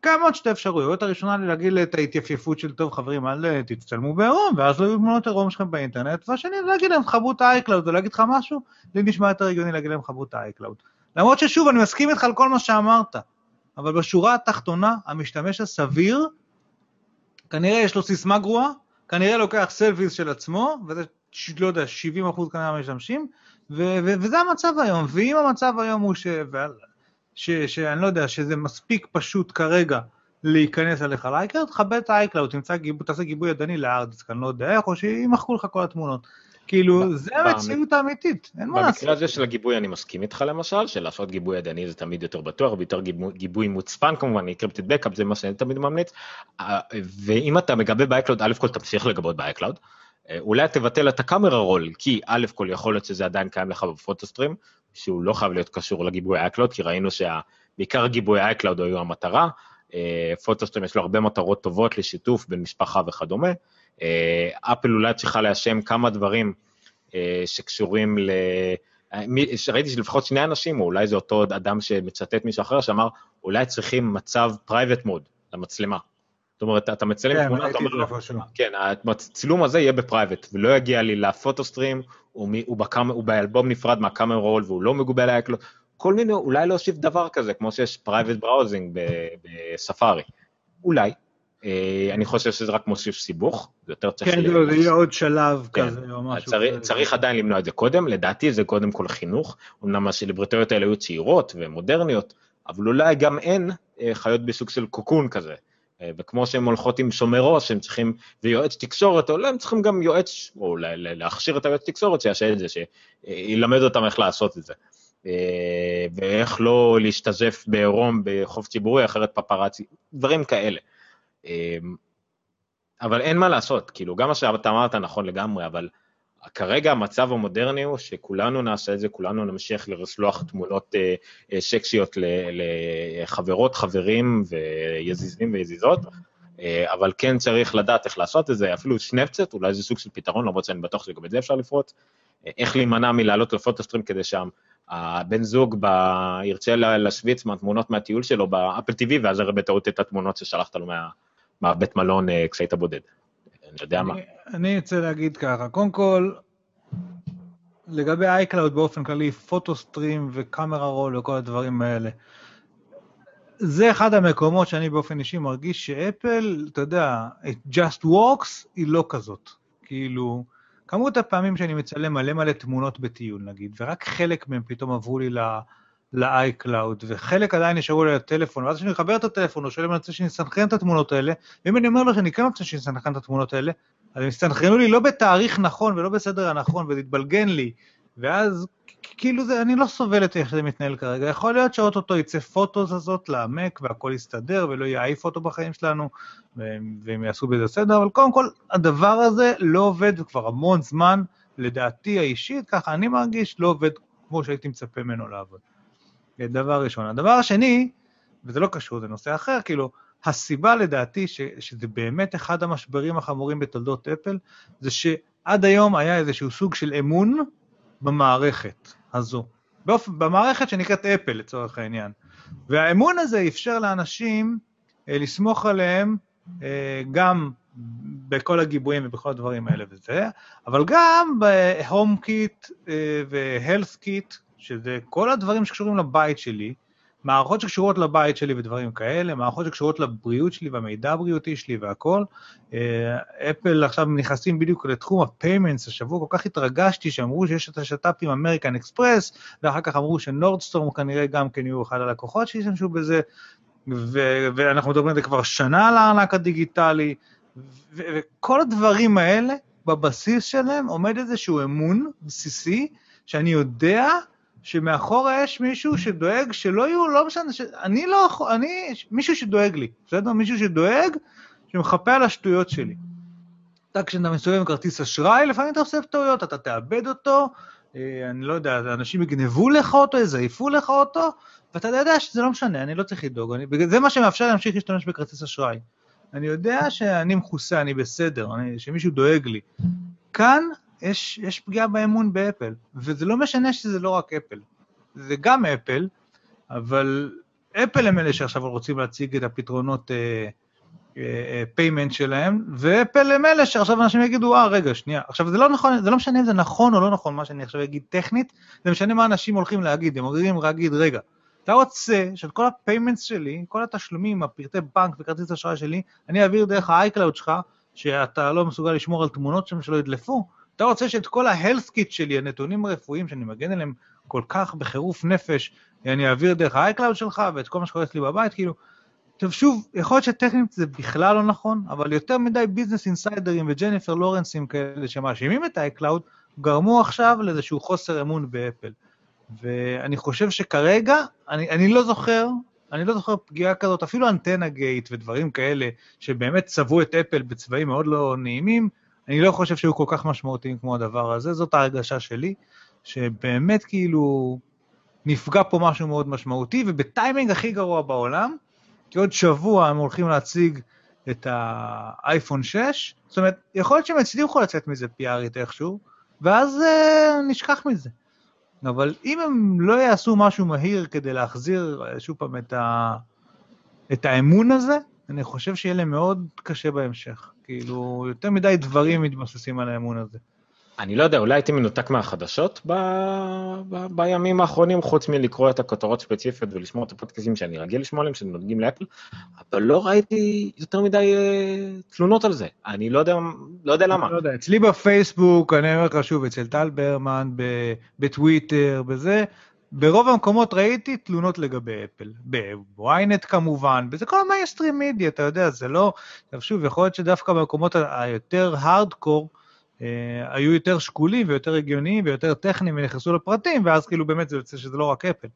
קיימות שתי אפשרויות, הראשונה היא להגיד את ההתייפייפות של טוב חברים, אל תצטלמו בעירום, ואז לא יהיו תמונות עירום שלכם באינטרנט, והשני להגיד להם תחברו את ה-iCloud, ולהגיד לך משהו, לי נשמע יותר הגיוני להגיד להם תחברו את ה-iCloud. למרות ששוב, אני מסכים איתך על כל מה שאמרת, אבל בשורה התחתונה, המשתמש הסביר, כנראה יש לו סיסמה גרועה, כנראה לוקח סלפיס של עצמו, וזה, לא יודע, 70 אחוז כנראה משתמשים, ו- ו- וזה המצב היום, ואם המצב היום הוא ש... ש... שאני לא יודע, שזה מספיק פשוט כרגע להיכנס עליך ל iCloud, תכבה את ה iCloud, תמצא תעשה גיבוי ידני ל hard disk, אני לא יודע איך, או שימחקו לך כל התמונות. כאילו, זה המציאות האמיתית, אין מה לעשות. במקרה הזה של הגיבוי אני מסכים איתך למשל, שלעשות גיבוי ידני זה תמיד יותר בטוח, ויותר גיבוי מוצפן כמובן, encrypted backup זה מה שאני תמיד ממליץ, ואם אתה מגבה ב iCloud, א' כל תמשיך לגבות ב iCloud, אה, אולי תבטל את ה camera roll, כי א' כל יכול להיות שזה עדיין קיים לך ב Photo Stream, שהוא לא חייב להיות קשור לגיבוי iCloud, כי ראינו שבעיקר גיבוי iCloud היו המטרה, אה, Photo Stream יש לו הרבה מטרות טובות לשיתוף בין משפחה וכדומה, אפל אולי צריכה ליישם כמה דברים שקשורים ל... ראיתי שלפחות שני אנשים, או אולי זה אותו אדם שמצטט מישהו אחר, שאמר, אולי צריכים מצב private mode למצלמה. זאת אומרת, אתה מצלם כן, תמונה, אתה אומר לו, כן, הצילום הזה יהיה ב private, ולא יגיע לי ל Photo Stream, הוא, הוא, בקאמ, הוא באלבום נפרד מה camera roll, והוא לא מגובה ל iCloud, כל מיני, אולי להוסיף דבר כזה, כמו שיש private browsing בספארי. אולי. אה, אני חושב שזה רק מוסיף סיבוך, זה יותר צריך... כן, זה יהיה עוד שלב כן. כזה או משהו. צריך, צריך עדיין למנוע את זה קודם, לדעתי זה קודם כל חינוך, אמנם הסלבריטאיות האלה היו צעירות ומודרניות, אבל אולי גם הן אה, חיות בסוג של קוקון כזה. אה, וכמו שהן הולכות עם שומר ראש, הם צריכים, ויועץ תקשורת, או לא, הם צריכים גם יועץ, או להכשיר את היועץ תקשורת שיעשה את זה, שילמד אותם איך לעשות את זה. ואיך לא להשתזף בעירום בחוף ציבורי, אחרת פפראצי, דברים כאלה. אה, אבל אין מה לעשות, כאילו, גם מה שאתה אמרת נכון לגמרי, אבל כרגע המצב המודרני הוא שכולנו נעשה את זה, כולנו נמשיך לרסלוח תמונות אה, אה, שקסיות לחברות, חברים ויזיזים ויזיזות, אה, אבל כן צריך לדעת איך לעשות את זה, אפילו סנאפצט, אולי זה סוג של פתרון, למרות שאני בטוח שגם את זה אפשר לפרוץ, איך להימנע מלעלות לפוטוסטרים כדי שם הבן זוג ב... ירצה להשוויץ מהתמונות מהטיול שלו באפל TV, ואז יראה בטעות את התמונות ששלחת לו מה... מהבית מלון כשהיית בודד. אני יודע מה. אני רוצה להגיד ככה, קודם כל, לגבי iCloud באופן כללי, פוטוסטרים וקאמרה רול וכל הדברים האלה, זה אחד המקומות שאני באופן אישי מרגיש שאפל, אתה יודע, it just works, היא לא כזאת. כאילו, כמות הפעמים שאני מצלם מלא מלא תמונות בטיול נגיד, ורק חלק מהם פתאום עברו לי ל-iCloud, וחלק עדיין נשארו לי לטלפון, ואז כשאני מחבר את הטלפון, הוא שואל אם אני רוצה שאני אסנכרן את התמונות האלה, ואם אני אומר לו שאני כן רוצה שאני אסנכרן את התמונות האלה, אז הם הסתנכרנו לי לא בתאריך נכון ולא בסדר הנכון, וזה התבלגן לי, ואז כאילו זה, אני לא סובל את איך שזה מתנהל כרגע. יכול להיות שאו-טו-טו תצא Photos הזאת למק והכל יסתדר ולא יהיה iPhoto בחיים שלנו, והם, והם יעשו בזה סדר, אבל קודם כל, הדבר הזה לא עובד כבר המון זמן, לדעתי האישית, ככה אני מרגיש, לא עובד כמו שהייתי מצפה ממנו לעבוד. דבר ראשון. הדבר השני, וזה לא קשור, זה נושא אחר, כאילו, הסיבה לדעתי ש, שזה באמת אחד המשברים החמורים בתולדות אפל, זה שעד היום היה איזשהו סוג של אמון במערכת הזו. באופ... במערכת שנקראת אפל לצורך העניין. והאמון הזה אפשר לאנשים אה, לסמוך עליהם אה, גם בכל הגיבויים ובכל הדברים האלה וזה, אבל גם ב HomeKit ו HealthKit, שזה כל הדברים שקשורים לבית שלי, מערכות שקשורות לבית שלי ודברים כאלה, מערכות שקשורות לבריאות שלי והמידע הבריאותי שלי והכל. אפל עכשיו נכנסים בדיוק לתחום ה payments, השבוע כל כך התרגשתי שאמרו שיש את השת"פ עם אמריקן אקספרס, ואחר כך אמרו שנורדסטרום כנראה גם כן יהיו אחד הלקוחות שישתמשו בזה, ו- ואנחנו מדברים על זה כבר שנה על הארנק הדיגיטלי, וכל הדברים האלה, בבסיס שלהם עומד איזשהו אמון בסיסי, שאני יודע שמאחורה יש מישהו שדואג שלא יהיו, לא משנה, ש... אני לא יכול, אני, מישהו שדואג לי, בסדר? מישהו שדואג, שמחפה על השטויות שלי. אתה כשאתה מסתובב עם כרטיס אשראי, לפעמים אתה עושה טעויות, אתה תאבד אותו, אה, אני לא יודע, אנשים יגנבו לך אותו, יזייפו לך אותו, ואתה יודע שזה לא משנה, אני לא צריך לדאוג, אני, זה מה שמאפשר להמשיך להשתמש בכרטיס אשראי. אני יודע שאני מכוסה, אני בסדר, אני, שמישהו דואג לי. כאן יש, יש פגיעה באמון באפל, וזה לא משנה שזה לא רק אפל, זה גם אפל, אבל אפל הם אלה שעכשיו רוצים להציג את הפתרונות payment uh, uh, שלהם, ואפל הם אלה שעכשיו אנשים יגידו, אה, רגע, שנייה. עכשיו, זה לא נכון, זה לא משנה אם זה נכון או לא נכון, מה שאני עכשיו אגיד טכנית, זה משנה מה אנשים הולכים להגיד, הם הולכים להגיד, רגע, אתה רוצה שאת כל ה payments שלי, כל התשלומים, הפרטי בנק וכרטיס אשראי שלי, אני אעביר דרך ה-iCloud שלך, שאתה לא מסוגל לשמור על תמונות שם שלא ידלפו, אתה רוצה שאת כל ה-health kit שלי, הנתונים הרפואיים שאני מגן עליהם כל כך בחירוף נפש, אני אעביר דרך ה-iCloud שלך ואת כל מה שקורה אצלי בבית, כאילו, טוב, שוב, יכול להיות שטכנית זה בכלל לא נכון, אבל יותר מדי ביזנס אינסיידרים וג'ניפר לורנסים כאלה שמאשימים את ה-iCloud, גרמו עכשיו לאיזשהו חוסר אמון באפל. ואני חושב שכרגע, אני, אני לא זוכר, אני לא זוכר פגיעה כזאת, אפילו אנטנה גייט ודברים כאלה, שבאמת צבעו את אפל בצבעים מאוד לא נעימים, אני לא חושב שהיו כל כך משמעותיים כמו הדבר הזה, זאת ההרגשה שלי, שבאמת כאילו נפגע פה משהו מאוד משמעותי, ובטיימינג הכי גרוע בעולם, כי עוד שבוע הם הולכים להציג את האייפון 6, זאת אומרת, יכול להיות שהם הצליחו לצאת מזה פיארית איכשהו, ואז אה, נשכח מזה. אבל אם הם לא יעשו משהו מהיר כדי להחזיר שוב פעם את, ה... את האמון הזה, אני חושב שיהיה להם מאוד קשה בהמשך. כאילו, יותר מדי דברים מתבססים על האמון הזה. אני לא יודע, אולי הייתי מנותק מהחדשות ב... ב... בימים האחרונים, חוץ מלקרוא את הכותרות ספציפיות ולשמוע את הפודקאסים שאני רגיל לשמוע עליהם, שנוגעים לאפל, אבל לא ראיתי יותר מדי uh, תלונות על זה. אני לא יודע, לא יודע למה. לא יודע, אצלי בפייסבוק, אני אומר לך שוב, אצל טל ברמן, בטוויטר, בזה, ברוב המקומות ראיתי תלונות לגבי אפל, בוויינט כמובן, בזה כל המיינסטרים מידיה, אתה יודע, זה לא, שוב, יכול להיות שדווקא במקומות היותר הארדקור, אה, היו יותר שקולים ויותר הגיוניים ויותר טכניים ונכנסו לפרטים, ואז כאילו באמת זה יוצא שזה לא רק אפל.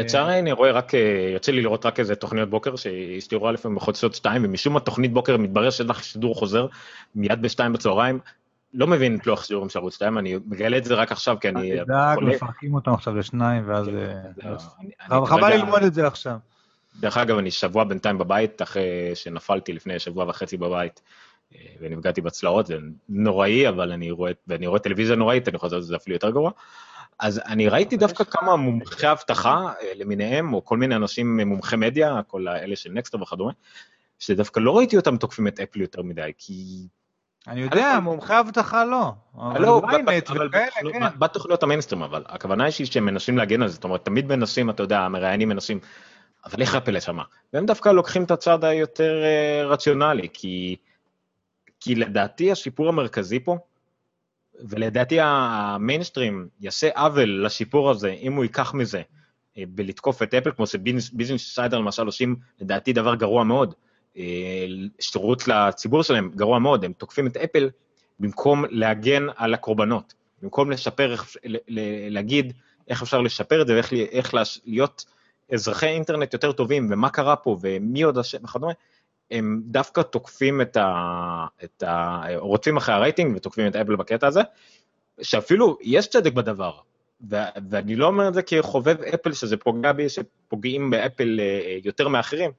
את שאר אני רואה רק, אה, יוצא לי לראות רק איזה תוכניות בוקר שאשתי רואה לפעמים בחודשות שתיים, ומשום מה תוכנית בוקר מתברר שיש לך שידור חוזר מיד בשתיים בצהריים, לא מבין את לוח שיעורים של ערוץ 2, אני מגלה את זה רק עכשיו כי אני חולה. מפרקים אותם עכשיו לשניים, ואז... כן, אה, חבל ללמוד את זה עכשיו. דרך אגב, אני שבוע בינתיים בבית, אחרי שנפלתי לפני שבוע וחצי בבית, אה, ונפגעתי בצלעות, זה נוראי, אבל אני רואה, ואני רואה טלוויזיה נוראית, אני חושב שזה אפילו יותר גרוע. אז אני ראיתי דווקא כמה מומחי אבטחה אה, למיניהם, או כל מיני אנשים מומחי מדיה, כל האלה של נקסטר וכדומה, שדווקא לא ראיתי אותם תוקפים את אפל יותר מדי, כי אני יודע, מומחי אבטחה לא. לא, כן. בתוכניות המיינסטרים, אבל הכוונה היא שהם מנסים להגן על זה, זאת אומרת, תמיד מנסים, אתה יודע, המראיינים מנסים, אבל איך אפל שמה? והם דווקא לוקחים את הצד היותר אה, רציונלי, כי, כי לדעתי השיפור המרכזי פה, ולדעתי המיינסטרים יעשה עוול לשיפור הזה, אם הוא ייקח מזה אה, בלתקוף את אפל, כמו שביזנס סיידר למשל עושים, לדעתי דבר גרוע מאוד. אה, שירות לציבור שלהם גרוע מאוד, הם תוקפים את אפל במקום להגן על הקורבנות, במקום לשפר, להגיד איך אפשר לשפר את זה ואיך להיות אזרחי אינטרנט יותר טובים ומה קרה פה ומי עוד אשם וכדומה, הם דווקא תוקפים את ה... את ה... רודפים אחרי הרייטינג ותוקפים את אפל בקטע הזה, שאפילו יש צדק בדבר, ו- ואני לא אומר את זה כחובב אפל שזה פוגע בי, שפוגעים באפל אה, יותר מאחרים,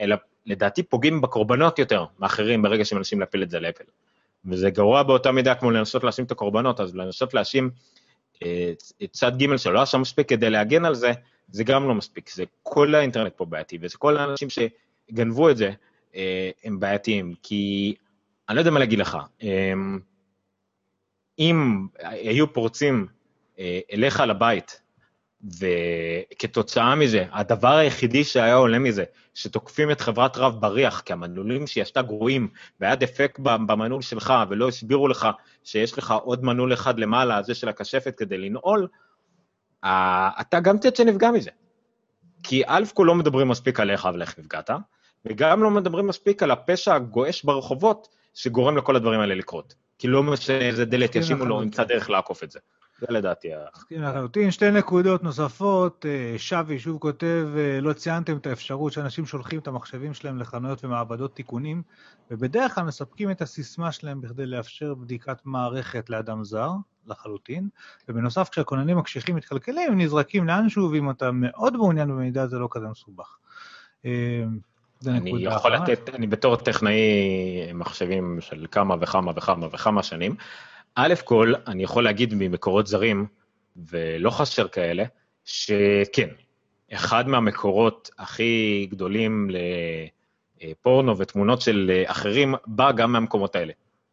אלא לדעתי פוגעים בקורבנות יותר מאחרים ברגע שמנסים להפיל את זה לאפל. וזה גרוע באותה מידה כמו לנסות להאשים את הקורבנות, אז לנסות להאשים אה, את צד ג' שלא עשה מספיק כדי להגן על זה, זה גם לא מספיק, זה כל האינטרנט פה בעייתי, וזה כל האנשים שגנבו את זה, אה, הם בעייתיים, כי אני לא יודע מה להגיד לך, אה, אם היו פורצים אליך לבית וכתוצאה מזה, הדבר היחידי שהיה עולה מזה, שתוקפים את חברת רב בריח, כי המנעולים שהיא עשתה גרועים, והיה דפק במנעול שלך, ולא הסבירו לך שיש לך עוד מנעול אחד למעלה, זה של הקשפת כדי לנעול, אתה גם תצא נפגע מזה. כי א' כל לא מדברים מספיק על איך ולאיך נפגעת, וגם לא מדברים מספיק על הפשע הגועש ברחובות, שגורם לכל הדברים האלה לקרות. כי לא משנה איזה דלת ישימו לו, ימצא דרך לעקוף את זה. זה לדעתי ה... מסכים לחלוטין. שתי נקודות נוספות, אה, שווי שוב כותב, אה, לא ציינתם את האפשרות שאנשים שולחים את המחשבים שלהם לחנויות ומעבדות תיקונים, ובדרך כלל מספקים את הסיסמה שלהם בכדי לאפשר בדיקת מערכת לאדם זר, לחלוטין, ובנוסף כשהכוננים הקשיחים מתקלקלים, הם נזרקים לאנשהו, ואם אתה מאוד מעוניין במידע זה לא כזה מסובך. אה, אני יכול לתת, אני בתור טכנאי מחשבים של כמה וכמה וכמה וכמה שנים, א' כל, אני יכול להגיד ממקורות זרים, ולא חסר כאלה, שכן, אחד מהמקורות הכי גדולים לפורנו ותמונות של אחרים, בא גם מהמקומות האלה.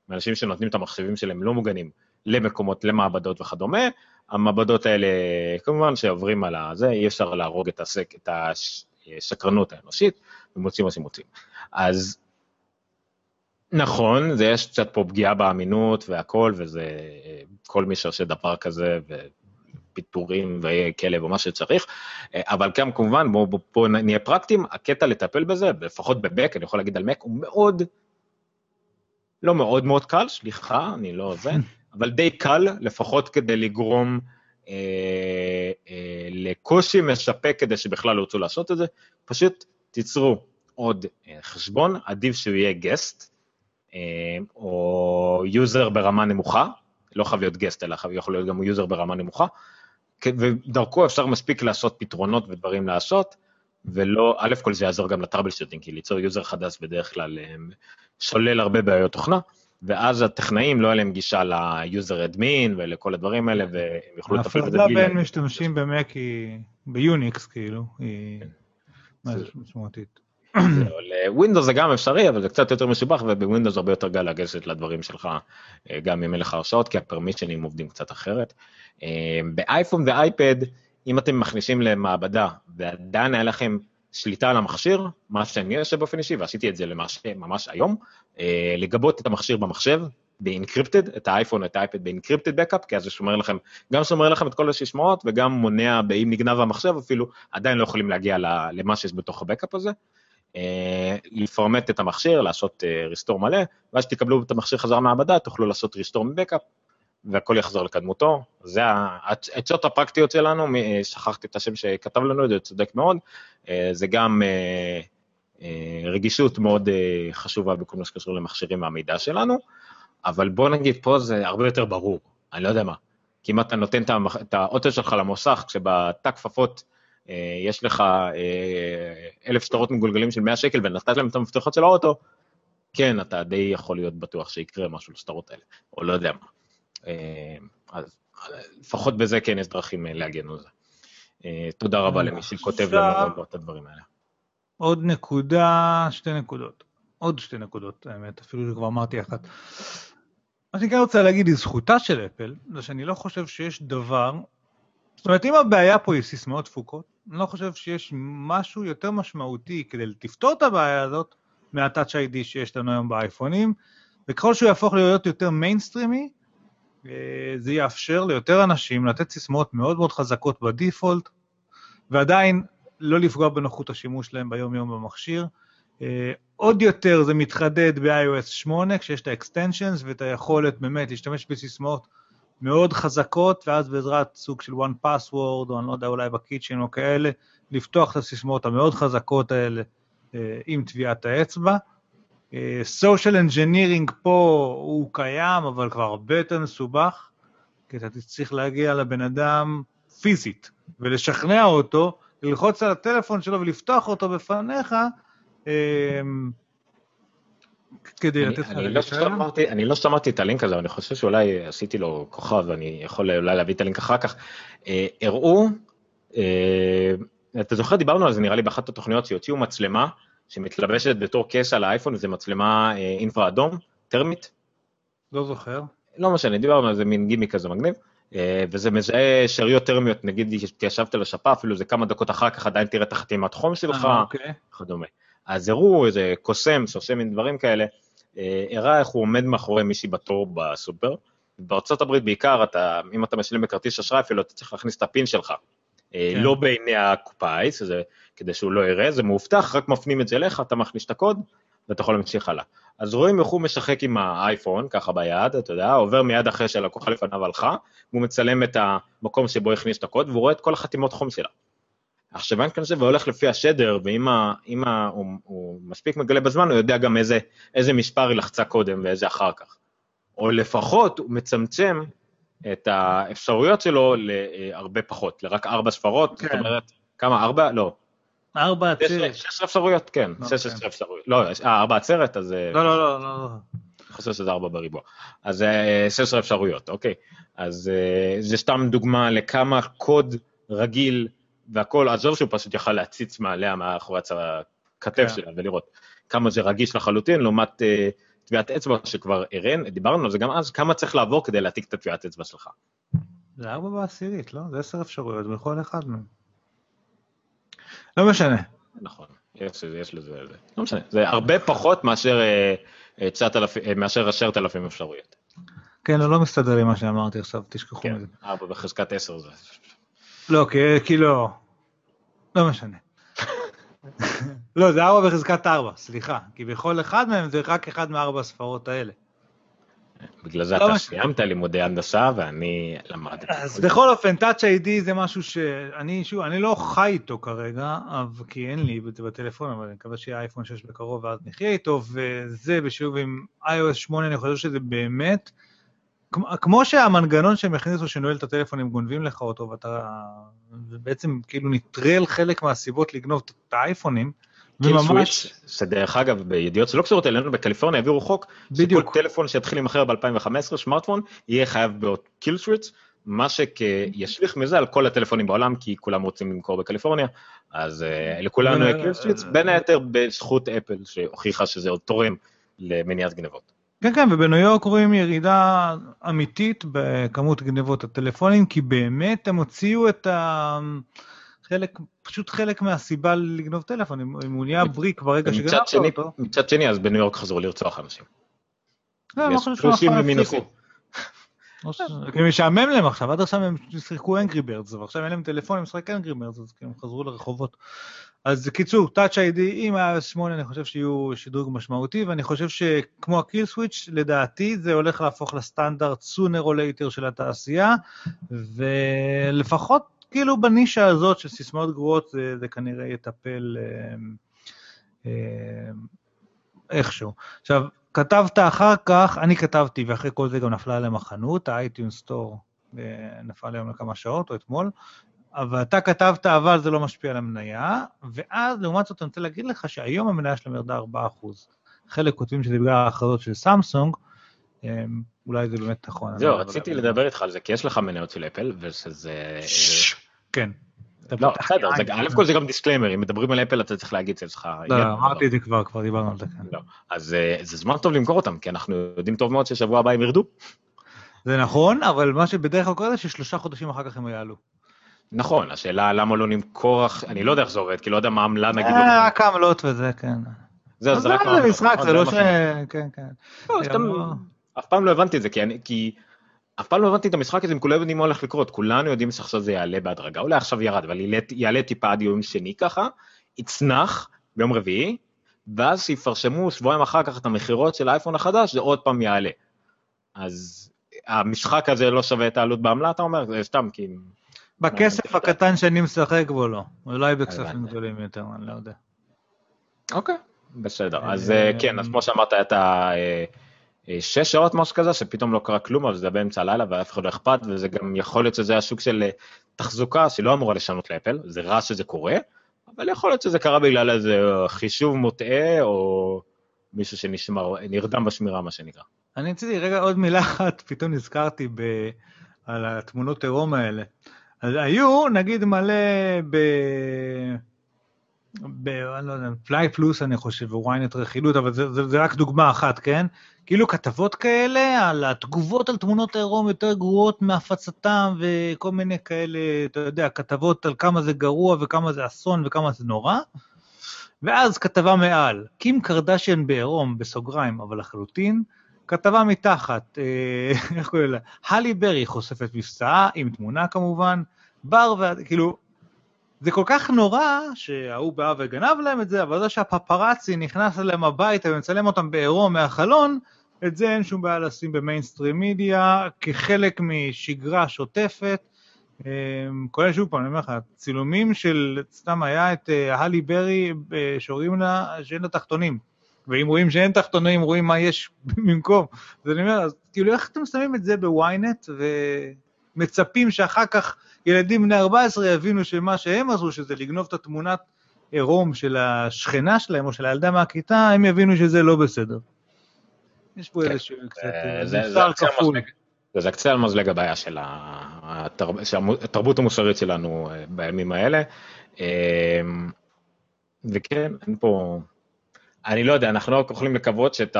מאנשים שנותנים את המחשבים שלהם לא מוגנים למקומות, למעבדות וכדומה. המעבדות האלה, כמובן שעוברים על הזה, אי אפשר להרוג את, הסק, את השקרנות האנושית, ומוצאים מה שמוצאים. אז נכון, זה יש קצת פה פגיעה באמינות והכל, וזה כל מי שעושה דבר כזה, ופיטורים וכלב או מה שצריך, אבל גם כמובן, בואו בוא, בוא נהיה פרקטיים, הקטע לטפל בזה, לפחות במק, אני יכול להגיד על מק, הוא מאוד, לא מאוד מאוד קל, סליחה, אני לא זה, אבל די קל, לפחות כדי לגרום אה, אה, לקושי מספק כדי שבכלל לא ירצו לעשות את זה, פשוט תיצרו עוד אה, חשבון, עדיף שהוא יהיה guest, אה, או user ברמה נמוכה, לא חייב להיות guest, אלא יכול להיות גם יוזר ברמה נמוכה, ודרכו אפשר מספיק לעשות פתרונות ודברים לעשות, ולא, א' כל זה יעזור גם ל troubleshooting, כי ליצור user חדש בדרך כלל אה, שולל הרבה בעיות תוכנה, ואז הטכנאים לא היה להם גישה ל user admin ולכל הדברים האלה, והם יוכלו לטפל בזה. ההפרדה בין משתמשים במק היא, ב-Unix כאילו, היא כן. משמעותית. ל-Windows זה גם אפשרי, אבל זה קצת יותר מסובך, וב-Windows הרבה יותר קל לגשת לדברים שלך, אה, גם אם אין לך הרשאות, כי ה permissionים עובדים קצת אחרת. אה, באייפון ואייפד, אם אתם מכניסים למעבדה, ועדיין היה לכם שליטה על המכשיר, מה שאני עושה באופן אישי, ועשיתי את זה למש, ממש היום, אה, לגבות את המכשיר במחשב, ב encrypted, את האייפון, את האייפד ב encrypted backup, כי אז זה שומר לכם, גם שומר לכם את כל הסיסמאות, וגם מונע, אם נגנב המחשב אפילו, עדיין לא יכולים להגיע למה שיש בתוך ה backup הזה. אה, לפרמט את המכשיר, לעשות ריסטור אה, מלא, ואז שתקבלו את המכשיר חזרה מהמעבדה, תוכלו לעשות ריסטור מבקאפ, והכל יחזור לקדמותו. זה העצות הפרקטיות שלנו, אה, שכחתי את השם שכתב לנו זה, צודק מאוד. זה גם רגישות מאוד חשובה בכל מה שקשור למכשירים והמידע שלנו, אבל בוא נגיד, פה זה הרבה יותר ברור, אני לא יודע מה. כי אם אתה נותן את האוטו שלך למוסך, כשבתא כפפות יש לך אה, אלף שטרות מגולגלים של 100 שקל ונתת להם את המפתחות של האוטו, כן, אתה די יכול להיות בטוח שיקרה משהו לשטרות האלה, או לא יודע מה. אה, אז לפחות בזה כן יש דרכים להגן על זה. תודה רבה למי שכותב לנו את הדברים האלה. עוד נקודה, שתי נקודות. עוד שתי נקודות, האמת, אפילו שכבר אמרתי אחת. מה שאני כן רוצה להגיד לזכותה של אפל, זה שאני לא חושב שיש דבר זאת אומרת, אם הבעיה פה היא סיסמאות תפוקות, אני לא חושב שיש משהו יותר משמעותי כדי לפתור את הבעיה הזאת זה ה-Touch ID שיש לנו היום באייפונים, וככל שהוא יהפוך להיות יותר mainstreamי, אה, זה יאפשר ליותר אנשים לתת סיסמאות מאוד מאוד חזקות ב default, ועדיין לא לפגוע בנוחות השימוש שלהם ביום-יום במכשיר. אה, עוד יותר זה מתחדד ב-iOS 8, כשיש את ה-extensions ואת היכולת באמת להשתמש בסיסמאות מאוד חזקות, ואז בעזרת סוג של 1Password, או אני לא יודע, אולי ב-Keychain או כאלה, לפתוח את הסיסמאות המאוד חזקות האלה אה, עם טביעת האצבע. אה, social engineering פה הוא קיים, אבל כבר הרבה יותר מסובך, כי אתה צריך להגיע לבן אדם פיזית, ולשכנע אותו, ללחוץ על הטלפון שלו ולפתוח אותו בפניך, אה, כדי לתת לך רישיון? לא אני לא שמעתי את הלינק הזה, אני חושב שאולי עשיתי לו כוכב, ואני יכול אולי להביא את הלינק אחר כך. אה, הראו, אה, אתה זוכר, דיברנו על זה נראה לי באחת התוכניות שהוציאו מצלמה שמתלבשת בתור קש על האייפון, וזו מצלמה אינפרה אה, אדום, טרמית. לא זוכר. לא משנה, דיברנו על זה, מין גימי כזה מגניב. וזה מזהה שאריות טרמיות, נגיד התיישבת על השפה, אפילו זה כמה דקות אחר כך עדיין תראה את החתימת חום שלך, אוקיי. וכדומה. אז הראו איזה קוסם שעושה מין דברים כאלה, אה, הראה איך הוא עומד מאחורי מישהי בתור בסופר. בארצות הברית בעיקר, אתה, אם אתה משלם בכרטיס אשראי אפילו, אתה צריך להכניס את הפין שלך. כן. לא בעיני הקופאי, שזה כדי שהוא לא יראה, זה מאובטח, רק מפנים את זה אליך, אתה מכניס את הקוד, ואתה יכול להמשיך הלאה. אז רואים איך הוא משחק עם האייפון, ככה ביד, אתה יודע, עובר מיד אחרי שהלקוחה לפניו הלכה, והוא מצלם את המקום שבו הכניס את הקוד, והוא רואה את כל החתימות חום שלה. עכשיו אין כאן זה והולך לפי השדר, ואם ה, ה, הוא, הוא מספיק מגלה בזמן, הוא יודע גם איזה, איזה מספר היא לחצה קודם ואיזה אחר כך. או לפחות הוא מצמצם את האפשרויות שלו להרבה פחות, לרק ארבע ספרות, כן. זאת אומרת, כמה, ארבע? לא. ארבע עצרת. שש אפשרויות, כן, לא, שש עשרה אפשרויות. לא, אה, ארבע עצרת, אז... אה, לא, לא, לא, לא. אני חושב שזה ארבע בריבוע. אז אה, שש עשרה אפשרויות, אוקיי. אז זה סתם דוגמה לכמה קוד רגיל והכל, עזוב שהוא פשוט יכל להציץ מעליה מאחורי הכתף כן. שלה ולראות כמה זה רגיש לחלוטין, לעומת טביעת אצבע שכבר הראינו, דיברנו על זה גם אז, כמה צריך לעבור כדי להעתיק את הטביעת אצבע שלך. זה ארבע בעשירית, לא? זה עשר אפשרויות בכל אחד מהם. לא משנה. נכון, יש, יש לזה, זה, לא משנה, זה הרבה פחות מאשר, אה, 9,000, אה, מאשר 10,000 אפשרויות. כן, לא, לא מסתדר לי מה שאמרתי עכשיו, תשכחו כן, מזה. ארבע בחזקת 10 זה. לא, כי כאילו, לא משנה. לא, זה ארבע בחזקת ארבע, סליחה, כי בכל אחד מהם זה רק אחד מארבע הספרות האלה. בגלל זה לא אתה סיימת לימודי הנדסה ואני למדתי. אז בכל אופן, Touch ID זה משהו שאני, שוב, אני לא חי איתו כרגע, כי אין לי את זה בטלפון, אבל אני מקווה שיהיה אייפון 6 בקרוב ואז נחיה איתו, וזה בשילוב עם iOS 8, אני חושב שזה באמת, כמו שהמנגנון שהם הכניסו שנועל את הטלפון, הם גונבים לך אותו, ואתה בעצם כאילו נטרל חלק מהסיבות לגנוב את האייפונים, וממש... שדרך אגב, בידיעות שלא קשורות אלינו, בקליפורניה העבירו חוק, בדיוק. שכל טלפון שיתחיל להימכר ב-2015, סמארטפון, יהיה חייב באות קיל סוויץ, מה שישליך מזה על כל הטלפונים בעולם, כי כולם רוצים למכור בקליפורניה, אז uh, לכולנו יהיה קיל סוויץ, בין היתר בזכות אפל, שהוכיחה שזה עוד תורם למניעת גנבות. כן, כן, ובניו יורק רואים ירידה אמיתית בכמות גנבות הטלפונים, כי באמת הם הוציאו את ה... חלק, פשוט חלק מהסיבה לגנוב טלפון, אם הוא נהיה בריק ברגע שגנבת אותו. מצד שני, אז בניו יורק חזרו לרצוח אנשים. לא, לא חושב ומינוסים. כי משעמם להם עכשיו, עד עכשיו הם שיחקו אנגרי ברדס, ועכשיו אין להם טלפון, הם משחק אנגרי ברדס, אז הם חזרו לרחובות. אז קיצור, Touch ID עם ה 8 אני חושב שיהיו שדרוג משמעותי, ואני חושב שכמו הקיל סוויץ', לדעתי זה הולך להפוך לסטנדרט sooner or later של התעשייה, ולפחות כאילו בנישה הזאת של סיסמאות גרועות זה, זה כנראה יטפל אה, אה, איכשהו. עכשיו, כתבת אחר כך, אני כתבתי, ואחרי כל זה גם נפלה עליהם החנות, האייטיון סטור אה, נפל עליהם לכמה שעות או אתמול, אבל אתה כתבת, אבל זה לא משפיע על המניה, ואז לעומת זאת אני רוצה להגיד לך שהיום המניה שלהם ירדה 4%. חלק כותבים שזה בגלל ההכרזות של סמסונג, אולי זה באמת נכון. זהו, רציתי לדבר איתך על זה, כי יש לך מניות של אפל, ושזה... כן. לא, בסדר, א' כל זה גם disclaimer, אם מדברים על אפל אתה צריך להגיד שיש לך... לא, אמרתי את זה כבר, כבר דיברנו על זה כאן. לא, אז אה, זה זמן טוב למכור אותם, כי אנחנו יודעים טוב מאוד ששבוע הבא הם ירדו. זה נכון, אבל מה שבדרך כלל קורה זה ששלושה חודשים אחר כך הם יעלו. נכון, השאלה למה לא למכור, אני לא יודע איך זה עובד, כי לא יודע מה העמלה נגיד. אה, רק עמלות וזה, כן. זה, זה רק... זה משחק, זה לא ש... כן, כן. לא, אף פעם לא הבנתי את זה, כי אף פעם לא הבנתי את המשחק הזה, אם כולם יודעים מה הולך לקרות, כולנו יודעים שעכשיו זה יעלה בהדרגה, אולי עכשיו ירד, אבל יעלה טיפה עד יום שני ככה, יצנח ביום רביעי, ואז שיפרשמו שבועיים אחר כך את המכירות של האייפון החדש, זה עוד פעם יעלה. אז המשחק הזה לא שווה את העלות בעמלה, אתה אומר? זה סתם כי... בכסף הקטן שאני משחק בו לא, אולי בכספים גדולים יותר, אני לא יודע. אוקיי, בסדר. אז אה, כן, אז כמו שאמרת. אה, שש שעות משהו כזה, שפתאום לא קרה כלום, אבל זה באמצע הלילה ואף אחד לא אכפת, וזה גם יכול להיות שזה השוק של אה, תחזוקה שלא אמורה לשנות לאפל, זה רע שזה קורה, אבל יכול להיות שזה קרה בגלל איזה חישוב מוטעה, או מישהו שנרדם בשמירה, מה שנקרא. אני רציתי רגע עוד מילה אחת, פתאום נזכרתי ב... על התמונות עירום האלה. אז היו, נגיד, מלא ב... ב... אני לא יודע, פליי פלוס אני חושב, וויינט רכילות, אבל זה, זה, זה רק דוגמה אחת, כן? כאילו כתבות כאלה על התגובות על תמונות עירום יותר גרועות מהפצתם וכל מיני כאלה, אתה יודע, כתבות על כמה זה גרוע וכמה זה אסון וכמה זה נורא. ואז כתבה מעל, קים קרדשיין בעירום, בסוגריים, אבל לחלוטין, כתבה מתחת, אה, איך קוראים לה? הלי ברי חושפת מבצעה, עם תמונה כמובן, בר, ו... כאילו, זה כל כך נורא שההוא בא וגנב להם את זה, אבל זה שהפפרצי נכנס אליהם הביתה ומצלם אותם בעירום מהחלון, את זה אין שום בעיה לשים במיינסטרים מידיה כחלק משגרה שוטפת. אמ, כולל שוב פעם, אני אומר לך, צילומים של, סתם היה את הלי ברי שרואים לה שאין לה תחתונים. ואם רואים שאין תחתונים, רואים מה יש במקום. אז אני אומר, אז כאילו איך אתם שמים את זה בוויינט ומצפים שאחר כך ילדים בני 14 יבינו שמה שהם עשו, שזה לגנוב את התמונת עירום של השכנה שלהם או של הילדה מהכיתה, הם יבינו שזה לא בסדר. יש פה כן. איזשהו קצת אה, מוסר כפול. זה קצה על מזלג הבעיה של התרבות המוסרית שלנו אה, בימים האלה. אה, וכן, אין פה... אני לא יודע, אנחנו לא יכולים לקוות שאת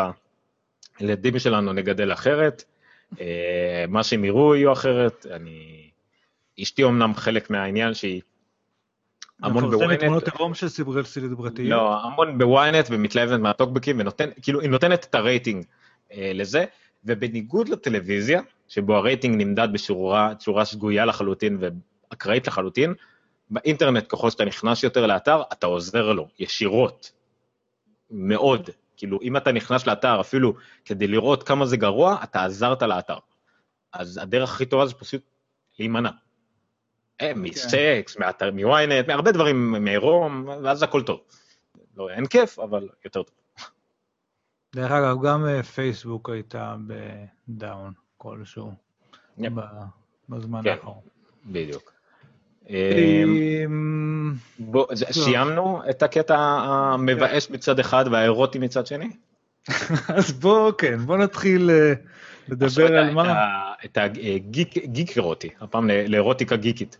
הילדים שלנו נגדל אחרת, מה שהם יראו יהיו אחרת, אני... אשתי אמנם חלק מהעניין שהיא המון בוויינט. מפרסמת תמונות עירום של סלבריטיות. לא, המון בוויינט ומתלהבת מהטוקבקים, ונותן, כאילו, היא נותנת את הרייטינג אה, לזה, ובניגוד לטלוויזיה, שבו הרייטינג נמדד בצורה שגויה לחלוטין ואקראית לחלוטין, באינטרנט, ככל שאתה נכנס יותר לאתר, אתה עוזר לו ישירות, מאוד. כאילו, אם אתה נכנס לאתר אפילו כדי לראות כמה זה גרוע, אתה עזרת לאתר. אז הדרך הכי טובה זה פשוט להימנע. אה, כן. מסקס, מוויינט, מהרבה דברים, מעירום, ואז הכל טוב. לא, אין כיף, אבל יותר טוב. דרך אגב, גם אה, פייסבוק הייתה בדאון כלשהו בזמן כן, האחרון. בדיוק. אמ, סיימנו את הקטע המבאס מצד אחד והאירוטי מצד שני? אז בוא, כן, בוא נתחיל אה, לדבר על מה... את הגיק אירוטי, הפעם לאירוטיקה גיקית.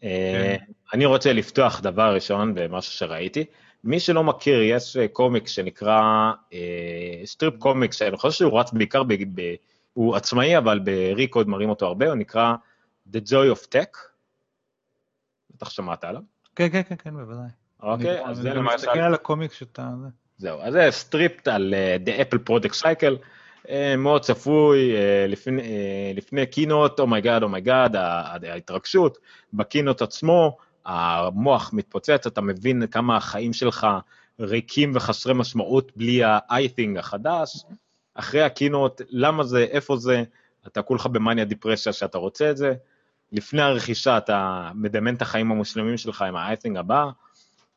כן. אני רוצה לפתוח דבר ראשון במשהו שראיתי. מי שלא מכיר, יש אה, קומיקס שנקרא אה, strip קומיקס, אני חושב שהוא רץ בעיקר, הוא עצמאי, אבל בריקוד מראים אותו הרבה, הוא נקרא The Joy of Tech. בטח שמעת עליו. כן, כן, כן, כן, בוודאי. אוקיי, אז זה למשל... אני מסתכל על הקומיקס שאתה... זהו, אז זה strip על uh, The Apple Product Cycle, uh, מאוד צפוי, uh, לפני keynote, אומייגאד, אומייגאד, ההתרגשות, ב keynote עצמו, המוח מתפוצץ, אתה מבין כמה החיים שלך ריקים וחסרי משמעות בלי ה-I-Thing החדש, אחרי הקינות, למה זה, איפה זה, אתה כולך במאניה דיפרסיה שאתה רוצה את זה, לפני הרכישה אתה מדמיין את החיים המושלמים שלך עם ה-I-Thing הבא,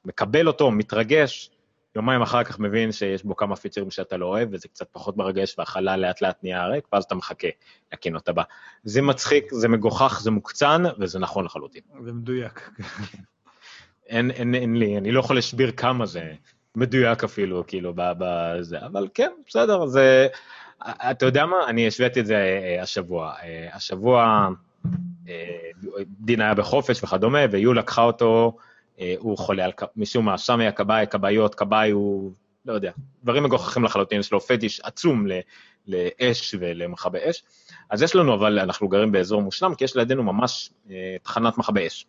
מקבל אותו, מתרגש, יומיים אחר כך מבין שיש בו כמה פיצ'רים שאתה לא אוהב, וזה קצת פחות מרגש, והחלל לאט לאט נהיה ריק, ואז אתה מחכה לקינות הבא. זה מצחיק, זה מגוחך, זה מוקצן, וזה נכון לחלוטין. זה מדויק. אין, אין, אין לי, אני לא יכול להסביר כמה זה מדויק אפילו, כאילו, בזה, אבל כן, בסדר, זה... אתה יודע מה? אני השוויתי את זה אה, השבוע. אה, השבוע אה, דין היה בחופש וכדומה, ויו לקחה אותו, אה, הוא חולה על, משום מה, שם היה כבאי, כבאיות, כבאי הוא, לא יודע, דברים מגוחכים לחלוטין, יש לו פטיש עצום לאש ולמכבי אש. אז יש לנו, אבל אנחנו גרים באזור מושלם, כי יש לידינו ממש אה, תחנת מכבי אש,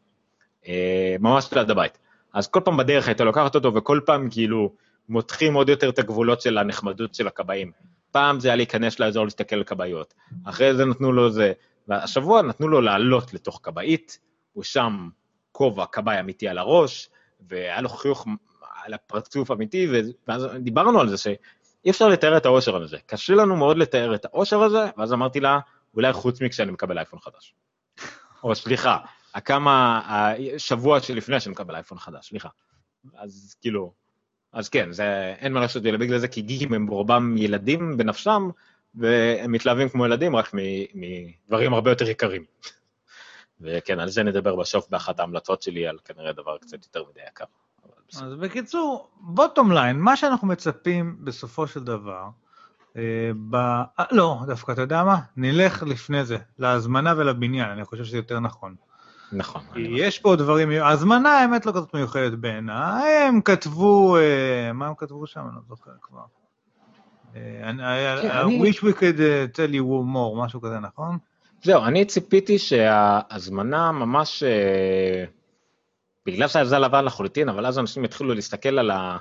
אה, ממש ליד הבית. אז כל פעם בדרך הייתה לוקחת אותו, וכל פעם כאילו מותחים עוד יותר את הגבולות של הנחמדות של הכבאים. פעם זה היה להיכנס לאזור להסתכל על כבאיות, אחרי זה נתנו לו זה, והשבוע נתנו לו לעלות לתוך כבאית, הוא שם כובע כבאי אמיתי על הראש, והיה לו חיוך על הפרצוף אמיתי, ואז דיברנו על זה שאי אפשר לתאר את האושר הזה. קשה לנו מאוד לתאר את האושר הזה, ואז אמרתי לה, אולי חוץ מכשאני מקבל אייפון חדש. או סליחה, כמה, השבוע שלפני שאני מקבל אייפון חדש, סליחה. אז כאילו, אז כן, זה, אין מה לעשות בגלל זה, כי גיקים הם רובם ילדים בנפשם, והם מתלהבים כמו ילדים רק מדברים הרבה יותר יקרים. וכן, על זה נדבר בסוף באחת ההמלצות שלי, על כנראה דבר קצת יותר מדי יקר. אז בקיצור, בוטום ליין, מה שאנחנו מצפים בסופו של דבר, אה, ב... אה, לא, דווקא אתה יודע מה? נלך לפני זה, להזמנה ולבניין, אני חושב שזה יותר נכון. נכון. יש פה דברים, ההזמנה האמת לא כזאת מיוחדת בעיניי, הם כתבו, אה, מה הם כתבו שם? אני לא זוכר כבר. אה, אני- I כן, I אני- wish we could tell you more, משהו כזה, נכון? זהו, אני ציפיתי שההזמנה ממש, אה, בגלל שהיה זה לבן לחלוטין, אבל אז אנשים התחילו להסתכל על, ה,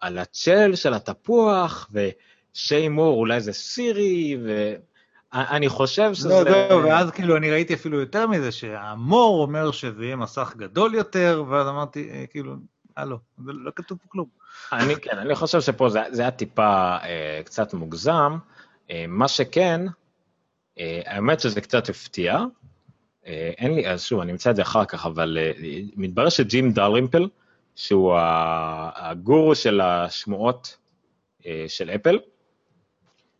על הצ'ל של התפוח, ושיימור אולי זה סירי, ואני חושב שזה... לא, זהו, ואז כאילו אני ראיתי אפילו יותר מזה, שהמור אומר שזה יהיה מסך גדול יותר, ואז אמרתי, אה, כאילו, הלו, זה לא כתוב פה כלום. אני, כן, אני חושב שפה זה, זה היה טיפה אה, קצת מוגזם. אה, מה שכן, אה, האמת שזה קצת הפתיע. אה, אין לי, אז שוב, אני אמצא את זה אחר כך, אבל אה, מתברר שג'ים דלרימפל, שהוא הגורו של השמועות אה, של אפל,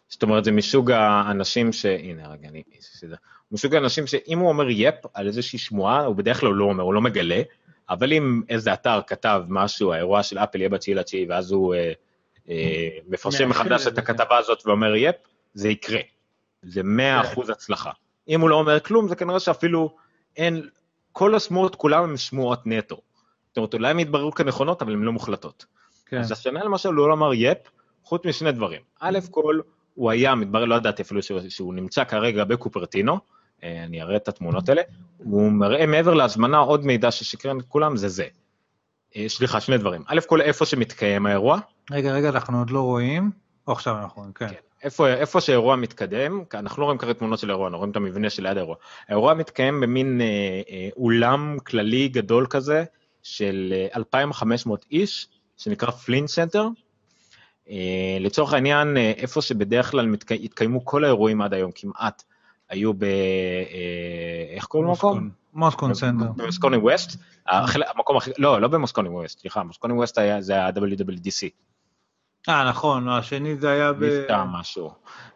זאת אומרת, זה מסוג האנשים ש... הנה, רגע, אני... מסוג האנשים שאם הוא אומר יפ על איזושהי שמועה, הוא בדרך כלל לא אומר, הוא לא מגלה, אבל אם איזה אתר כתב משהו, האירוע של אפל יהיה בתשיעי לתשיעי, ואז הוא אה, אה, מפרשם מחדש את זה, הכתבה הזאת ואומר יפ, זה יקרה. זה 100% הצלחה. אם הוא לא אומר כלום, זה כנראה שאפילו אין, כל השמועות כולם הם שמועות נטו. זאת אומרת, אולי הן יתבררו כנכונות, אבל הן לא מוחלטות. כן. אז השנה למשל הוא לא אמר יפ, חוץ משני דברים. א' כל, הוא היה, מתברר, לא ידעתי אפילו שהוא, שהוא נמצא כרגע בקופרטינו, אני אראה את התמונות האלה, הוא מראה מעבר להזמנה עוד מידע ששקרן את כולם, זה זה. אה, סליחה, שני דברים. א' כל, איפה שמתקיים האירוע, רגע, רגע, אנחנו עוד לא רואים. או עכשיו אנחנו רואים, כן. כן. איפה, איפה שהאירוע מתקדם, אנחנו לא רואים כרגע תמונות של האירוע, אנחנו רואים את המבנה שליד האירוע. האירוע מתקיים במין אה, אה, אולם כללי גדול כזה, של אה, 2,500 איש, שנקרא Flint Center. אה, לצורך העניין, אה, איפה שבדרך כלל מתק... התקיימו כל האירועים עד היום, כמעט, היו ב... אה, איך קוראים למקום? Moscone Center. ב-Moscone West. המקום הכי... לא, לא ב-Moscone West, סליחה, Moscone West זה ה-WWDC. אה, נכון, השני זה היה ב... מבטא משהו,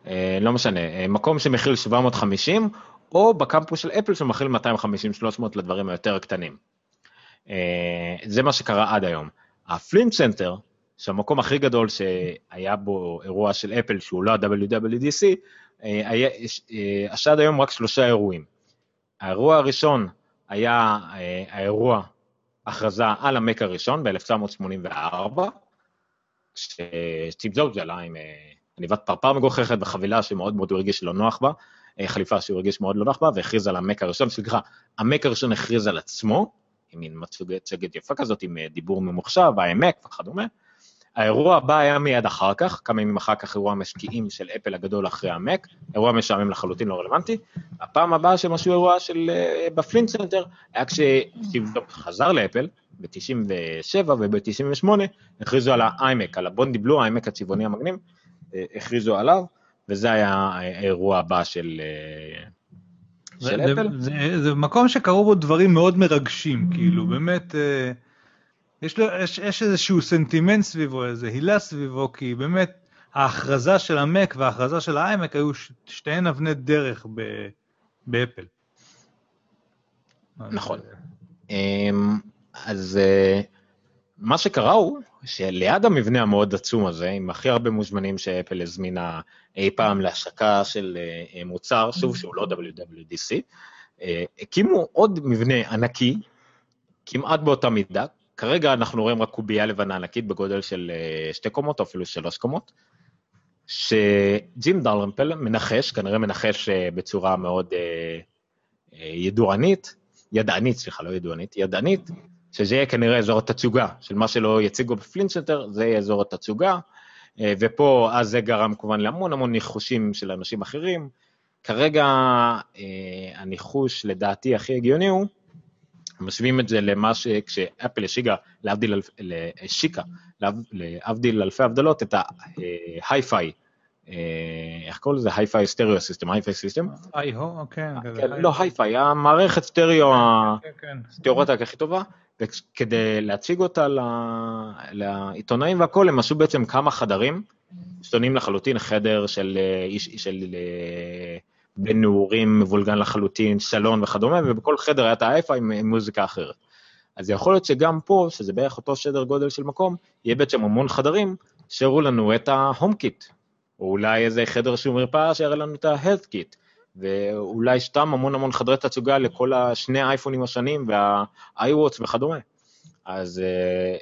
אה, לא משנה, אה, מקום שמכיל 750, או בקמפוס של אפל שמכיל 250-300 לדברים היותר קטנים. אה, זה מה שקרה עד היום. ה-Flint Center, שהמקום הכי גדול שהיה בו אירוע של אפל שהוא לא ה-WWDC, אה, אה, עד היום רק שלושה אירועים. האירוע הראשון היה אה, האירוע הכרזה על המק הראשון ב-1984, שסטיב ג'ובס עלה עם אה, עניבת פרפר מגוחכת וחבילה שמאוד מאוד הוא הרגיש לא נוח בה, אה, חליפה שהוא הרגיש מאוד לא נוח בה, והכריז על המק הראשון, סליחה, המק הראשון הכריז על עצמו, עם מין מצגת יפה כזאת, עם אה, דיבור ממוחשב, האמק וכדומה. האירוע הבא היה מיד אחר כך, כמה ימים אחר כך אירוע המשקיעים של אפל הגדול אחרי המק, אירוע משעמם לחלוטין לא רלוונטי. הפעם הבאה שהם עשו אירוע של אה, ב-Flint Center, היה כשסטיב ג'ובס חזר לאפל, ב-97 וב-98, הכריזו על ה-iMac, על ה Bondi Blue, ה-iMac הצבעוני המגניב, אה, הכריזו עליו, וזה היה האירוע הבא של, אה, זה- של זה- אפל. זה- זה מקום שקרו בו דברים מאוד מרגשים, כאילו, באמת, אה, יש לו- יש- יש איזשהו סנטימנט סביבו, איזה הילה סביבו, כי באמת, ההכרזה של המק וההכרזה של האיימק היו ש- שתיהן אבני דרך ב- באפל. נכון. אה, אמ, אז אה, מה שקרה הוא שליד המבנה המאוד עצום הזה, עם הכי הרבה מוזמנים שאפל הזמינה אי פעם להשקה של אה, מוצר, שוב שהוא לא WWDC, אה, הקימו עוד מבנה ענקי, כמעט באותה מידה, כרגע אנחנו רואים רק קובייה לבנה ענקית בגודל של אה, שתי קומות או אפילו שלוש קומות, שג'ים דלרמפל מנחש, כנראה מנחש אה, בצורה מאוד אה, ידוענית, ידענית, סליחה, לא ידוענית, ידענית, שזה יהיה כנראה אזור התצוגה, של מה שלא יציגו בפלינצ'נטר, זה יהיה אזור התצוגה, ופה, אז זה גרם כמובן להמון המון ניחושים של אנשים אחרים. כרגע הניחוש לדעתי הכי הגיוני הוא, משווים את זה למה שכשאפל השיגה, להבדיל, השיקה, להב- להבדיל אלפי הבדלות, את ההיי-פיי, איך קוראים לזה? Hi-Fi stereo system, Hi-Fi system? איי הום, כן, כזה. כן, לא היי-פיי, המערכת סטריאו כן, כן. התיאורטית הכי טובה, וכדי להציג אותה ל- לעיתונאים והכול, הם עשו בעצם כמה חדרים שונים לחלוטין, חדר של אה, של אה, בן נעורים מבולגן לחלוטין, סלון וכדומה, ובכל חדר היה את האייפה עם עם מוזיקה אחרת. אז יכול להיות שגם פה, שזה בערך אותו שדר גודל של מקום, יהיה בעצם המון חדרים שהראו לנו את ההום קיט, או אולי איזה חדר שהוא מרפאה שיראה לנו את ה-health kit, ואולי סתם המון המון חדרי תצוגה לכל השני האייפונים השונים וה-iWatch וכדומה. אז אה,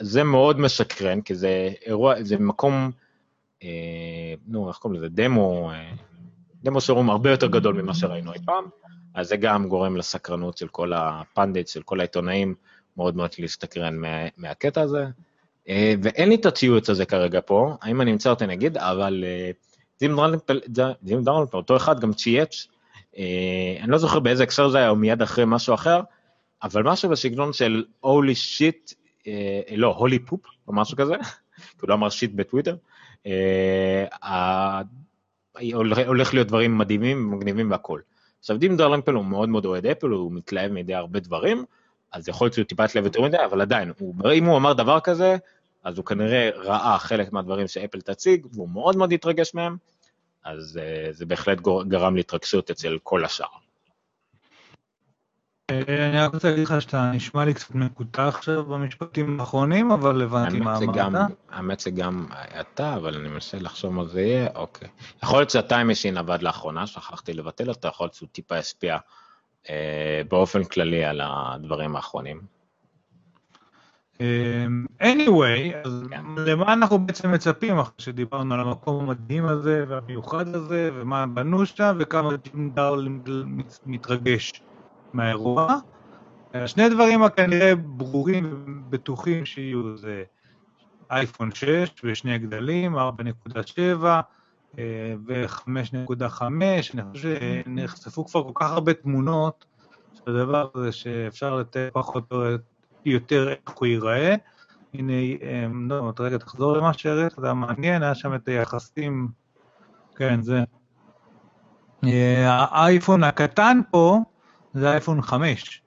זה מאוד משקרן, כי זה אירוע, זה מקום, אה, נו, איך קוראים לזה? דמו, אה, דמו שרום הרבה יותר גדול ממה שראינו אי פעם, אז זה גם גורם לסקרנות של כל הפנדיט, של כל העיתונאים, מאוד מאוד להסתקרן מה, מהקטע הזה. אה, ואין לי את הציוץ הזה כרגע פה, האם אני אמצא אותו אני אגיד, אבל אה, זים דרלנפל, אותו אחד גם צייץ, אה, אני לא זוכר באיזה הקשר זה היה, או מיד אחרי משהו אחר, אבל משהו בסגנון של הולי שיט, לא, holy poop, או משהו כזה, כי הוא לא אמר shit בטוויטר. הולך להיות דברים מדהימים, מגניבים והכול. עכשיו ג'ים דלרימפל הוא מאוד מאוד אוהד אפל, הוא מתלהב מידי הרבה דברים, אז יכול להיות שהוא טיפה יתלהב יותר מדי, אבל עדיין, הוא, אם הוא אמר דבר כזה, אז הוא כנראה ראה חלק מהדברים שאפל תציג, והוא מאוד מאוד התרגש מהם, אז uh, זה בהחלט גרם להתרגשות אצל כל השאר. אה, אני רק רוצה להגיד לך שאתה נשמע לי קצת מקוטע עכשיו במשפטים האחרונים, אבל הבנתי מה אמרת. האמת שגם אתה, אבל אני מנסה לחשוב מה זה יהיה, אוקיי. יכול להיות שה-Time Machine עבד לאחרונה, שכחתי לבטל אותו, יכול להיות שהוא טיפה השפיע אה, באופן כללי על הדברים האחרונים. אמ, anyway, אז כן. למה אנחנו בעצם מצפים אחרי שדיברנו על המקום המדהים הזה והמיוחד הזה ומה בנו שם וכמה ג'ים דלרימפל מתרגש מהאירוע. שני דברים הכנראה ברורים ובטוחים שיהיו זה אייפון 6 ושני גדלים, 4.7 ו-5.5, אני חושב שנחשפו כבר כל כך הרבה תמונות של הדבר הזה שאפשר לתת פחות או יותר איך הוא ייראה. הנה, אמ, לא, עוד רגע תחזור למה שהראית, זה היה מעניין, היה שם את היחסים, כן, זה. אה, האייפון הקטן פה זה אייפון 5,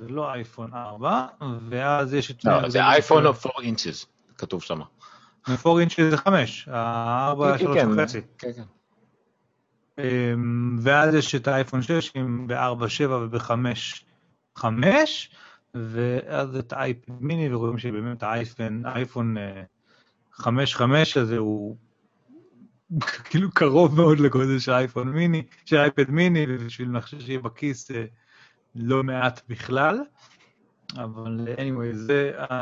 זה לא אייפון 4, ואז יש את... לא, זה אייפון 4 אינצ'ס, כתוב שם. 4 אינצ'ס זה 5, ה-4 3 וחצי. כן, כן. אמ, ואז יש את האייפון 6 ב-4, 7 וב-5, 5, ואז את האייפד מיני, ורואים שבאמת האייפון 5.5 הזה הוא כאילו קרוב מאוד לגודל של אייפון מיני, של אייפד מיני, ובשביל לחשוב שיהיה בכיס אה, לא מעט בכלל. אבל anyway, זה, uh,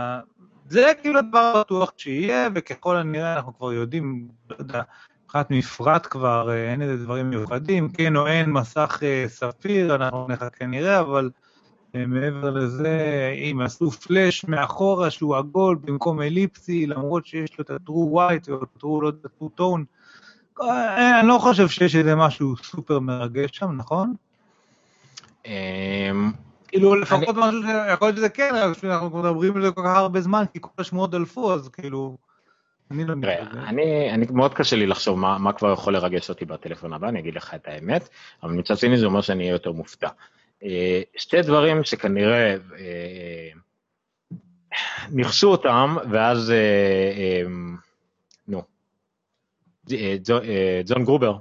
זה כאילו הדבר הבטוח שיהיה, וככל הנראה אנחנו כבר יודעים, לא יודע, מבחינת מפרט כבר, אה, אין איזה דברים מיוחדים, כן או אין מסך ספיר, אנחנו נחכה נראה, אבל אה, מעבר לזה, אם עשו פלאש מאחורה שהוא עגול במקום אליפסי, למרות שיש לו את ה-true white או true, לא יודע, true tone, אה, אני לא חושב שיש איזה משהו סופר מרגש שם, נכון? אמ, כאילו לפחות משהו שיכול להיות שזה כן, אנחנו מדברים על זה כל כך הרבה זמן, כי כל השמועות דלפו, אז כאילו... אני לא אני, אני מאוד קשה לי לחשוב מה, מה כבר יכול לרגש אותי בטלפון הבא, אני אגיד לך את האמת, אבל מצד שני זה אומר שאני אהיה יותר מופתע. אה, שתי דברים שכנראה אה, ניחשו אותם, ואז, אה, ג'ון גרובר,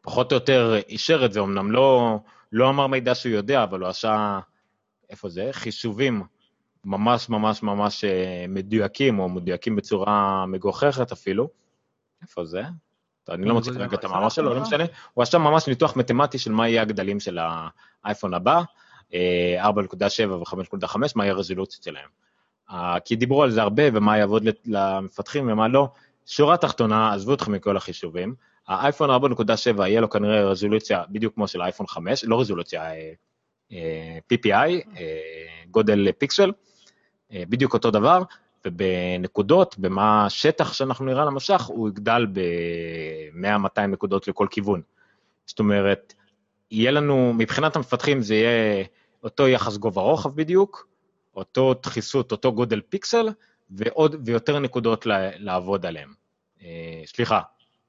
פחות או יותר אישר את זה, אמנם לא, לא אמר מידע שהוא יודע, אבל הוא עשה, איפה זה? חישובים ממש ממש ממש מדויקים, או מדויקים בצורה מגוחכת אפילו. איפה זה? אני לא מוצא כרגע את המאמר שלו, לא משנה, הוא עשה ממש ניתוח מתמטי של מה יהיה הגדלים של האייפון הבא, 4.7 ו-5.5, מה יהיה הרזולוציות שלהם. כי דיברו על זה הרבה, ומה יעבוד למפתחים ומה לא. שורה תחתונה, עזבו אתכם מכל החישובים, האייפון 4.7 יהיה לו כנראה רזולוציה בדיוק כמו של האייפון 5, לא רזולוציה, אה, אה, PPI, אה, גודל פיקסל, בדיוק אותו דבר, ובנקודות, במה השטח שאנחנו נראה על המשך, הוא יגדל ב-100-200 נקודות לכל כיוון. זאת אומרת, יהיה לנו, מבחינת המפתחים זה יהיה אותו יחס גובה רוחב בדיוק, אותו דחיסות, אותו גודל פיקסל, ועוד ויותר נקודות לעבוד עליהם. אה, סליחה,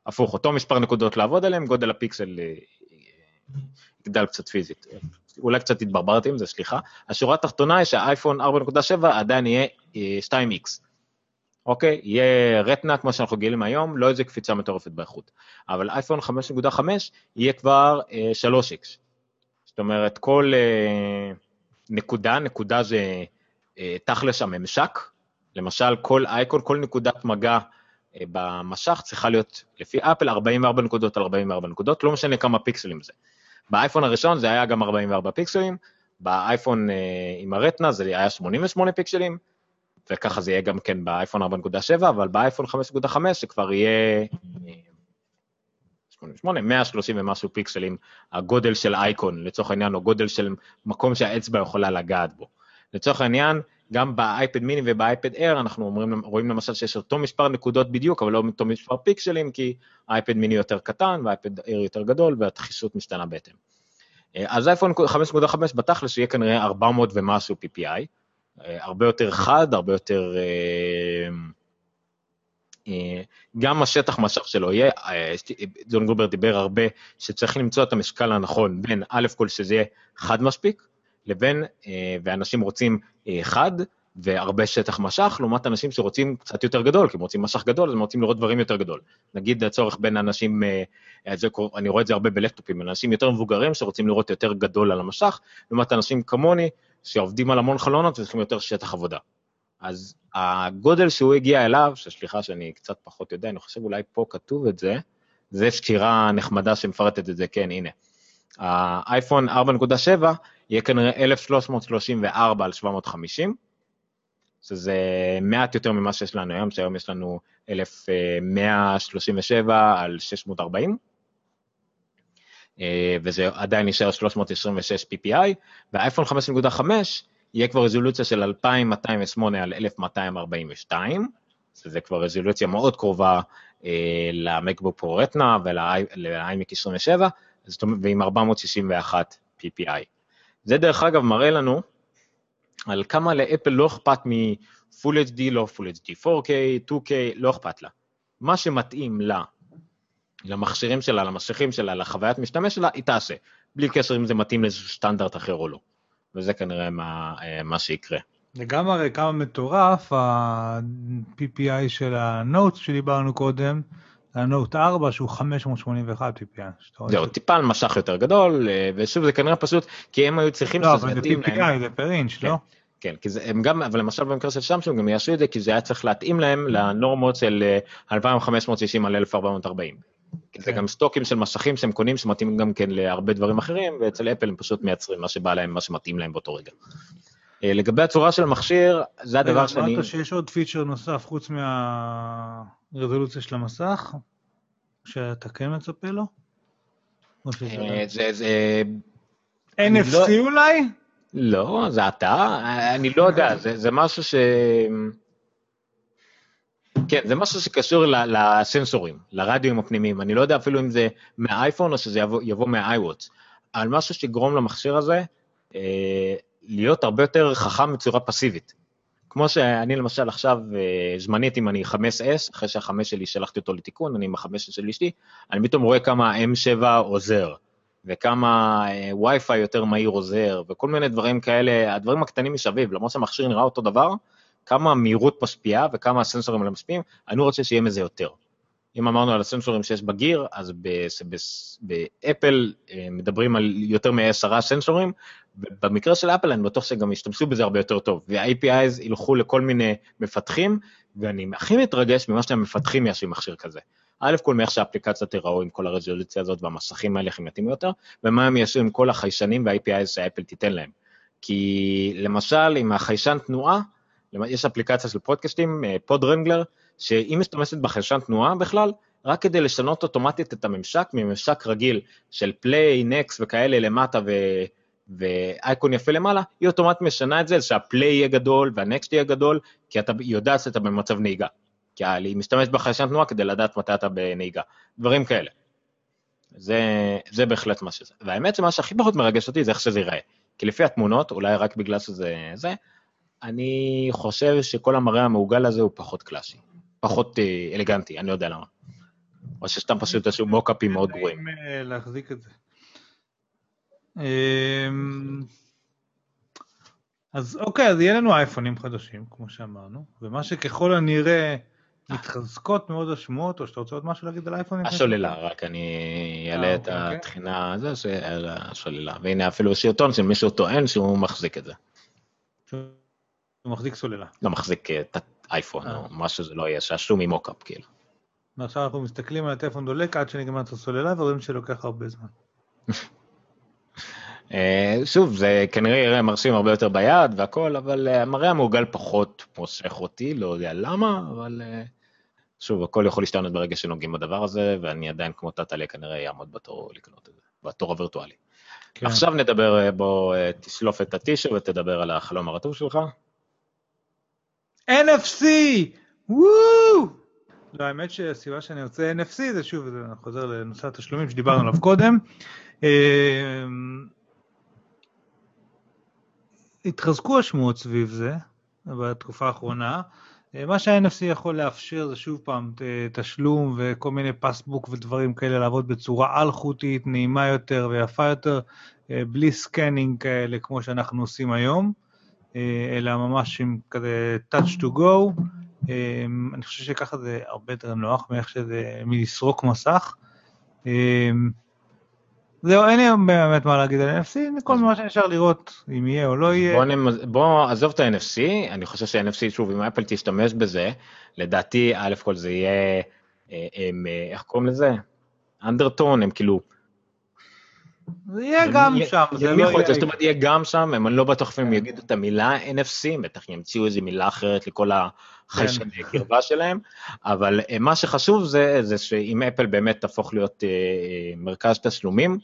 הפוך, אותו מספר נקודות לעבוד עליהם, גודל הפיקסל אה, יגדל קצת פיזית. אולי קצת התברברתי עם זה, סליחה. השורה התחתונה היא שהאייפון 4.7 עדיין יהיה 2X. אה, אוקיי? יהיה רטנה כמו שאנחנו גילים היום, לא איזה קפיצה מטורפת באיכות. אבל אייפון 5.5 יהיה כבר 3X. אה, זאת אומרת, כל נקודה, נקודה זה תכלס הממשק. למשל, כל אייקון, כל נקודת מגע אה, במשך צריכה להיות, לפי אפל, 44 נקודות על 44 נקודות, לא משנה כמה פיקסלים זה. באייפון הראשון זה היה גם 44 פיקסלים, באייפון אה, עם הרטנה זה היה 88 פיקסלים, וככה זה יהיה גם כן באייפון 4.7, אבל באייפון 5.5 זה כבר יהיה 88, 130 ומשהו פיקסלים, הגודל של אייקון, לצורך העניין, או גודל של מקום שהאצבע יכולה לגעת בו. לצורך העניין, גם באייפד מיני ובאייפד אייר אנחנו אומרים, רואים למשל שיש אותו מספר נקודות בדיוק, אבל לא אותו מספר פיקסלים, כי אייפד מיני יותר קטן ואייפד אייר יותר גדול והתחישות משתנה בהתאם. אה, אז אייפון 5.5 בתכלס יהיה כנראה 400 ומשהו PPI, אה, הרבה יותר חד, הרבה יותר... אה, גם השטח משך שלו יהיה, ג'ון גרובר דיבר הרבה שצריך למצוא את המשקל הנכון בין א' כל שזה יהיה חד מספיק, לבין, ואנשים רוצים חד והרבה שטח משך, לעומת אנשים שרוצים קצת יותר גדול, כי הם רוצים משך גדול, אז הם רוצים לראות דברים יותר גדול. נגיד הצורך בין אנשים, אני רואה את זה הרבה בלפטופים, אנשים יותר מבוגרים שרוצים לראות יותר גדול על המשך, לעומת אנשים כמוני שעובדים על המון חלונות וצריכים יותר שטח עבודה. אז הגודל שהוא הגיע אליו, שסליחה שאני קצת פחות יודע, אני חושב אולי פה כתוב את זה, זה סקירה נחמדה שמפרטת את זה, כן, הנה. האייפון 4.7 יהיה כנראה 1334 על 750, שזה מעט יותר ממה שיש לנו היום, שהיום יש לנו 1137 על 640, אה, וזה עדיין נשאר 326 PPI, והאייפון 5.5 יהיה כבר רזולוציה של 2208 על 1242, שזה כבר רזולוציה מאוד קרובה אה, למקבוק פרו רטנה ולאיימק 27, ועם 461 PPI. זה דרך אגב מראה לנו על כמה לאפל לא אכפת מ-Full HD, לא Full HD, 4K, 2K, לא אכפת לה. מה שמתאים לה, למכשירים שלה, למסכים שלה, לחוויית משתמש שלה, היא תעשה, בלי קשר אם זה מתאים לאיזשהו סטנדרט אחר או לא. וזה כנראה מה, אה, מה שיקרה. הרי כמה מטורף, ה-PPI של ה-Notes שדיברנו קודם, ה-Note 4 שהוא 581 PPI. זהו, טיפה על משך יותר גדול, אה, ושוב זה כנראה פשוט, כי הם היו צריכים לא, אבל זה PPI, זה פר אינץ', כן, לא? כן, כי זה, הם גם, אבל למשל במקרה של שמשון גם יעשו את זה, כי זה היה צריך להתאים להם לנורמות של 2560 אה, על 1440. כן. זה גם סטוקים של משכים שהם קונים שמתאים גם כן להרבה דברים אחרים, ואצל אפל הם פשוט מייצרים מה שבא להם, מה שמתאים להם באותו רגע. אה, לגבי הצורה של המכשיר, זה הדבר שאני... אמרת שיש עוד פיצ'ר נוסף חוץ מהרזולוציה של המסך, שאתה כן מצפה לו? אה, זה... זה... NFC לא- אולי? לא, זה אתה, אני לא יודע, זה משהו ש... כן, זה משהו שקשור לסנסורים, לרדיואים הפנימיים. אני לא יודע אפילו אם זה מהאייפון או שזה יבוא, יבוא מהאייוואטס, על משהו שיגרום למכשיר הזה אה, להיות הרבה יותר חכם בצורה פסיבית. כמו שאני למשל עכשיו, אה, זמנית, אם אני 5S, אחרי שהחמש שלי שלחתי אותו לתיקון, אני עם החמש של אשתי, אני פתאום רואה כמה M7 עוזר, וכמה אה, Wi-Fi יותר מהיר עוזר, וכל מיני דברים כאלה, הדברים הקטנים מסביב, למרות שהמכשיר נראה אותו דבר, כמה המהירות משפיעה וכמה הסנסורים האלה משפיעים, אני רוצה שיהיה מזה יותר. אם אמרנו על הסנסורים שיש בגיר, אז באפל אה, מדברים על יותר מעשרה סנסורים, ובמקרה של אפל אני בטוח שגם ישתמשו בזה הרבה יותר טוב, וה-APIs ילכו לכל מיני מפתחים, ואני הכי מתרגש ממה שהמפתחים יעשו עם מכשיר כזה. א' כל מאיך שהאפליקציות יראו עם כל הרזולוציה הזאת והמסכים האלה הם יתאימו יותר, ומה הם יעשו עם כל החיישנים וה-APIs שאפל תיתן להם. כי למשל עם החיישן תנועה, יש אפליקציה של פודקאסטים, Pod אה, Wrangler, שהיא משתמשת בחיישן תנועה בכלל, רק כדי לשנות אוטומטית את הממשק מממשק רגיל של play, next וכאלה למטה ו... ואייקון יפה למעלה, היא אוטומטית משנה את זה, שה-play יהיה גדול וה-next יהיה גדול, כי אתה יודעת שאתה במצב נהיגה. כי היא משתמשת בחיישן תנועה כדי לדעת מתי אתה בנהיגה. דברים כאלה. זה, זה בהחלט מה שזה. והאמת שמה שהכי פחות מרגש אותי זה איך שזה ייראה. כי לפי התמונות, אולי רק בגלל שזה זה, אני חושב שכל המראה המעוגל הזה הוא פחות קלאסי, פחות אה, אלגנטי, אני לא יודע למה. או שסתם פשוט איזשהו מוקאפים מאוד גרועים. אה, להחזיק את זה. אמ, אז אוקיי, אז יהיה לנו אייפונים חדשים, כמו שאמרנו, ומה שככל הנראה מתחזקות מאוד השמועות, או שאתה רוצה עוד משהו להגיד על אייפונים? השוללה, רק אני אעלה את אוקיי. התחינה הזו, השוללה. והנה אפילו סרטון של מישהו טוען שהוא מחזיק את זה. הוא מחזיק סוללה. לא מחזיק את אה, האייפון או מה שזה לא יהיה, שעשו ממוקאפ כאילו. ועכשיו אנחנו מסתכלים על הטלפון דולק עד שנגמר את הסוללה ורואים שלוקח הרבה זמן. אה, שוב, זה כנראה יראה מרשים הרבה יותר ביד והכל, אבל אה, המראה המעוגל פחות מושך אותי, לא יודע למה, אבל אה, שוב, הכל יכול להשתנות ברגע שנוגעים בדבר הזה, ואני עדיין כמו טאטאלה כנראה אעמוד בתור לקנות את זה, בתור הווירטואלי. כן. עכשיו נדבר, בוא תשלוף את הטישר ותדבר על החלום הרטוב שלך. NFC! וואו! לא, האמת שהסיבה שאני רוצה NFC זה שוב, זה חוזר לנושא התשלומים שדיברנו עליו קודם. התחזקו השמועות סביב זה בתקופה האחרונה. אה, מה שה-NFC יכול לאפשר זה שוב פעם תשלום וכל מיני Passbook ודברים כאלה לעבוד בצורה אלחוטית, נעימה יותר ויפה יותר, אה, בלי scanning כאלה כמו שאנחנו עושים היום, אה, אלא ממש עם כזה touch to go. אני חושב שככה זה הרבה יותר נוח מאיך שזה, מלסרוק מסך. זהו, אין לי באמת מה להגיד על NFC, כל מה שנשאר לראות אם יהיה או לא יהיה. בוא, נמז... בוא עזוב את ה-NFC, אני חושב שה-NFC, שוב, אם אפל תשתמש בזה, לדעתי, א' כל זה יהיה, אה, הם, אה, איך קוראים לזה? אנדרטון, הם כאילו... זה יהיה גם שם, זה לא יהיה... זאת אומרת, יהיה גם שם, הם לא בטוח אם יגידו את המילה NFC, בטח ימציאו איזו מילה אחרת לכל החיישן כן. קרבה שלהם, אבל אה, מה שחשוב זה, זה שאם אפל באמת תהפוך להיות מרכז תשלומים,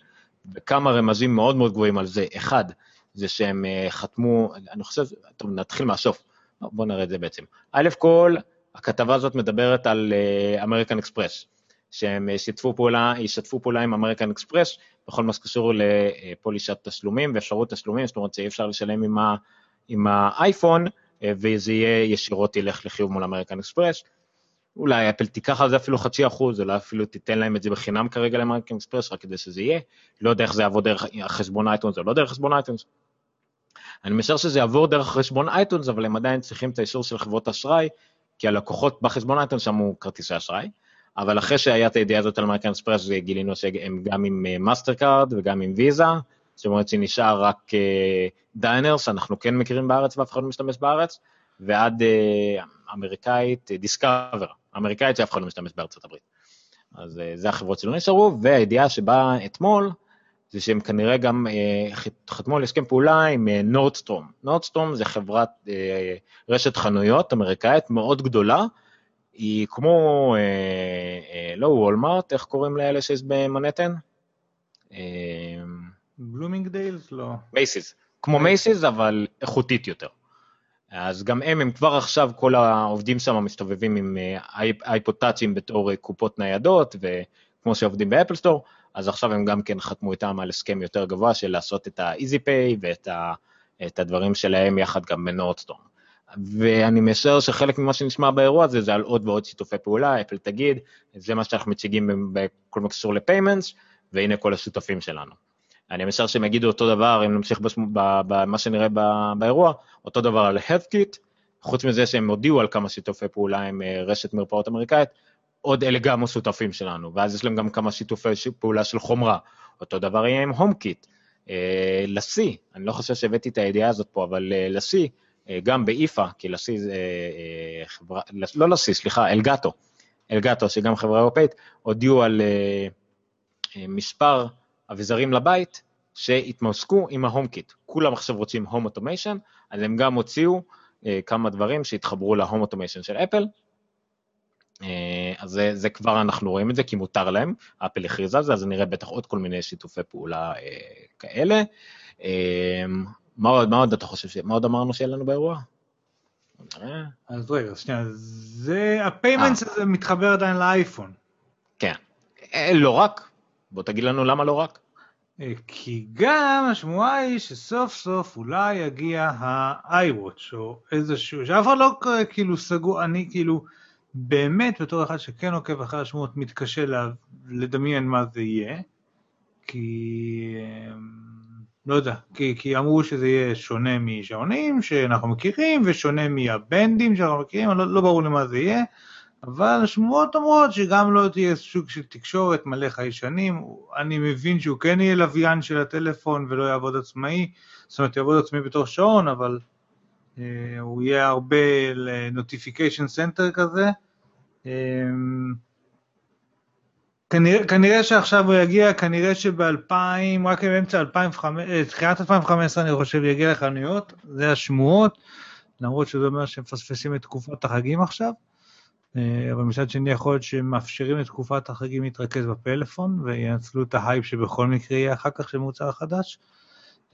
וכמה רמזים מאוד מאוד גבוהים על זה. אחד, זה שהם אה, חתמו, אני חושב, טוב, נתחיל מהסוף, בואו נראה את זה בעצם. א' כל, הכתבה הזאת מדברת על אמריקן אה, אקספרס, שהם אה, שיתפו פעולה, ישתפו פעולה עם אמריקן אקספרס בכל מה שקשור לפולישת תשלומים ואפשרות תשלומים, זאת אומרת שאי אפשר לשלם עם, ה, עם האייפון, וזה יהיה ישירות ילך לחיוב מול אמריקן אקספרס. אולי אפל תיקח על זה אפילו חצי אחוז, אולי אפילו תיתן להם את זה בחינם כרגע לאמריקן אקספרס, רק כדי שזה יהיה. לא יודע איך זה יעבור דרך חשבון iTunes או לא דרך חשבון iTunes. אני משער שזה יעבור דרך חשבון iTunes, אבל הם עדיין צריכים את האישור של חברות אשראי, כי הלקוחות בחשבון iTunes שמו כרטיסי אשראי. אבל אחרי שהיה את הידיעה הזאת על אמריקן אקספרס, גילינו שהם גם עם מאסטר קארד וגם עם ויזה, זאת אומרת שנשאר רק דיינרס, אה, שאנחנו כן מכירים בארץ ואף אחד לא משתמש בארץ, ועד uh, אמריקאית, דיסקאבר, אמריקאית שאף אחד לא משתמש בארצות הברית. אז uh, זה החברות שלא נשארו, והידיעה שבאה אתמול, זה שהם כנראה גם חתמו על הסכם פעולה עם נורדסטרום. נורדסטרום זה חברת רשת חנויות אמריקאית מאוד גדולה, היא כמו, לא וולמארט, איך קוראים לאלה שיש במנהטן? בלומינגדיילס? לא. מייסיס. כמו Macy's, אבל איכותית יותר. אז גם הם, הם כבר עכשיו, כל העובדים שם מסתובבים עם אה, טאצ'ים בתור אה, קופות ניידות, וכמו שעובדים ב-Apple Store, אז עכשיו הם גם כן חתמו איתם על הסכם יותר גבוה של לעשות את ה-Easy Pay ואת ה, את הדברים שלהם יחד גם ב-Nordstrom. ואני משער שחלק ממה שנשמע באירוע הזה זה על עוד ועוד שיתופי פעולה, אפל תגיד, זה מה שאנחנו מציגים בכל מה שקשור ל-payments, והנה כל השותפים שלנו. אני משער שהם יגידו אותו דבר, אם נמשיך במה שנראה באירוע, אותו דבר על HealthKit, חוץ מזה שהם הודיעו על כמה שיתופי פעולה עם אה, רשת מרפאות אמריקאית, עוד אלה גם השותפים שלנו, ואז יש להם גם כמה שיתופי פעולה של חומרה. אותו דבר יהיה עם HomeKit. אה, לשיא, אני לא חושב שהבאתי את הידיעה הזאת פה, אבל אה, לשיא, גם באיפה, כי לשיא זה חברה, לא לשיא, סליחה, אלגטו, Elgato, שגם חברה אירופאית, הודיעו על מספר אביזרים לבית שהתממשקו עם ה-HomeKit. כולם עכשיו רוצים home automation, אז הם גם הוציאו אה, כמה דברים שהתחברו להום אוטומיישן של אפל. אה, אז זה, זה כבר אנחנו רואים את זה כי מותר להם, אפל הכריזה על זה, אז נראה בטח עוד כל מיני שיתופי פעולה אה, כאלה. אה, מה עוד, מה עוד אתה חושב, מה עוד אמרנו שיהיה לנו באירוע? אז רגע, שנייה, זה, ה-payments אה. הזה מתחבר עדיין לאייפון. כן, אה, לא רק, בוא תגיד לנו למה לא רק. אה, כי גם השמועה היא שסוף סוף אולי יגיע ה-iWatch או איזשהו, שאף אחד לא כאילו סגור, אני כאילו באמת בתור אחד שכן עוקב אחרי השמועות מתקשה לדמיין מה זה יהיה, כי אמ, לא יודע, כי, כי אמרו שזה יהיה שונה משעונים שאנחנו מכירים ושונה מהבנדים שאנחנו מכירים, לא, לא ברור לי מה זה יהיה. אבל השמועות אומרות שגם לא תהיה סוג של תקשורת מלא חיישנים, אני מבין שהוא כן יהיה לוויין של הטלפון ולא יעבוד עצמאי, זאת אומרת יעבוד עצמאי בתור שעון, אבל אה, הוא יהיה הרבה ל-notification center כזה, אה, כנראה, כנראה שעכשיו הוא יגיע, כנראה שב-2000, רק באמצע 2005, תחילת 2015 אני חושב יגיע לחנויות, זה השמועות, למרות שזה אומר שהם מפספסים את תקופת החגים עכשיו, אה, אבל מצד שני יכול להיות שהם מאפשרים את תקופת החגים להתרכז בפלאפון, וינצלו את ההייפ שבכל מקרה יהיה אחר כך של מוצר חדש.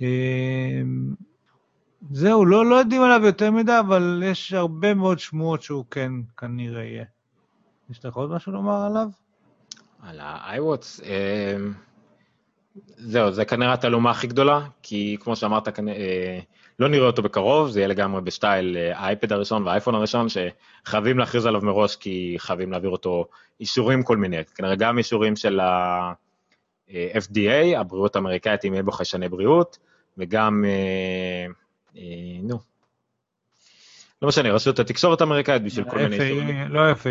אה, זהו, לא, לא יודעים עליו יותר מדי, אבל יש הרבה מאוד שמועות שהוא כן כנראה יהיה. יש לך עוד משהו לומר עליו? על ה-iWatch, אמ, זהו, זה כנראה התעלומה הכי גדולה, כי כמו שאמרת, אה, לא נראה אותו בקרוב, זה יהיה לגמרי בסטייל אה, האייפד הראשון והאייפון הראשון, שחייבים להכריז עליו מראש, כי חייבים להעביר אותו אישורים כל מיני, כנראה גם אישורים של ה-FDA, הבריאות האמריקאית, אם יהיה בו חיישני בריאות, וגם, אה, נו, לא משנה, רשות התקשורת האמריקאית בשביל כל מיני אישורים. לא יפה,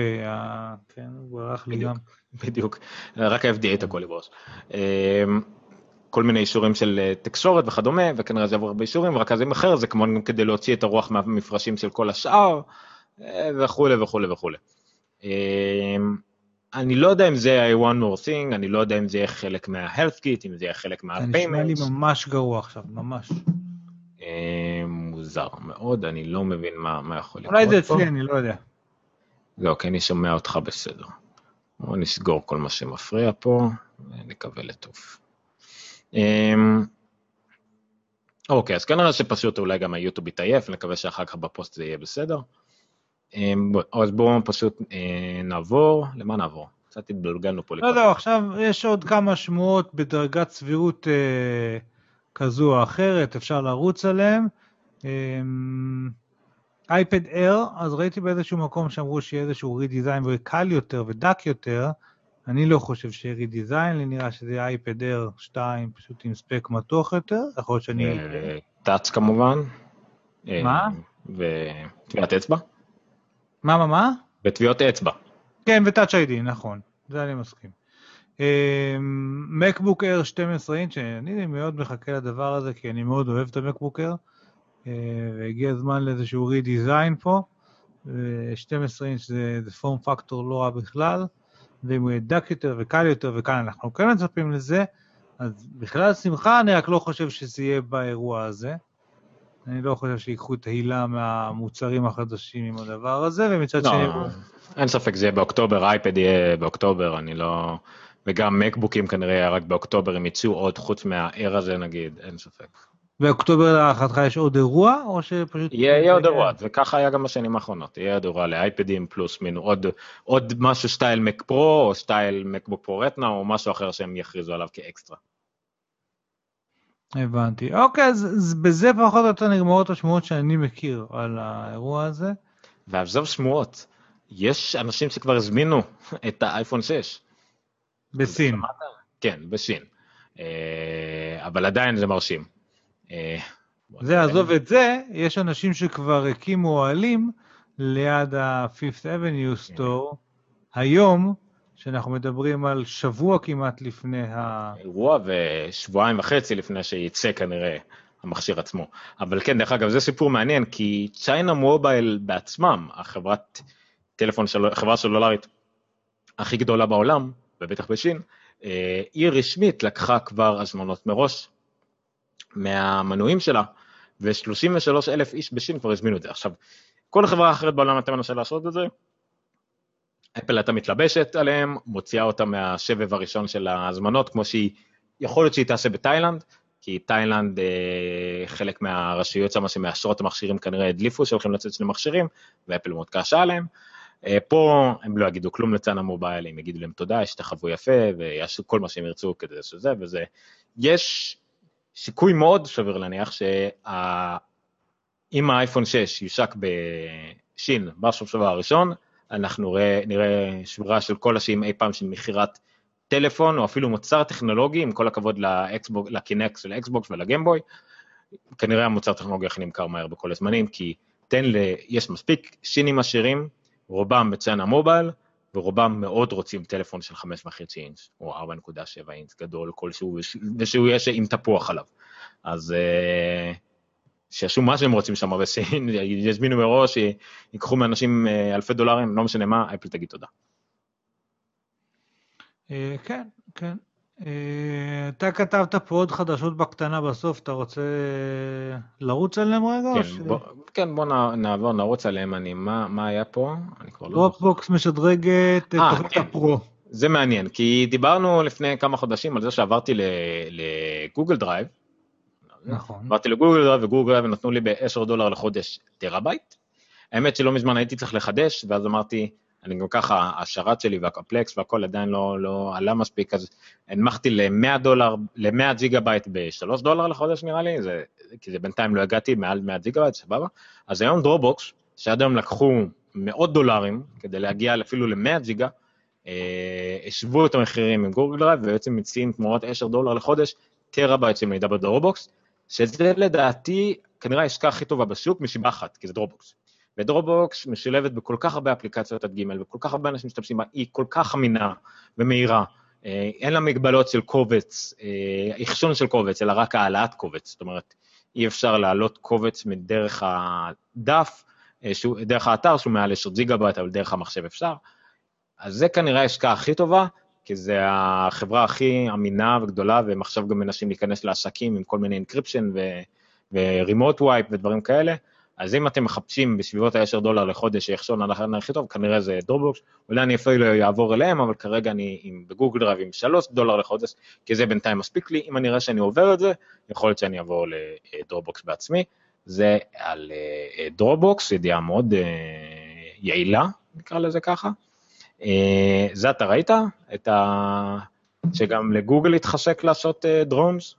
כן, הוא ברח לי גם. בדיוק, רק ה-FDA את הכל יברוש. כל מיני אישורים של אה, תקשורת וכדומה, וכנראה זה יעבור הרבה אישורים, ורק אז יימכר, זה כמו כדי להוציא את הרוח מהמפרשים של כל השאר, אה, וכולי וכולי וכולי. אמ, אני לא יודע אם זה יהיה one more thing, אני לא יודע אם זה יהיה חלק מה-health kit, אם זה יהיה חלק מה-payments. זה נשמע לי ממש גרוע עכשיו, ממש. מוזר מאוד, אני לא מבין מה, מה יכול לקרות פה. אולי זה אצלי, אני לא יודע. לא, כי אני שומע אותך בסדר. בואו נסגור כל מה שמפריע פה, ונקווה לטוב. אמ, אוקיי, אז כנראה שפשוט אולי גם היוטיוב יתעייף, נקווה שאחר כך בפוסט זה יהיה בסדר. אמ, אז בואו פשוט אה, נעבור, למה נעבור? קצת התבלגלנו פה. לא, לא, עכשיו יש עוד כמה שמועות בדרגת סבירות אה, כזו או אחרת, אפשר לרוץ עליהן. אייפד אייר, אז ראיתי באיזשהו מקום שאמרו שיהיה איזשהו רידיזיין ויהיה קל יותר ודק יותר, אני לא חושב שיהיה רידיזיין, לי נראה שזה אייפד אייר 2 פשוט עם ספק מתוח יותר, יכול להיות שאני... טאץ' כמובן. מה? וטביעת אצבע? מה, מה, מה? וטביעות אצבע. כן, וטאץ' איי-די, נכון, זה אני מסכים. מקבוק אייר 12 אינץ', אני מאוד מחכה לדבר הזה, כי אני מאוד אוהב את המקבוק אייר. אה, והגיע הזמן לאיזשהו רידיזיין פה. 12 אינץ' זה, זה פורם פקטור לא רע בכלל, ואם הוא יהיה דק יותר וקל יותר, וכאן אנחנו כן מצפים לזה, אז בכלל שמחה, אני רק לא חושב שזה יהיה באירוע הזה. אני לא חושב שיקחו את ההילה מהמוצרים החדשים עם הדבר הזה, ומצד לא, שני... אין ספק, זה יהיה באוקטובר, אייפד יהיה באוקטובר, אני לא... וגם מקבוקים כנראה רק באוקטובר, הם יצאו עוד חוץ מהער הזה נגיד, אין ספק. באוקטובר להערכתך יש עוד אירוע, או שפשוט... יהיה עוד אירוע, וככה היה גם בשנים האחרונות, יהיה עוד אירוע לאייפדים פלוס מינוס, עוד, עוד משהו style Mac Pro, או style MacBook Pro Retina, או משהו אחר שהם יכריזו עליו כאקסטרה. הבנתי. אוקיי, אז, אז בזה פחות או יותר נגמרות השמועות שאני מכיר על האירוע הזה. ועזוב שמועות, יש אנשים שכבר הזמינו את האייפון 6. בסין. כן, בסין. אה, אבל עדיין זה מרשים. אה, זה, עזוב את זה, יש אנשים שכבר הקימו אוהלים ליד ה-Fifth Avenue Store. היום, שאנחנו מדברים על שבוע כמעט לפני ה... אירוע ושבועיים וחצי לפני שייצא כנראה המכשיר עצמו. אבל כן, דרך אגב, זה סיפור מעניין, כי צ'יינה מובייל בעצמם, החברת טלפון, של... חברה סלולרית הכי גדולה בעולם, ובטח בשין, אה, היא רשמית לקחה כבר הזמנות מראש מהמנויים שלה, ו-33 אלף איש בשין כבר הזמינו את זה. עכשיו, כל חברה אחרת בעולם הייתה מנסה לעשות את זה, אפל הייתה מתלבשת עליהם, מוציאה אותם מהשבב הראשון של ההזמנות, כמו שהיא, יכול להיות שהיא תעשה בתאילנד, כי תאילנד, אה, חלק מהרשויות שם שמאשרות המכשירים כנראה הדליפו שהולכים לצאת שני מכשירים, ואפל מאוד קשה עליהם. אה, פה הם לא יגידו כלום ל-China Mobile, הם יגידו להם תודה, ישתחוו יפה, ויעשו כל מה שהם ירצו כדי שזה, וזה, יש סיכוי מאוד סביר להניח שאם האייפון 6 יושק בסין בסוף שבוע הראשון, אנחנו ראה, נראה שבירה של כל השנים אי פעם של מכירת טלפון או אפילו מוצר טכנולוגי, עם כל הכבוד לאקסבוקס, ל-Kinect של האקסבוקס ולגיימבוי, כנראה המוצר הטכנולוגי הכי נמכר מהר בכל הזמנים, כי תן ל... יש מספיק שינים עשירים, רובם בציינה מובייל, ורובם מאוד רוצים טלפון של 5.5 אינץ' או 4.7 אינץ' גדול כלשהו, ושהוא יהיה עם תפוח עליו. אז אה, שיעשו מה שהם רוצים שם בסין, יזמינו מראש, ייקחו מאנשים אה, אלפי דולרים, לא משנה מה, אפל תגיד תודה. אה, כן, כן. אה, אתה כתבת פה עוד חדשות בקטנה בסוף, אתה רוצה לרוץ עליהם רגע? כן, ש- בוא, כן, בוא נע- נעבור, נרוץ עליהם. אני, מה, מה היה פה? אני כבר לא. Dropbox משדרגת את אה, תוכנית כן. ה-Pro. זה מעניין, כי דיברנו לפני כמה חודשים על זה שעברתי ל-Google Drive. נכון. עברתי ל-Google Drive, ו-Google Drive נתנו לי ב-10 דולר לחודש טראבייט. האמת שלא מזמן הייתי צריך לחדש, ואז אמרתי, אני גם ככה, השרת שלי וה Plex והכל עדיין לא, לא עלה מספיק, אז הנמכתי ל-100 דולר, ל-100 ג'יגה בייט ב-3 דולר לחודש נראה לי, זה, כי זה בינתיים לא הגעתי מעל 100 ג'יגה בייט, סבבה? אז היום Dropbox, שעד היום לקחו מאות דולרים כדי להגיע אפילו ל-100 ג'יגה, אה, השוו את המחירים עם Google Drive, ובעצם מציעים תמורת 10 דולר לחודש, טרה-בייט של מידע ב Dropbox, שזה לדעתי כנראה העסקה הכי טובה בשוק מסיבה אחת, כי זה Dropbox. ו Dropbox משולבת בכל כך הרבה אפליקציות עד ג' וכל כך הרבה אנשים משתמשים בה, היא כל כך אמינה ומהירה, אה, אין לה מגבלות של קובץ, אה, אחסון של קובץ, אלא רק העלאת קובץ, זאת אומרת, אי אפשר להעלות קובץ מדרך הדף, אה, שהוא, דרך האתר שהוא מעל 10 ג'יגה בייט, אבל דרך המחשב אפשר. אז זה כנראה ההשקעה הכי טובה, כי זה החברה הכי אמינה וגדולה, והם עכשיו גם מנסים להיכנס לעסקים עם כל מיני encryption ו remote wipe ודברים כאלה. אז אם אתם מחפשים בסביבות ה-10 דולר לחודש אחסון על החלק הכי טוב, כנראה זה Dropbox, אולי אני אפילו אעבור אליהם, אבל כרגע אני עם, ב Google Drive עם 3 דולר לחודש, כי זה בינתיים מספיק לי, אם אני אראה שאני עובר את זה, יכול להיות שאני אעבור ל Dropbox בעצמי. זה על אה, Dropbox, ידיעה מאוד אה, יעילה, נקרא לזה ככה. אה, זה אתה ראית? את ה... שגם לגוגל התחשק לעשות דרונס?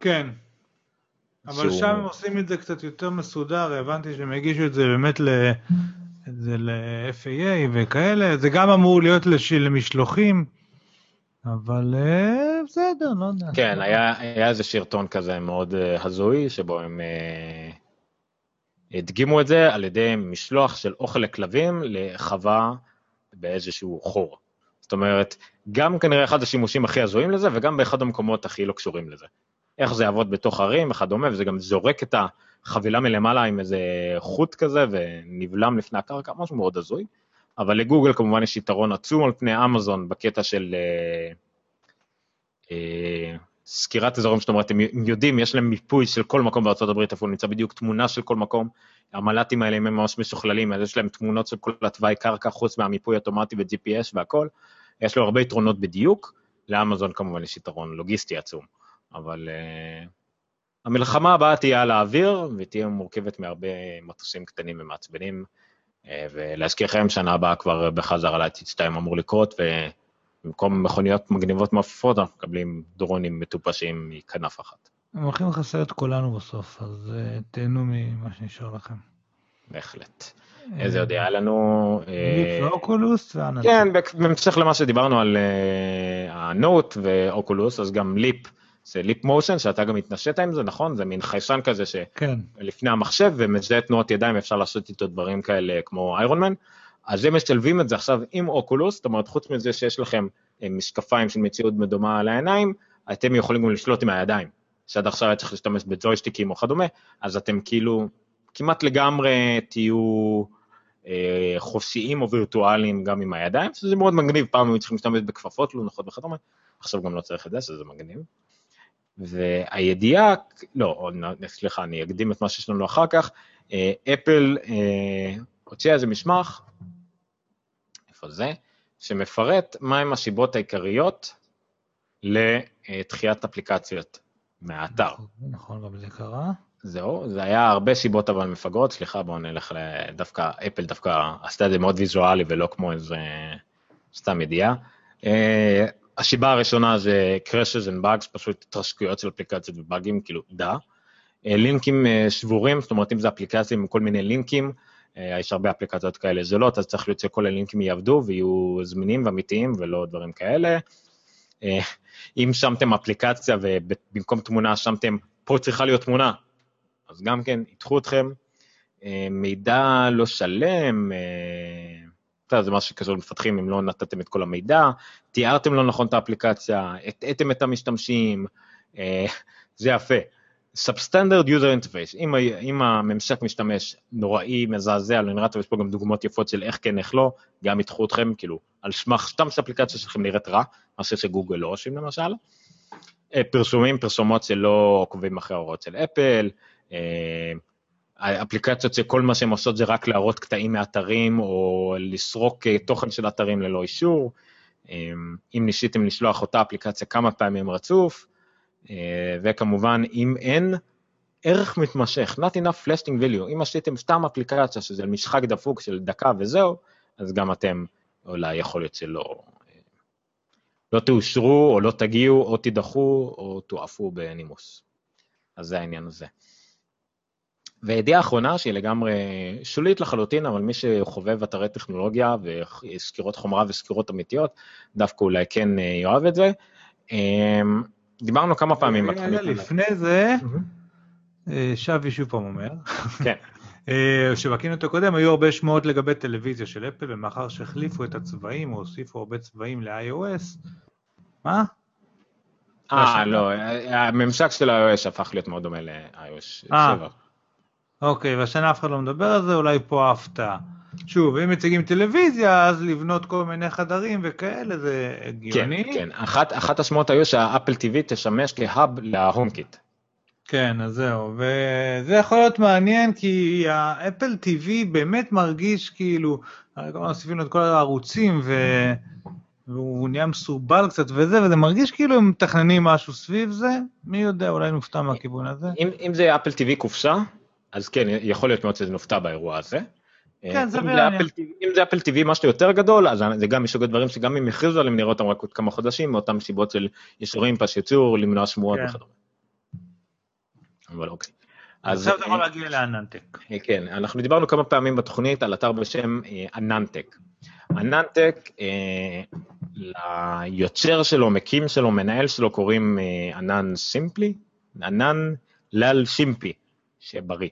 כן. אבל שהוא- שם הם עושים את זה קצת יותר מסודר, הבנתי שהם הגישו את זה באמת ל... את זה ל-FAA וכאלה, זה גם אמור להיות לש... למשלוחים, אבל אה, בסדר, לא יודע. כן, היה, היה איזה שרטון כזה מאוד uh, הזוי, שבו הם uh, הדגימו את זה על ידי משלוח של אוכל לכלבים לחווה באיזשהו חור. זאת אומרת, גם כנראה אחד השימושים הכי הזויים לזה, וגם באחד המקומות הכי לא קשורים לזה. איך זה יעבוד בתוך ערים וכדומה, וזה גם זורק את החבילה מלמעלה עם איזה חוט כזה, ונבלם לפני הקרקע, משהו מאוד הזוי. אבל לגוגל כמובן יש יתרון עצום על פני אמזון בקטע של אה, אה, סקירת אזורים, זאת אומרת, הם יודעים, יש להם מיפוי של כל מקום הברית, איפה הוא נמצא בדיוק, תמונה של כל מקום. המל"טים האלה הם ממש משוכללים, אז יש להם תמונות של כל התוואי קרקע, חוץ מהמיפוי אוטומטי ו-GPS והכל. יש לו הרבה יתרונות בדיוק, לאמזון כמובן יש יתרון לוגיסטי עצום. אבל uh, המלחמה הבאה תהיה על האוויר, ותהיה מורכבת מהרבה מטוסים קטנים ומעצבנים, uh, ולהזכירכם, שנה הבאה כבר בחזרה לייטיד 2 אמור לקרות, ובמקום מכוניות מגניבות מעופפות, אנחנו מקבלים דרונים מטופשים מכנף אחת. הם הולכים לחסל את כולנו בסוף, אז אה, תהנו ממה שנשאר לכם. בהחלט. איזה עוד היה לנו? אה, ואוקולוס. כן, בהמשך למה שדיברנו על הנוט ואוקולוס, אז גם ליפ, זה ליפ מושן, שאתה גם התנשאת עם זה, נכון? זה מין חיישן כזה כן, שלפני המחשב ומזהה תנועות ידיים, אפשר לעשות איתו דברים כאלה כמו איירון מן. אז הם משלבים את זה עכשיו עם אוקולוס, זאת אומרת, חוץ מזה שיש לכם אה, משקפיים של מציאות מדומה על העיניים, אתם יכולים גם לשלוט עם הידיים. שעד עכשיו היה צריך להשתמש בג'ויסטיקים או כדומה, אז אתם כאילו כמעט לגמרי תהיו אה, חופשיים או וירטואליים גם עם הידיים, שזה מאוד מגניב, פעם היו צריכים להשתמש בכפפות לא נוחות וכדומה, עכשיו גם לא צריך את זה, שזה מגניב. והידיעה, לא, סליחה, אני אקדים את מה שיש לנו אחר כך, אה, אפל אה, הוציאה איזה מסמך, איפה זה? שמפרט מהם הסיבות העיקריות לדחיית אפליקציות מהאתר. נכון, גם זה קרה. זהו, זה היה הרבה סיבות אבל מפגרות, סליחה בואו נלך ל... דווקא, אפל דווקא עשתה את זה מאוד ויזואלי ולא כמו איזה סתם ידיעה. הסיבה הראשונה זה crashes and bugs, פשוט התרשקויות של אפליקציות ובאגים, כאילו דה. Uh, לינקים uh, שבורים, זאת אומרת אם זה אפליקציה עם כל מיני לינקים, uh, יש הרבה אפליקציות כאלה זולות, אז צריך להיות שכל הלינקים יעבדו ויהיו זמינים ואמיתיים ולא דברים כאלה. אם שמתם אפליקציה ובמקום תמונה שמתם, פה צריכה להיות תמונה, אז גם כן, ידחו אתכם. אה, מידע לא שלם, אה, זה משהו שקשור למפתחים אם לא נתתם את כל המידע, תיארתם לא נכון את האפליקציה, הטעיתם את המשתמשים, אה, זה יפה. Substandard User Interface, אם, אם הממשק משתמש נוראי, מזעזע, לא נראה טוב, יש פה גם דוגמאות יפות של איך כן, איך לא, גם ידחו אתכם, כאילו, על סמך סתם שאפליקציה שלכם נראית רע, מה שגוגל לא עושים למשל. אה, פרסומים, פרסומות שלא עוקבים אחרי ההוראות של אפל, אה, אפליקציות שכל מה שהן עושות זה רק להראות קטעים מאתרים או לסרוק תוכן של אתרים ללא אישור. אם ניסיתם לשלוח אותה אפליקציה כמה פעמים רצוף, וכמובן אם אין ערך מתמשך, not enough lasting value, אם עשיתם סתם אפליקציה שזה משחק דפוק של דקה וזהו, אז גם אתם אולי יכול להיות שלא לא תאושרו או לא תגיעו או תידחו או תועפו בנימוס. אז זה העניין הזה. וידיעה אחרונה שהיא לגמרי שולית לחלוטין, אבל מי שחובב אתרי טכנולוגיה וסקירות חומרה וסקירות אמיתיות, דווקא אולי כן אה, יאהב את זה. אמ, דיברנו כמה פעמים בתוכנית. לפני זה, אה, שווי שוב פעם אומר. כן. אה, שבקינוט הקודם היו הרבה שמועות לגבי טלוויזיה של אפל, ומאחר שהחליפו את הצבעים או הוסיפו הרבה צבעים ל-iOS, מה? אה, לא, הממשק של ה-iOS הפך להיות מאוד דומה ל-iOS 7. אוקיי, והשנה אף אחד לא מדבר על זה, אולי פה ההפתעה. שוב, אם מציגים טלוויזיה, אז לבנות כל מיני חדרים וכאלה, זה הגיוני. כן, כן. אחת, אחת השמועות היו שה Apple TV תשמש כ hub ל HomeKit. כן, אז זהו, וזה יכול להיות מעניין כי ה Apple TV באמת מרגיש כאילו, מוסיפים לו את כל הערוצים ו... והוא נהיה מסורבל קצת וזה, וזה מרגיש כאילו הם מתכננים משהו סביב זה, מי יודע, אולי נופתע מהכיוון הזה. אם, אם זה Apple TV קופסה, אז כן, יכול להיות מאוד שזה נופתע באירוע הזה. כן, זה מעניין. אם זה אפל TV משהו יותר גדול, אז זה גם מסוג הדברים שגם אם יכריזו עליהם נראה אותם רק עוד כמה חודשים, מאותן סיבות של אישורים פשיצור, למנוע שמועות כן. וכדומה. אבל אוקיי. אז עכשיו אתה יכול להגיע לאננטק. אה, כן, אנחנו דיברנו כמה פעמים בתוכנית על אתר בשם אננטק. אננטק, ליוצר שלו, מקים שלו, מנהל שלו קוראים ענן סימפלי, ענן לאל שימפי, שבריא.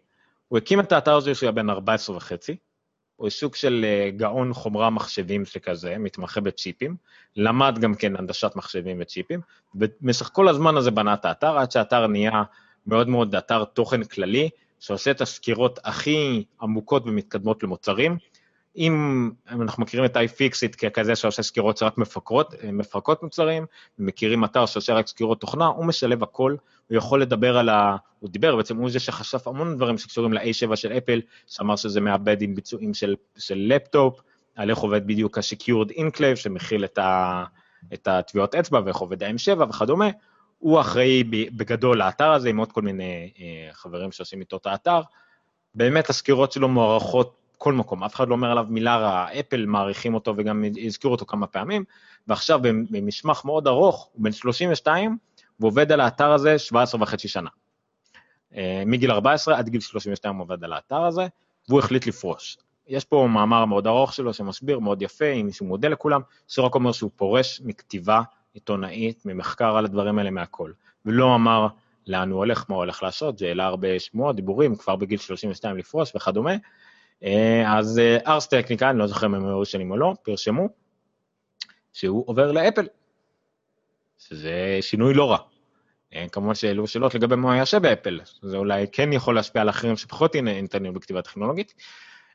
הוא הקים את האתר הזה שהוא היה בן 14 וחצי, הוא סוג של אה, גאון חומרה מחשבים שכזה, מתמחה בצ'יפים, למד גם כן הנדשת מחשבים וצ'יפים, במשך כל הזמן הזה בנה את האתר, עד שהאתר נהיה מאוד מאוד אתר תוכן כללי, שעושה את הסקירות הכי עמוקות ומתקדמות למוצרים. אם אנחנו מכירים את iFixit ככזה שעושה סקירות שרק מפקרות, מפרקות מוצרים, ומכירים אתר שעושה רק סקירות תוכנה, הוא משלב הכל, הוא יכול לדבר על ה... הוא דיבר, בעצם הוא זה שחשף המון דברים שקשורים ל-A7 של אפל, שאמר שזה מעבד עם ביצועים של, של לפטופ, על איך עובד בדיוק ה-Secured Enclave שמכיל את, ה, את הטביעות אצבע ואיך עובד ה-M7 וכדומה, הוא אחראי בגדול לאתר הזה עם עוד כל מיני אה, חברים שעושים איתו את האתר. באמת הסקירות שלו מוערכות כל מקום, אף אחד לא אומר עליו מילה רעה, אפל מעריכים אותו וגם הזכירו אותו כמה פעמים, ועכשיו במשמח מאוד ארוך, הוא בן 32, ועובד על האתר הזה 17 וחצי שנה. אה, מגיל 14 עד גיל 32 הוא עובד על האתר הזה, והוא החליט לפרוש. יש פה מאמר מאוד ארוך שלו שמסביר מאוד יפה, עם איזשהו מודל לכולם, שרק אומר שהוא פורש מכתיבה עיתונאית, ממחקר על הדברים האלה מהכל, ולא אמר לאן הוא הולך, מה הוא הולך לעשות, זה העלה הרבה שמועות, דיבורים, כבר בגיל 32 לפרוש וכדומה. אה, אז ארס טכניקה, אני לא זוכר אם הם היו ראשונים או לא, פרשמו שהוא עובר לאפל, שזה שינוי לא רע. אה, כמובן שהעלו שאלות לגבי מה יעשה באפל, זה אולי כן יכול להשפיע על אחרים שפחות אינטרנט בכתיבה טכנולוגית.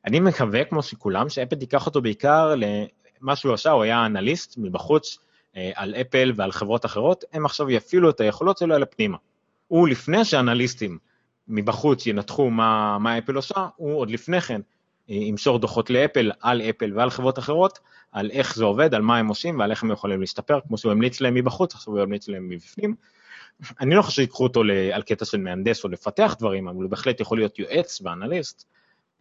אני מקווה, כמו שכולם, שאפל תיקח אותו בעיקר למה שהוא עשה, הוא היה אנליסט מבחוץ, אה, על אפל ועל חברות אחרות, הם עכשיו יפעילו את היכולות שלו אל הפנימה. הוא לפני שאנליסטים מבחוץ ינתחו מה, מה אפל עושה, הוא עוד לפני כן ימסור דוחות לאפל, על אפל ועל חברות אחרות, על איך זה עובד, על מה הם עושים ועל איך הם יכולים להסתפר, כמו שהוא המליץ להם מבחוץ, עכשיו הוא ימליץ להם מבפנים. אני לא חושב שיקחו אותו על קטע של מהנדס או לפתח דברים, אבל הוא בהחלט יכול להיות יועץ ואנליסט.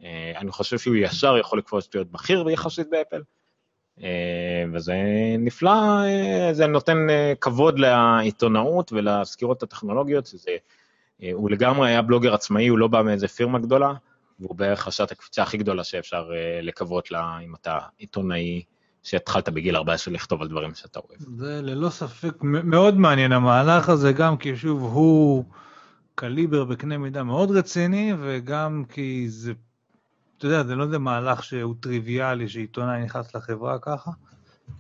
אה, אני חושב שהוא ישר יכול לקפוץ להיות בכיר יחסית באפל. אה, וזה נפלא, אה, זה נותן כבוד לעיתונאות ולסקירות הטכנולוגיות, שזה, הוא לגמרי היה בלוגר עצמאי, הוא לא בא מאיזה פירמה גדולה, והוא בערך את הקפיצה הכי גדולה שאפשר לקוות לה אם אתה עיתונאי שהתחלת בגיל 14 לכתוב על דברים שאתה אוהב. זה ללא ספק מאוד מעניין המהלך הזה, גם כי שוב הוא קליבר בקנה מידה מאוד רציני, וגם כי זה אתה יודע, זה לא איזה מהלך שהוא טריוויאלי שעיתונאי נכנס לחברה ככה.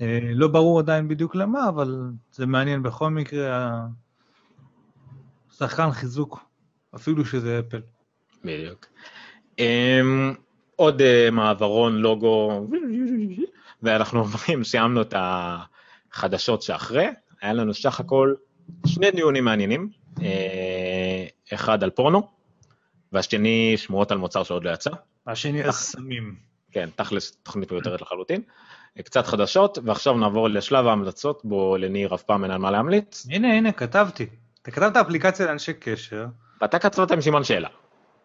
אה, לא ברור עדיין בדיוק למה, אבל זה מעניין בכל מקרה. שחקן חיזוק, אפילו שזה אפל. בדיוק. Um, עוד uh, מעברון לוגו, ואנחנו אומרים, סיימנו את החדשות שאחרי, היה לנו סך הכל שני דיונים מעניינים, אה, אחד על פורנו, והשני שמועות על מוצר שעוד לא יצא. השני על סמים. כן, תכלס תוכנית מיותרת לחלוטין. קצת חדשות, ועכשיו נעבור לשלב ההמלצות, בו לניר אף פעם אין על מה להמליץ. הנה, הנה, כתבתי. אתה כתבת אפליקציה לאנשי קשר, ואתה כתבת עם סימן שאלה.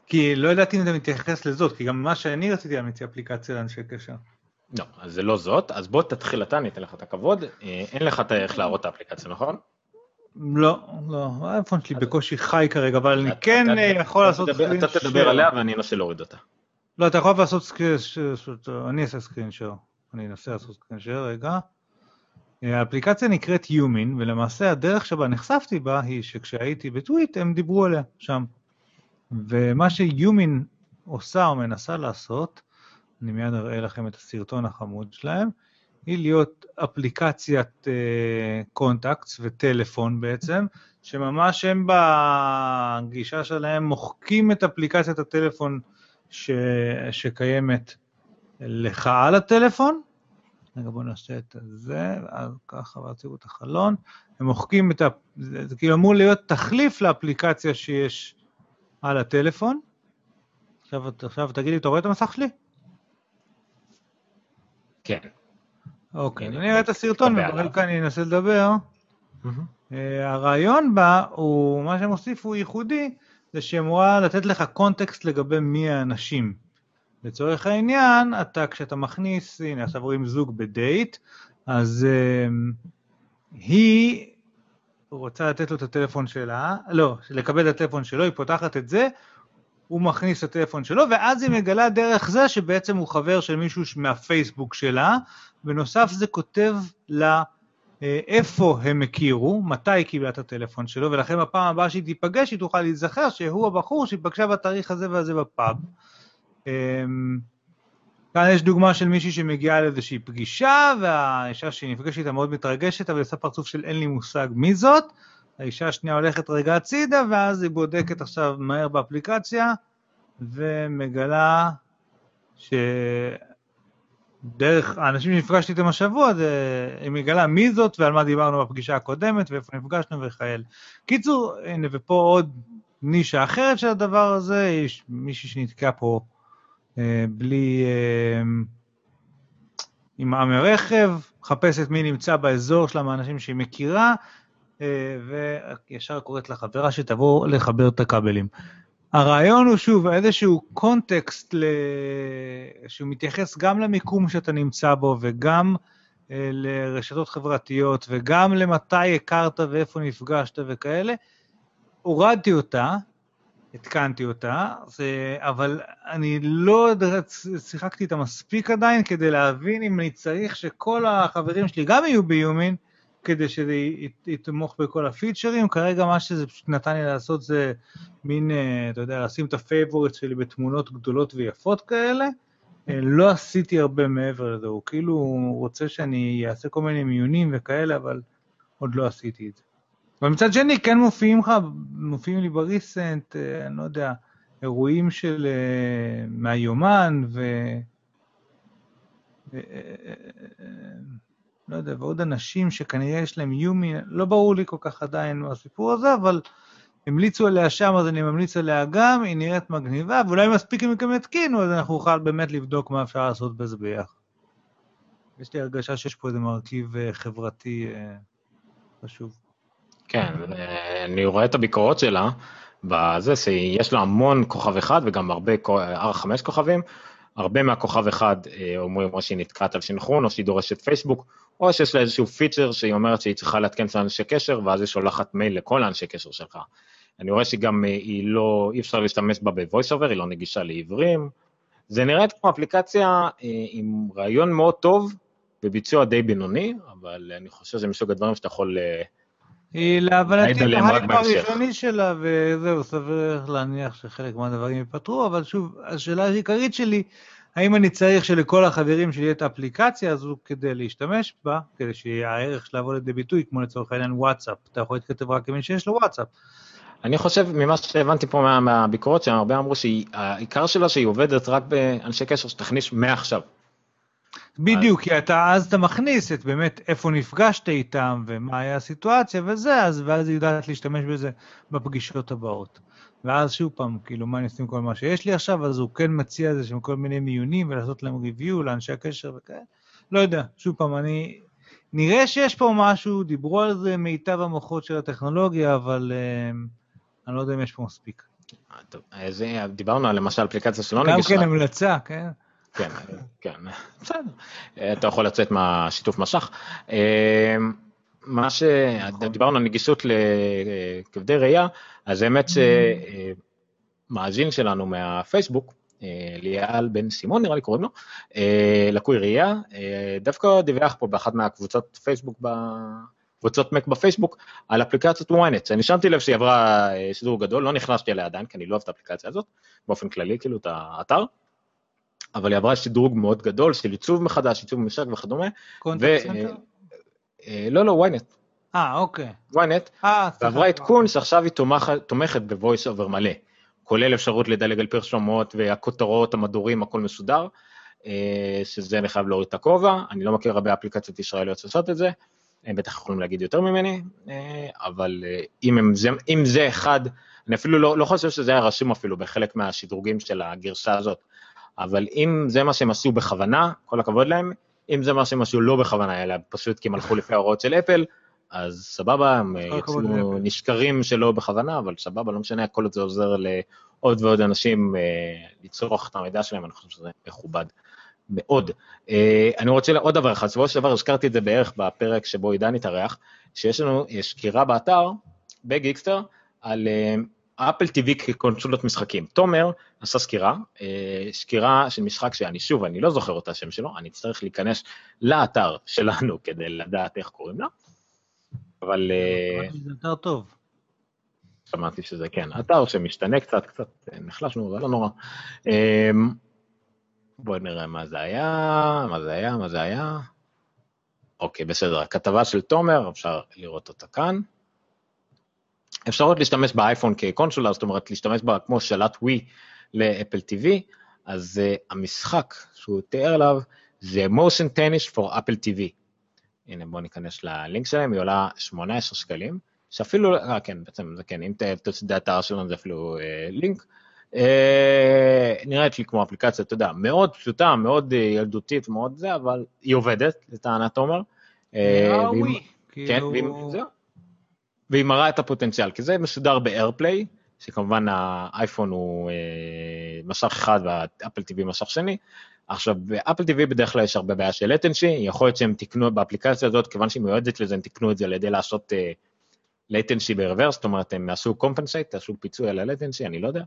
כי לא ידעתי אם אתה מתייחס לזאת, כי גם מה שאני רציתי להמליץ היא אפליקציה לאנשי קשר. לא, אז זה לא זאת, אז בוא תתחיל אתה, אני אתן לך את הכבוד. אה, אין לך את איך להראות את האפליקציה, נכון? לא, לא, האייפון שלי בקושי חי כרגע, אבל אני כן אה, יכול לעשות סקרין אתה תדבר עליה ואני אנסה להוריד אותה. לא, אתה יכול לעשות screen share, אני אעשה screen share. אני אנסה לעשות screen share, רגע. אה, האפליקציה נקראת Humin, ולמעשה הדרך שבה נחשפתי בה היא שכשהייתי בטוויט הם דיברו עליה שם. ומה ש Humin עושה או מנסה לעשות, אני מיד אראה לכם את הסרטון החמוד שלהם, היא להיות אפליקציית contacts וטלפון בעצם, שממש הם בגישה שלהם מוחקים את אפליקציית הטלפון ש... שקיימת לך על הטלפון. רגע בואו נעשה את זה, אז ככה והציגו את החלון. הם מוחקים את ה... זה כאילו אמור להיות תחליף לאפליקציה שיש על הטלפון. עכשיו, עכשיו תגיד לי, אתה רואה את המסך שלי? כן. אוקיי, אני אראה את הסרטון וברקע אני אנסה לדבר. אה, הרעיון בה הוא, מה שהם הוסיפו ייחודי, זה שאמורה לתת לך קונטקסט לגבי מי האנשים. לצורך העניין, אתה, כשאתה מכניס, הנה עכשיו רואים זוג בדייט, אז um, היא רוצה לתת לו את הטלפון שלה, לא, לקבל את הטלפון שלו, היא פותחת את זה, הוא מכניס את הטלפון שלו, ואז היא מגלה דרך זה שבעצם הוא חבר של מישהו מהפייסבוק שלה, בנוסף זה כותב לה אה, איפה הם הכירו, מתי היא קיבלה את הטלפון שלו, ולכן בפעם הבאה שהיא תיפגש היא תוכל להיזכר שהוא הבחור שהיא פגשה בתאריך הזה והזה בפאב. כאן יש דוגמה של מישהי שמגיעה לאיזושהי פגישה, והאישה שהיא נפגשת איתה מאוד מתרגשת, אבל עושה פרצוף של אין לי מושג מי זאת. האישה השנייה הולכת רגע הצידה, ואז היא בודקת עכשיו מהר באפליקציה, ומגלה שדרך האנשים שנפגשתי איתם השבוע, זה, היא מגלה מי זאת ועל מה דיברנו בפגישה הקודמת, ואיפה נפגשנו וכאלה. קיצור, הנה, ופה עוד נישה אחרת של הדבר הזה, יש מישהי שנתקעה פה בלי... אה, עם עם הרכב, מחפשת מי נמצא באזור שלה מהאנשים שהיא מכירה, אה, וישר קוראת לחברה שתבוא לחבר את הכבלים. הרעיון הוא שוב איזשהו קונטקסט ל... שהוא מתייחס גם למיקום שאתה נמצא בו וגם אה, לרשתות חברתיות וגם למתי הכרת ואיפה נפגשת וכאלה. הורדתי אותה, התקנתי אותה, זה, אבל אני לא שיחקתי איתה מספיק עדיין כדי להבין אם אני צריך שכל החברים שלי גם יהיו ביומין, כדי שזה יתמוך בכל הפיצ'רים. כרגע מה שזה פשוט נתן לי לעשות זה מין, אתה יודע, לשים את ה favorites שלי בתמונות גדולות ויפות כאלה. לא עשיתי הרבה מעבר לזה, הוא כאילו רוצה שאני אעשה כל מיני מיונים וכאלה, אבל עוד לא עשיתי את זה. אבל מצד שני, כן מופיעים לך, מופיעים לי ב recent, אני לא יודע, אירועים של, מהיומן, ו... לא יודע, ועוד אנשים שכנראה יש להם יומי, לא ברור לי כל כך עדיין מהסיפור הזה, אבל המליצו עליה שם, אז אני ממליץ עליה גם, היא נראית מגניבה, ואולי מספיק אם הם יתקינו, אז אנחנו נוכל באמת לבדוק מה אפשר לעשות בזה ביחד. יש לי הרגשה שיש פה איזה מרכיב חברתי חשוב. כן, אני רואה את הביקורות שלה, בזה שיש לה המון כוכב אחד וגם הרבה, R5 כוכבים, הרבה מהכוכב אחד אומרים או שהיא נתקעת על סנכרון, או שהיא דורשת פייסבוק, או שיש לה איזשהו פיצ'ר שהיא אומרת שהיא צריכה לעדכן את האנשי קשר, ואז היא שולחת מייל לכל האנשי קשר שלך. אני רואה שגם היא לא, אי אפשר להשתמש בה ב-voice over, היא לא נגישה לעיוורים. זה נראית כמו אפליקציה עם רעיון מאוד טוב, בביצוע די בינוני, אבל אני חושב שזה מסוג הדברים שאתה יכול... היא להבנתי בהייפ הראשוני שלה, וזהו, סביר להניח שחלק מהדברים ייפתרו, אבל שוב, השאלה העיקרית שלי, האם אני צריך שלכל החברים שלי את האפליקציה הזו כדי להשתמש בה, כדי שהערך שלה יבוא לידי ביטוי, כמו לצורך העניין וואטסאפ, אתה יכול להתכתב רק עם מי שיש לו וואטסאפ. אני חושב, ממה שהבנתי פה מה, מהביקורות שהם הרבה אמרו שהעיקר שלה שהיא עובדת רק באנשי קשר שתכניס מעכשיו. בדיוק, כי אתה, אז אתה מכניס את באמת איפה נפגשת איתם ומה היה הסיטואציה וזה, אז, ואז היא יודעת להשתמש בזה בפגישות הבאות. ואז שוב פעם, כאילו, מה אני עושה עם כל מה שיש לי עכשיו, אז הוא כן מציע איזה שהם כל מיני מיונים ולעשות להם ריוויו לאנשי הקשר וכאלה. לא יודע, שוב פעם, אני... נראה שיש פה משהו, דיברו על זה מיטב המוחות של הטכנולוגיה, אבל uh, אני לא יודע אם יש פה מספיק. טוב, זה, דיברנו על למשל אפליקציה שלא נגישה. גם כן המלצה, כן? כן, כן, בסדר. אתה יכול לצאת מהשיתוף מסך. מה שדיברנו על נגישות לכבדי ראייה, אז האמת שמאזין שלנו מהפייסבוק, ליאל בן סימון נראה לי קוראים לו, לקוי ראייה, דווקא דיווח פה באחת מהקבוצות פייסבוק, קבוצות מק בפייסבוק, על אפליקציית ynet, אני שמתי לב שהיא עברה שידור גדול, לא נכנסתי אליה עדיין, כי אני לא אוהב את האפליקציה הזאת, באופן כללי, כאילו את האתר, אבל היא עברה שדרוג מאוד גדול של עיצוב מחדש, עיצוב ממשק וכדומה. Contact Center? לא, לא, ynet. אה, אוקיי. ynet, ועברה עדכון שעכשיו היא תומכת ב-voice over מלא, כולל אפשרות לדלג על פרסומות והכותרות, המדורים, הכל מסודר, שזה אני חייב להוריד את הכובע, אני לא מכיר הרבה אפליקציות ישראליות שעושות את זה, הם בטח יכולים להגיד יותר ממני, אבל אם, הם, אם זה אחד, אני אפילו לא, לא חושב שזה היה רשום אפילו בחלק מהשדרוגים של הגרסה הזאת, אבל אם זה מה שהם עשו בכוונה, כל הכבוד להם, אם זה מה שהם עשו לא בכוונה, אלא פשוט כי הם הלכו לפי ההוראות של אפל, אז סבבה, הם יצאו נשקרים שלא בכוונה, אבל סבבה, לא משנה, הכל זה עוזר לעוד ועוד אנשים אה, לצרוך את המידע שלהם, אני חושב שזה מכובד מאוד. אה, אני רוצה עוד דבר אחד, שבוע שעבר הזכרתי את זה בערך בפרק שבו עידן התארח, שיש לנו סקירה באתר, בגיקסטר, על אה, אפל TV כקונסולות משחקים. תומר עשה סקירה, אה, סקירה של משחק שאני שוב, אני לא זוכר את השם שלו, אני אצטרך להיכנס לאתר שלנו כדי לדעת איך קוראים לה, אבל... אה, זה אתר טוב. שמעתי שזה כן, אתר שמשתנה קצת, קצת אה, נחלשנו, אבל לא נורא. בואו נראה מה זה היה, מה זה היה, מה זה היה. אוקיי, בסדר, הכתבה של תומר, אפשר לראות אותה כאן. אפשרות להשתמש באייפון כקונסולה, זאת אומרת להשתמש בה כמו שלט ווי לאפל TV, אז uh, המשחק שהוא תיאר עליו זה motion tennis for Apple TV. הנה בואו ניכנס ללינק שלהם, היא עולה 18 שקלים, שאפילו, אה כן, בעצם זה כן, אם את האתר שלנו זה אפילו אה, לינק. אה, נראית לי כמו אפליקציה, אתה יודע, מאוד פשוטה, מאוד אה, ילדותית, מאוד זה, אבל היא עובדת, לטענת תומר. אה, כן, כאילו... זהו. והיא מראה את הפוטנציאל, כי זה מסודר ב-AirPlay, שכמובן האייפון הוא אה, משך אחד והאפל TV משך שני. עכשיו, באפל TV בדרך כלל יש הרבה בעיה של latency, יכול להיות שהם תקנו באפליקציה הזאת, כיוון שהיא מיועדת לזה, הם תקנו את זה על ידי לעשות אה, latency ברוורס, זאת אומרת, הם יעשו compensate, יעשו פיצוי על ה-latency, אני לא יודע,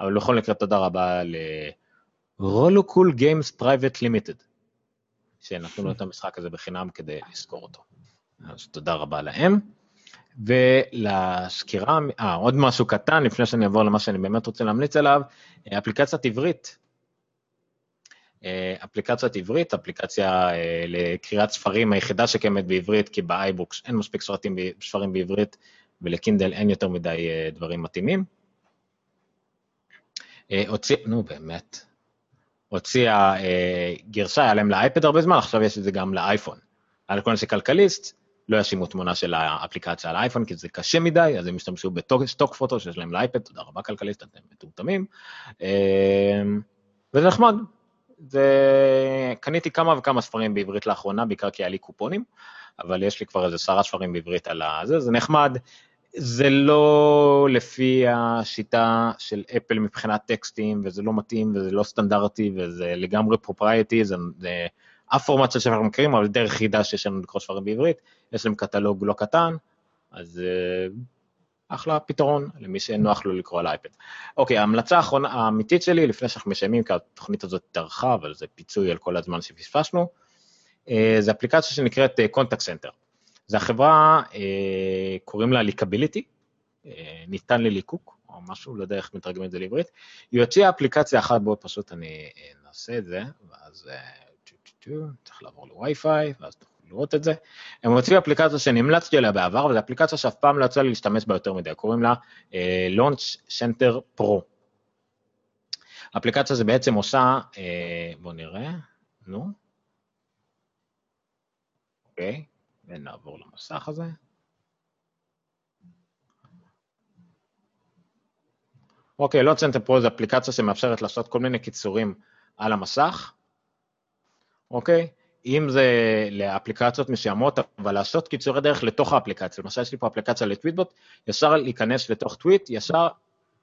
אבל בכל מקרה תודה רבה ל-Rolocul Games Private Limited, שנתנו לו את המשחק הזה בחינם כדי לסקור אותו. אז תודה רבה להם. ולסקירה, אה, עוד משהו קטן לפני שאני אעבור למה שאני באמת רוצה להמליץ עליו, אה, אפליקציית עברית. אה, אפליקציית עברית, אפליקציה אה, לקריאת ספרים היחידה שקיימת בעברית, כי ב iBooks אין מספיק סרטים, ספרים בעברית, ול Kindle אין יותר מדי דברים מתאימים. הוציא, נו באמת, הוציאה גרשה, היה להם לאייפד הרבה זמן, עכשיו יש את זה גם לאייפון. היה לכל נושא כלכליסט, לא ישימו תמונה של האפליקציה על האייפון, כי זה קשה מדי, אז הם ישתמשו בסטוק פוטו שיש להם לאייפד, תודה רבה כלכליסט, אתם מטומטמים. אמ, וזה נחמד. וקניתי כמה וכמה ספרים בעברית לאחרונה, בעיקר כי היה לי קופונים, אבל יש לי כבר איזה עשרה ספרים בעברית על הזה, זה נחמד. זה לא לפי השיטה של אפל מבחינת טקסטים, וזה לא מתאים, וזה לא סטנדרטי, וזה לגמרי פרופרייטי, זה, זה אף פורמט של שאנחנו מכירים, אבל דרך חידה שיש לנו לקרוא ספרים בעברית, יש להם קטלוג לא קטן, אז uh, אחלה פתרון למי שנוח לו לקרוא על אייפד. אוקיי, ההמלצה האחרונה, האמיתית שלי, לפני שאנחנו מסיימים, כי התוכנית הזאת התארכה, אבל זה פיצוי על כל הזמן שפספסנו, uh, זה אפליקציה שנקראת Contact אה, Center. זו החברה, קוראים לה Lickability, ניתן לליקוק, או משהו, לא יודע איך מתרגמים את זה לעברית, היא הוציאה אפליקציה אחת מאוד פשוט, אני נעשה את זה, ואז... צריך לעבור לווי-פיי, ואז תוכלו לראות את זה. הם הוציאו אפליקציה שהמלצתי עליה בעבר, וזו אפליקציה שאף פעם לא יצא לי להשתמש בה יותר מדי, קוראים לה אה, Launch Center Pro. האפליקציה הזו בעצם עושה, אה, בואו נראה, נו, אוקיי, ונעבור למסך הזה. אוקיי, Launch Center Pro זה אפליקציה שמאפשרת לעשות כל מיני קיצורים על המסך, אוקיי? אם זה לאפליקציות מסוימות, אבל לעשות קיצורי דרך לתוך האפליקציה. למשל, יש לי פה אפליקציה ל Tweetbot, ישר להיכנס לתוך טוויט, ישר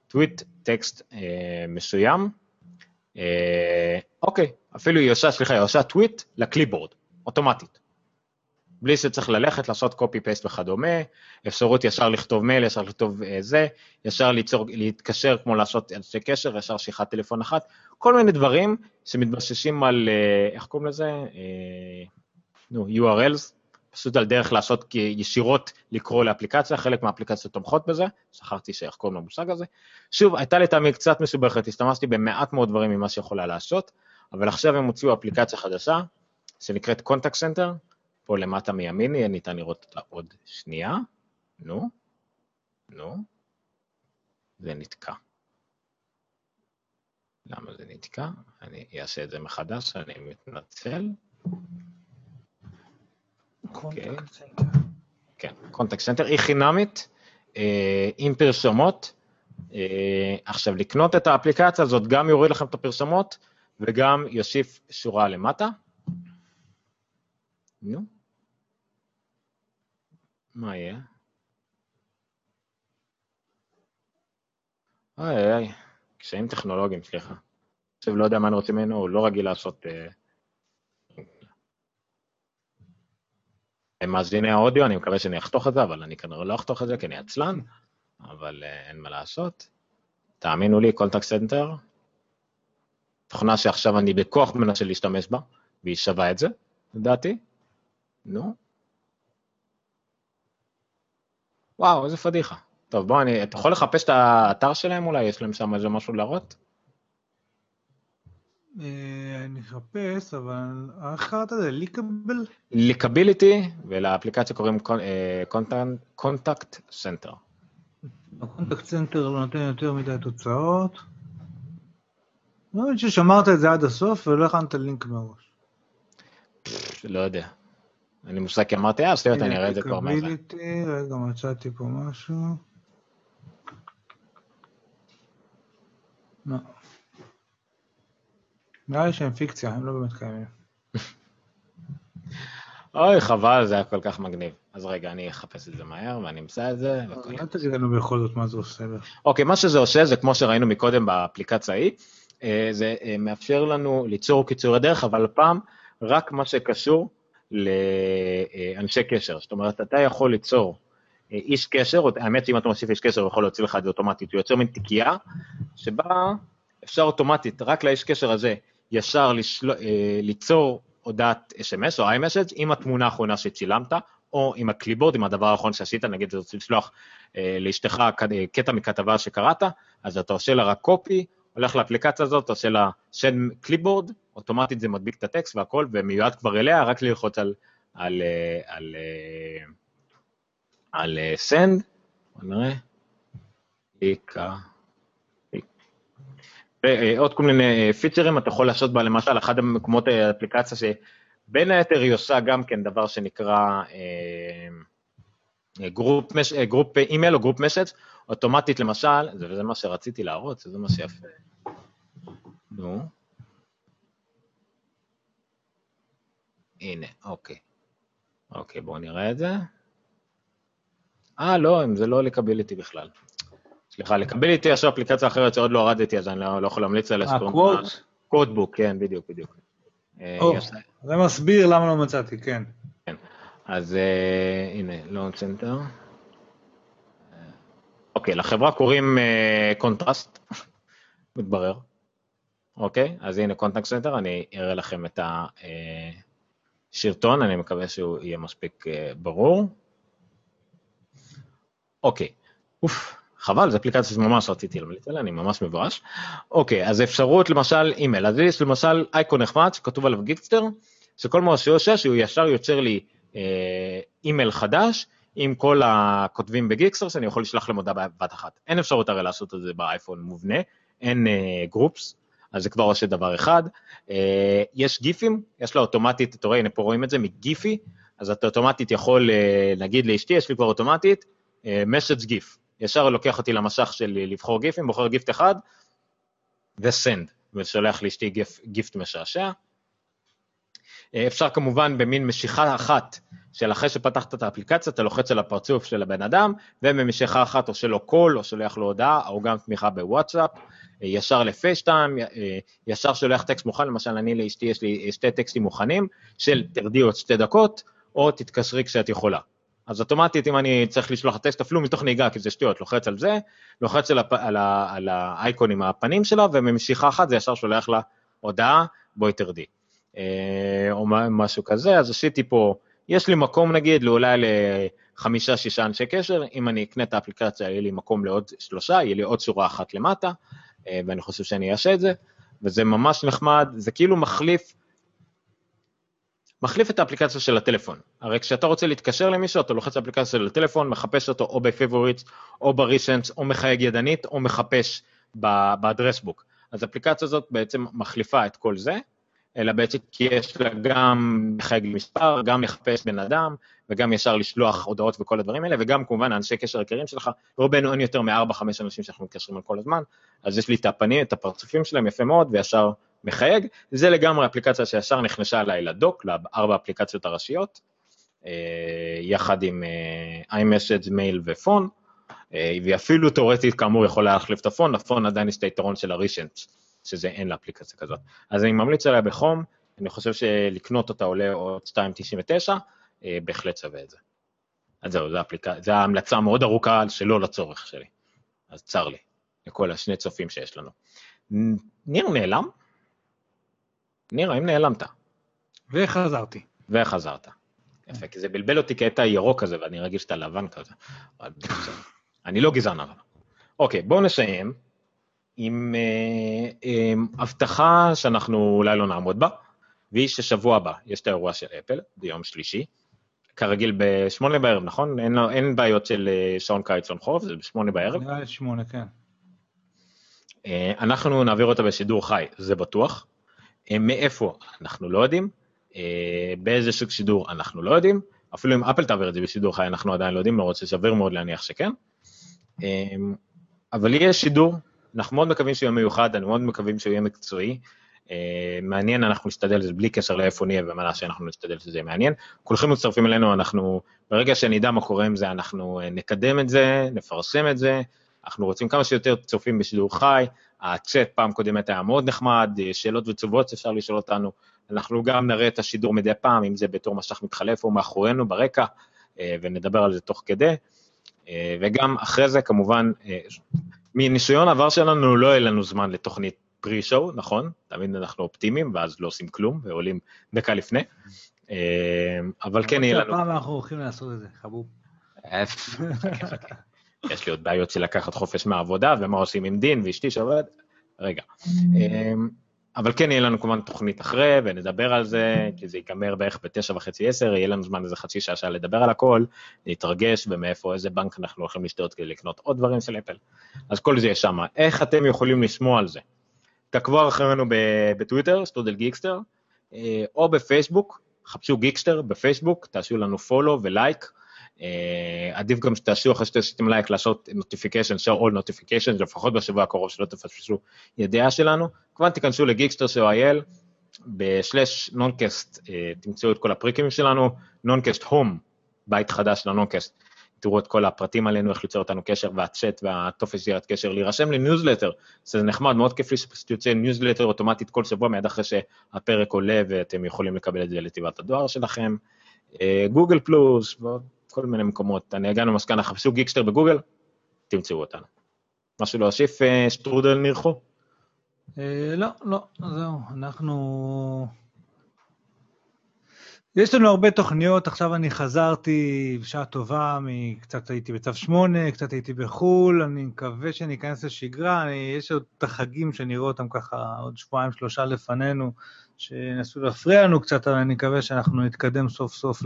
טוויט טקסט אה, מסוים. אה, אוקיי, אפילו היא עושה, סליחה, היא עושה tweet ל clipboard, אוטומטית. בלי שצריך ללכת, לעשות paste וכדומה, אפשרות ישר לכתוב מייל, ישר לכתוב אה, זה, ישר ליצור, להתקשר כמו לעשות אנשי קשר, ישר שיחת טלפון אחת, כל מיני דברים שמתבססים על, אה, איך קוראים לזה? אה, נו, URLs, פשוט על דרך לעשות ישירות לקרוא לאפליקציה, חלק מהאפליקציות תומכות בזה, שכחתי שאיך קוראים למושג הזה. שוב, הייתה לטעמי קצת מסובכת, השתמשתי במעט מאוד דברים ממה שיכולה לעשות, אבל עכשיו הם הוציאו אפליקציה חדשה, שנקראת Contact Center, פה למטה מימין יהיה ניתן לראות אותה עוד שנייה. נו, נו, זה נתקע. למה זה נתקע? אני אעשה את זה מחדש, אני מתנצל. אוקיי. כן, Contact Center היא חינמית, אה, עם פרסומות. אה, עכשיו, לקנות את האפליקציה הזאת גם יוריד לכם את הפרסומות וגם יוסיף שורה למטה. נו. מה יהיה? אוי אוי, קשיים טכנולוגיים, סליחה. עכשיו לא יודע מה אני רוצה ממנו, הוא לא רגיל לעשות... אה, מאזיני האודיו, אני מקווה שאני אחתוך את זה, אבל אני כנראה לא אחתוך את זה כי אני עצלן, אבל אה, אין מה לעשות. תאמינו לי, Contact Center, תוכנה שעכשיו אני בכוח מנסה להשתמש בה, והיא שווה את זה, לדעתי. נו. וואו, איזה פדיחה. טוב, בוא, אני, אתה יכול לחפש את האתר שלהם אולי? יש להם שם איזה משהו להראות? אה, אני אחפש, אבל איך קראת לזה? Lickable? Lickability, ולאפליקציה קוראים Contact Center. ה Contact Center לא נותן יותר מדי תוצאות. לא מבין ששמרת את זה עד הסוף ולא הכנת לינק מראש. לא יודע. אין לי מושג, כי אמרתי, אה, סליחה, אני אראה את זה כבר מהר. רגע, מצאתי פה משהו. לא. נראה לי שהם פיקציה, הם לא באמת קיימים. אוי, חבל, זה היה כל כך מגניב. אז רגע, אני אחפש את זה מהר ואני אמצא את זה. אל תגיד לנו בכל זאת מה זה עושה. אוקיי, מה שזה עושה זה כמו שראינו מקודם באפליקציה ההיא, אה, זה אה, מאפשר לנו ליצור קיצורי דרך, אבל הפעם רק מה שקשור לאנשי קשר. זאת אומרת, אתה יכול ליצור אה, איש קשר, האמת שאם אתה מוסיף איש קשר הוא יכול להוציא לך את זה אוטומטית, הוא יוצר מין תיקייה, שבה אפשר אוטומטית, רק לאיש קשר הזה, ישר לשל... אה, ליצור הודעת אס.אם.אס או iMessage עם התמונה האחרונה שצילמת, או עם ה clipboard, עם הדבר האחרון שעשית, נגיד אתה רוצה לשלוח אה, לאשתך קטע מכתבה שקראת, אז אתה עושה לה רק copy, הולך לאפליקציה הזאת, עושה לה send clipboard, אוטומטית זה מדביק את הטקסט והכל, ומיועד כבר אליה, רק ללחוץ על, על, אה, על, אה, על, על אה, send, בוא נראה, ועוד כל מיני פיצ'רים, אתה יכול לעשות בה למשל, אחד המקומות האפליקציה שבין היתר היא עושה גם כן דבר שנקרא group, group email או group message, אוטומטית למשל, וזה מה שרציתי להראות, זה מה שיפה. נו. הנה, אוקיי. אוקיי, בואו נראה את זה. אה, לא, זה לא Lickability בכלל. סליחה, Lickability יש אפליקציה אחרת שעוד לא הורדתי, אז אני לא, לא יכול להמליץ עליה. אה, Quote? Quotebook, כן, בדיוק, בדיוק. אה, זה מסביר למה לא מצאתי, כן. כן, אז אה, הנה, Launch Center. אוקיי, לחברה קוראים Contrast, אה, מתברר. אוקיי, אז הנה Contact Center, אני אראה לכם את הסרטון, אני מקווה שהוא יהיה מספיק אה, ברור. אוקיי, אוף, חבל, זו אפליקציה שממש רציתי להמליץ עליה, אני ממש מבואס. אוקיי, אז אפשרות למשל אימייל, אז יש למשל אייקון נחמד שכתוב עליו גיקסטר, שכל מה שהוא עושה, שהוא ישר יוצר לי אה, אימייל חדש, עם כל הכותבים בגיקסטר, שאני יכול לשלוח להם הודעה בבת אחת. אין אפשרות הרי לעשות את זה באייפון מובנה, אין גרופס, uh, אז זה כבר עושה דבר אחד. Uh, יש גיפים, יש לה אוטומטית, אתה רואה, הנה פה רואים את זה, מגיפי, אז אתה אוטומטית יכול, אה, נגיד לאשתי, יש לי כבר אוטומטית, מסאג' גיף. ישר לוקח אותי למשך שלי לבחור גיפים, בוחר גיפט אחד, ו-send, ושולח לאשתי גיפ, גיפט משעשע. אה, אפשר כמובן במין משיכה אחת של אחרי שפתחת את האפליקציה, אתה לוחץ על הפרצוף של הבן אדם, ובמשיכה אחת עושה לו קול, או שולח לו הודעה, או גם תמיכה בוואטסאפ, אה, ישר לפייסטיים, אה, ישר שולח טקסט מוכן, למשל אני לאשתי יש לי שתי טקסטים מוכנים, של תרדי עוד שתי דקות, או תתקשרי כשאת יכולה. אז אוטומטית, אם אני צריך לשלוח טקסט אפילו מתוך נהיגה, כי זה שטויות, לוחץ על זה, לוחץ על, הפ... על, ה... על האייקון עם הפנים שלה, וממשיכה אחת זה ישר שולח לה הודעה, בואי תרדי. אה, או משהו כזה, אז עשיתי פה, יש לי מקום נגיד לאולי לחמישה, שישה אנשי קשר, אם אני אקנה את האפליקציה, יהיה לי מקום לעוד שלושה, יהיה לי עוד שורה אחת למטה, אה, ואני חושב שאני אעשה את זה, וזה ממש נחמד, זה כאילו מחליף מחליף את האפליקציה של הטלפון. הרי כשאתה רוצה להתקשר למישהו, אתה לוחץ אפליקציה של הטלפון, מחפש אותו או ב favorites, או ב recents, או מחייג ידנית, או מחפש ב address book. אז האפליקציה הזאת בעצם מחליפה את כל זה, אלא בעצם כי יש לה גם מחייג מספר, גם לחפש בן אדם, וגם ישר לשלוח הודעות וכל הדברים האלה, וגם כמובן האנשי קשר העיקריים שלך, רובנו אין יותר מ-4-5 אנשים שאנחנו מתקשרים על כל הזמן, אז יש לי את הפנים, את הפרצופים שלהם יפה מאוד, וישר מחייג, זה לגמרי אפליקציה שישר נכנסה אליי לדוק, לארבע אפליקציות הראשיות, אה, יחד עם אה, iMessage, מייל ופון, אה, ואפילו תאורטית כאמור יכולה להחליף את הפון, לפון עדיין יש את היתרון של הרישנט, שזה אין לאפליקציה כזאת. אז אני ממליץ עליה בחום, אני חושב שלקנות אותה עולה עוד 2.99, בהחלט שווה את זה. אז זהו, זו, זו ההמלצה המאוד ארוכה שלא לצורך שלי, אז צר לי, לכל השני צופים שיש לנו. ניר נעלם? ניר, האם נעלמת? וחזרתי. וחזרת. יפה, כי זה בלבל אותי קטע ירוק כזה, ואני רגיל שאתה לבן כזה. אני לא גזען אבל. אוקיי, בואו נסיים עם אה, אה, הבטחה שאנחנו אולי לא נעמוד בה, והיא ששבוע הבא יש את האירוע של אפל, ביום שלישי, כרגיל בשמונה בערב, נכון? אין, אין בעיות של אה, שעון קיץ שעון חורף, זה בשמונה בערב. נראה לי שמונה, כן. אה, אנחנו נעביר אותה בשידור חי, זה בטוח. אה, מאיפה אנחנו לא יודעים, אה, באיזה סוג שידור אנחנו לא יודעים, אפילו אם אפל תעביר את זה בשידור חי אנחנו עדיין לא יודעים, למרות ששווה מאוד להניח שכן. אבל יהיה שידור, אנחנו מאוד מקווים שהוא יהיה מיוחד, אני מאוד מקווים שהוא יהיה מקצועי. מעניין, אנחנו נשתדל, זה בלי קשר לאיפה נהיה ומה נעשה, אנחנו נשתדל שזה יהיה מעניין. כולכם מצטרפים אלינו, אנחנו, ברגע שנדע מה קורה עם זה, אנחנו נקדם את זה, נפרסם את זה, אנחנו רוצים כמה שיותר צופים בשידור חי, הצ'אט פעם קודמת היה מאוד נחמד, שאלות ותשובות אפשר לשאול אותנו, אנחנו גם נראה את השידור מדי פעם, אם זה בתור משך מתחלף או מאחורינו ברקע, אה, ונדבר על זה תוך כדי, אה, וגם אחרי זה כמובן, אה, מניסיון העבר שלנו לא יהיה לנו זמן לתוכנית פרי-שואו, נכון? תמיד אנחנו אופטימיים ואז לא עושים כלום ועולים דקה לפני, אבל כן יהיה לנו... הפעם אנחנו הולכים לעשות את זה, חבוב. יש לי עוד בעיות של לקחת חופש מהעבודה, ומה עושים עם דין ואשתי שעובד, רגע. אבל כן, יהיה לנו כמובן תוכנית אחרי, ונדבר על זה, כי זה ייגמר בערך בתשע וחצי עשר, יהיה לנו זמן איזה חצי שעה שעה לדבר על הכל, להתרגש, ומאיפה, איזה בנק אנחנו הולכים לשדוד כדי לקנות עוד דברים של אפל. אז כל זה יש שם. איך אתם יכולים לשמוע על זה? תעקבו אחרינו בטוויטר, שטרודל גיקסטר, אה, או בפייסבוק, חפשו גיקסטר בפייסבוק, תעשו לנו follow ולייק. אה, עדיף גם שתעשו אחרי שעשיתם לייק לעשות notification, show all notifications, לפחות בשבוע הקרוב שלא תפספסו ידיעה שלנו. כמובן תיכנסו לגיקסטר של אייל, ב slash נונקאסט תמצאו את כל הפרקים שלנו, נונקאסט home, בית חדש לנונקאסט, תראו את כל הפרטים עלינו, איך ליצור אותנו קשר והצ'אט והטופס יצירת קשר, להירשם לניוזלטר, זה נחמד, מאוד כיף לי שפשוט יוצא ניוזלטר אוטומטית כל שבוע מיד אחרי שהפרק עולה ואתם יכולים לקבל את זה לתיבת הדואר שלכם. גוגל פלוס ועוד כל מיני מקומות. אני הגענו למסקנה, חפשו גיקסטר בגוגל, תמצאו אותנו. משהו להוסיף, אה, שטרודל נירחו? אה, לא, לא, זהו, אנחנו... יש לנו הרבה תוכניות, עכשיו אני חזרתי בשעה טובה, קצת הייתי בצו 8, קצת הייתי בחו"ל, אני מקווה שאני אכנס לשגרה, אני, יש עוד את החגים שאני רואה אותם ככה עוד שבועיים, שלושה לפנינו, שינסו להפריע לנו קצת, אבל אני מקווה שאנחנו נתקדם סוף סוף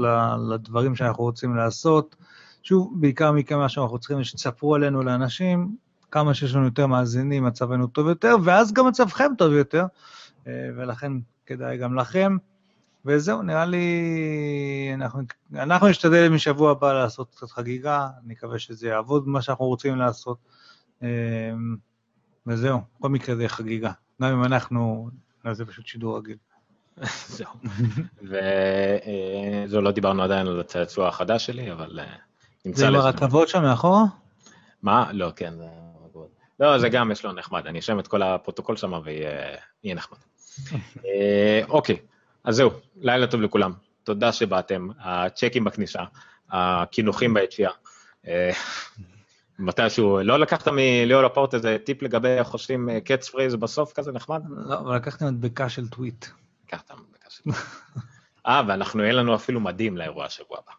לדברים שאנחנו רוצים לעשות. שוב, בעיקר מכם מה שאנחנו צריכים, שתספרו עלינו לאנשים, כמה שיש לנו יותר מאזינים, מצבנו טוב יותר, ואז גם מצבכם טוב יותר, אה, ולכן כדאי גם לכם. וזהו, נראה לי, אנחנו, אנחנו נשתדל משבוע הבא לעשות קצת חגיגה, אני מקווה שזה יעבוד מה שאנחנו רוצים לעשות. אמ, וזהו, בכל מקרה זה חגיגה. גם אם אנחנו, זה פשוט שידור רגיל. זהו. וזהו, לא דיברנו עדיין על הצעצוע החדש שלי, אבל אה, נמצא זה עם לזה. הרכבות שם מאחורה? מה? לא, כן, זה... לא, זה גם יש לו נחמד, אני אשם את כל הפרוטוקול שם ויהיה נחמד. אה, אוקיי, אז זהו, לילה טוב לכולם. תודה שבאתם, הצ'קים בכניסה, הקינוחים ביציאה. אה, מתישהו, לא לקחת מליאור לפורט איזה טיפ לגבי איך חושבים catch phrase בסוף כזה נחמד? לא, אבל לקחתי מדבקה של טוויט. לקחת מדבקה של... אה, ואנחנו, אין לנו אפילו מדים לאירוע השבוע הבא.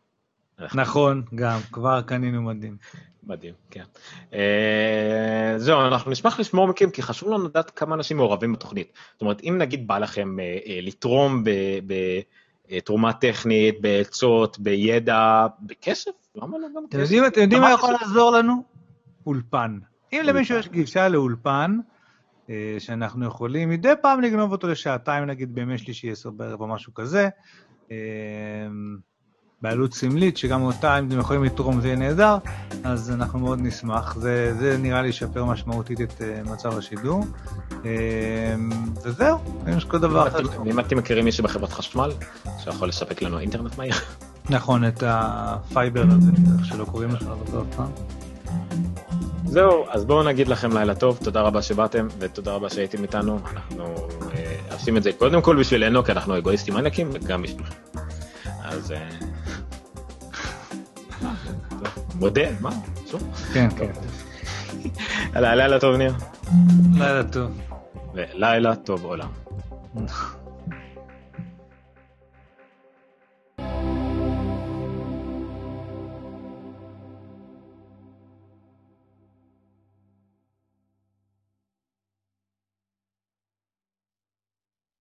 נכון, גם, כבר קנינו מדים. מדהים, כן. אה, זהו, אנחנו נשמח לשמור מכם, כי חשוב לנו לדעת כמה אנשים מעורבים בתוכנית. זאת אומרת, אם נגיד בא לכם אה, אה, לתרום בתרומה טכנית, בעצות, בידע, בכסף, למה לא גם כסף? אתם יודעים מה יכול לעזור לנו? אולפן. אם. למישהו יש גישה לאולפן, אה, שאנחנו יכולים מדי פעם לגנוב אותו לשעתיים, נגיד בימי שלישי עשר בערב או משהו כזה, אה, בעלות סמלית, שגם אותה, אם אתם יכולים לתרום זה יהיה נהדר, אז אנחנו מאוד נשמח. זה, זה נראה לי ישפר משמעותית את אה, מצב השידור. וזהו, אם יש כל דבר אחר. אם אתם מכירים מישהו בחברת חשמל, שיכול לספק לנו אינטרנט מהיר. נכון, את הפייבר הזה, איך שלא קוראים לך, אבל עוד פעם. זהו, אז בואו נגיד לכם לילה טוב, תודה רבה שבאתם, ותודה רבה שהייתם איתנו. אנחנו אה, עושים את זה קודם כל בשבילנו, כי אנחנו אגואיסטים ענקים, וגם בשבילכם. אז... אה, מודה, מה? שוב? כן, כן. לילה טוב ניר, לילה טוב. ולילה טוב עולם.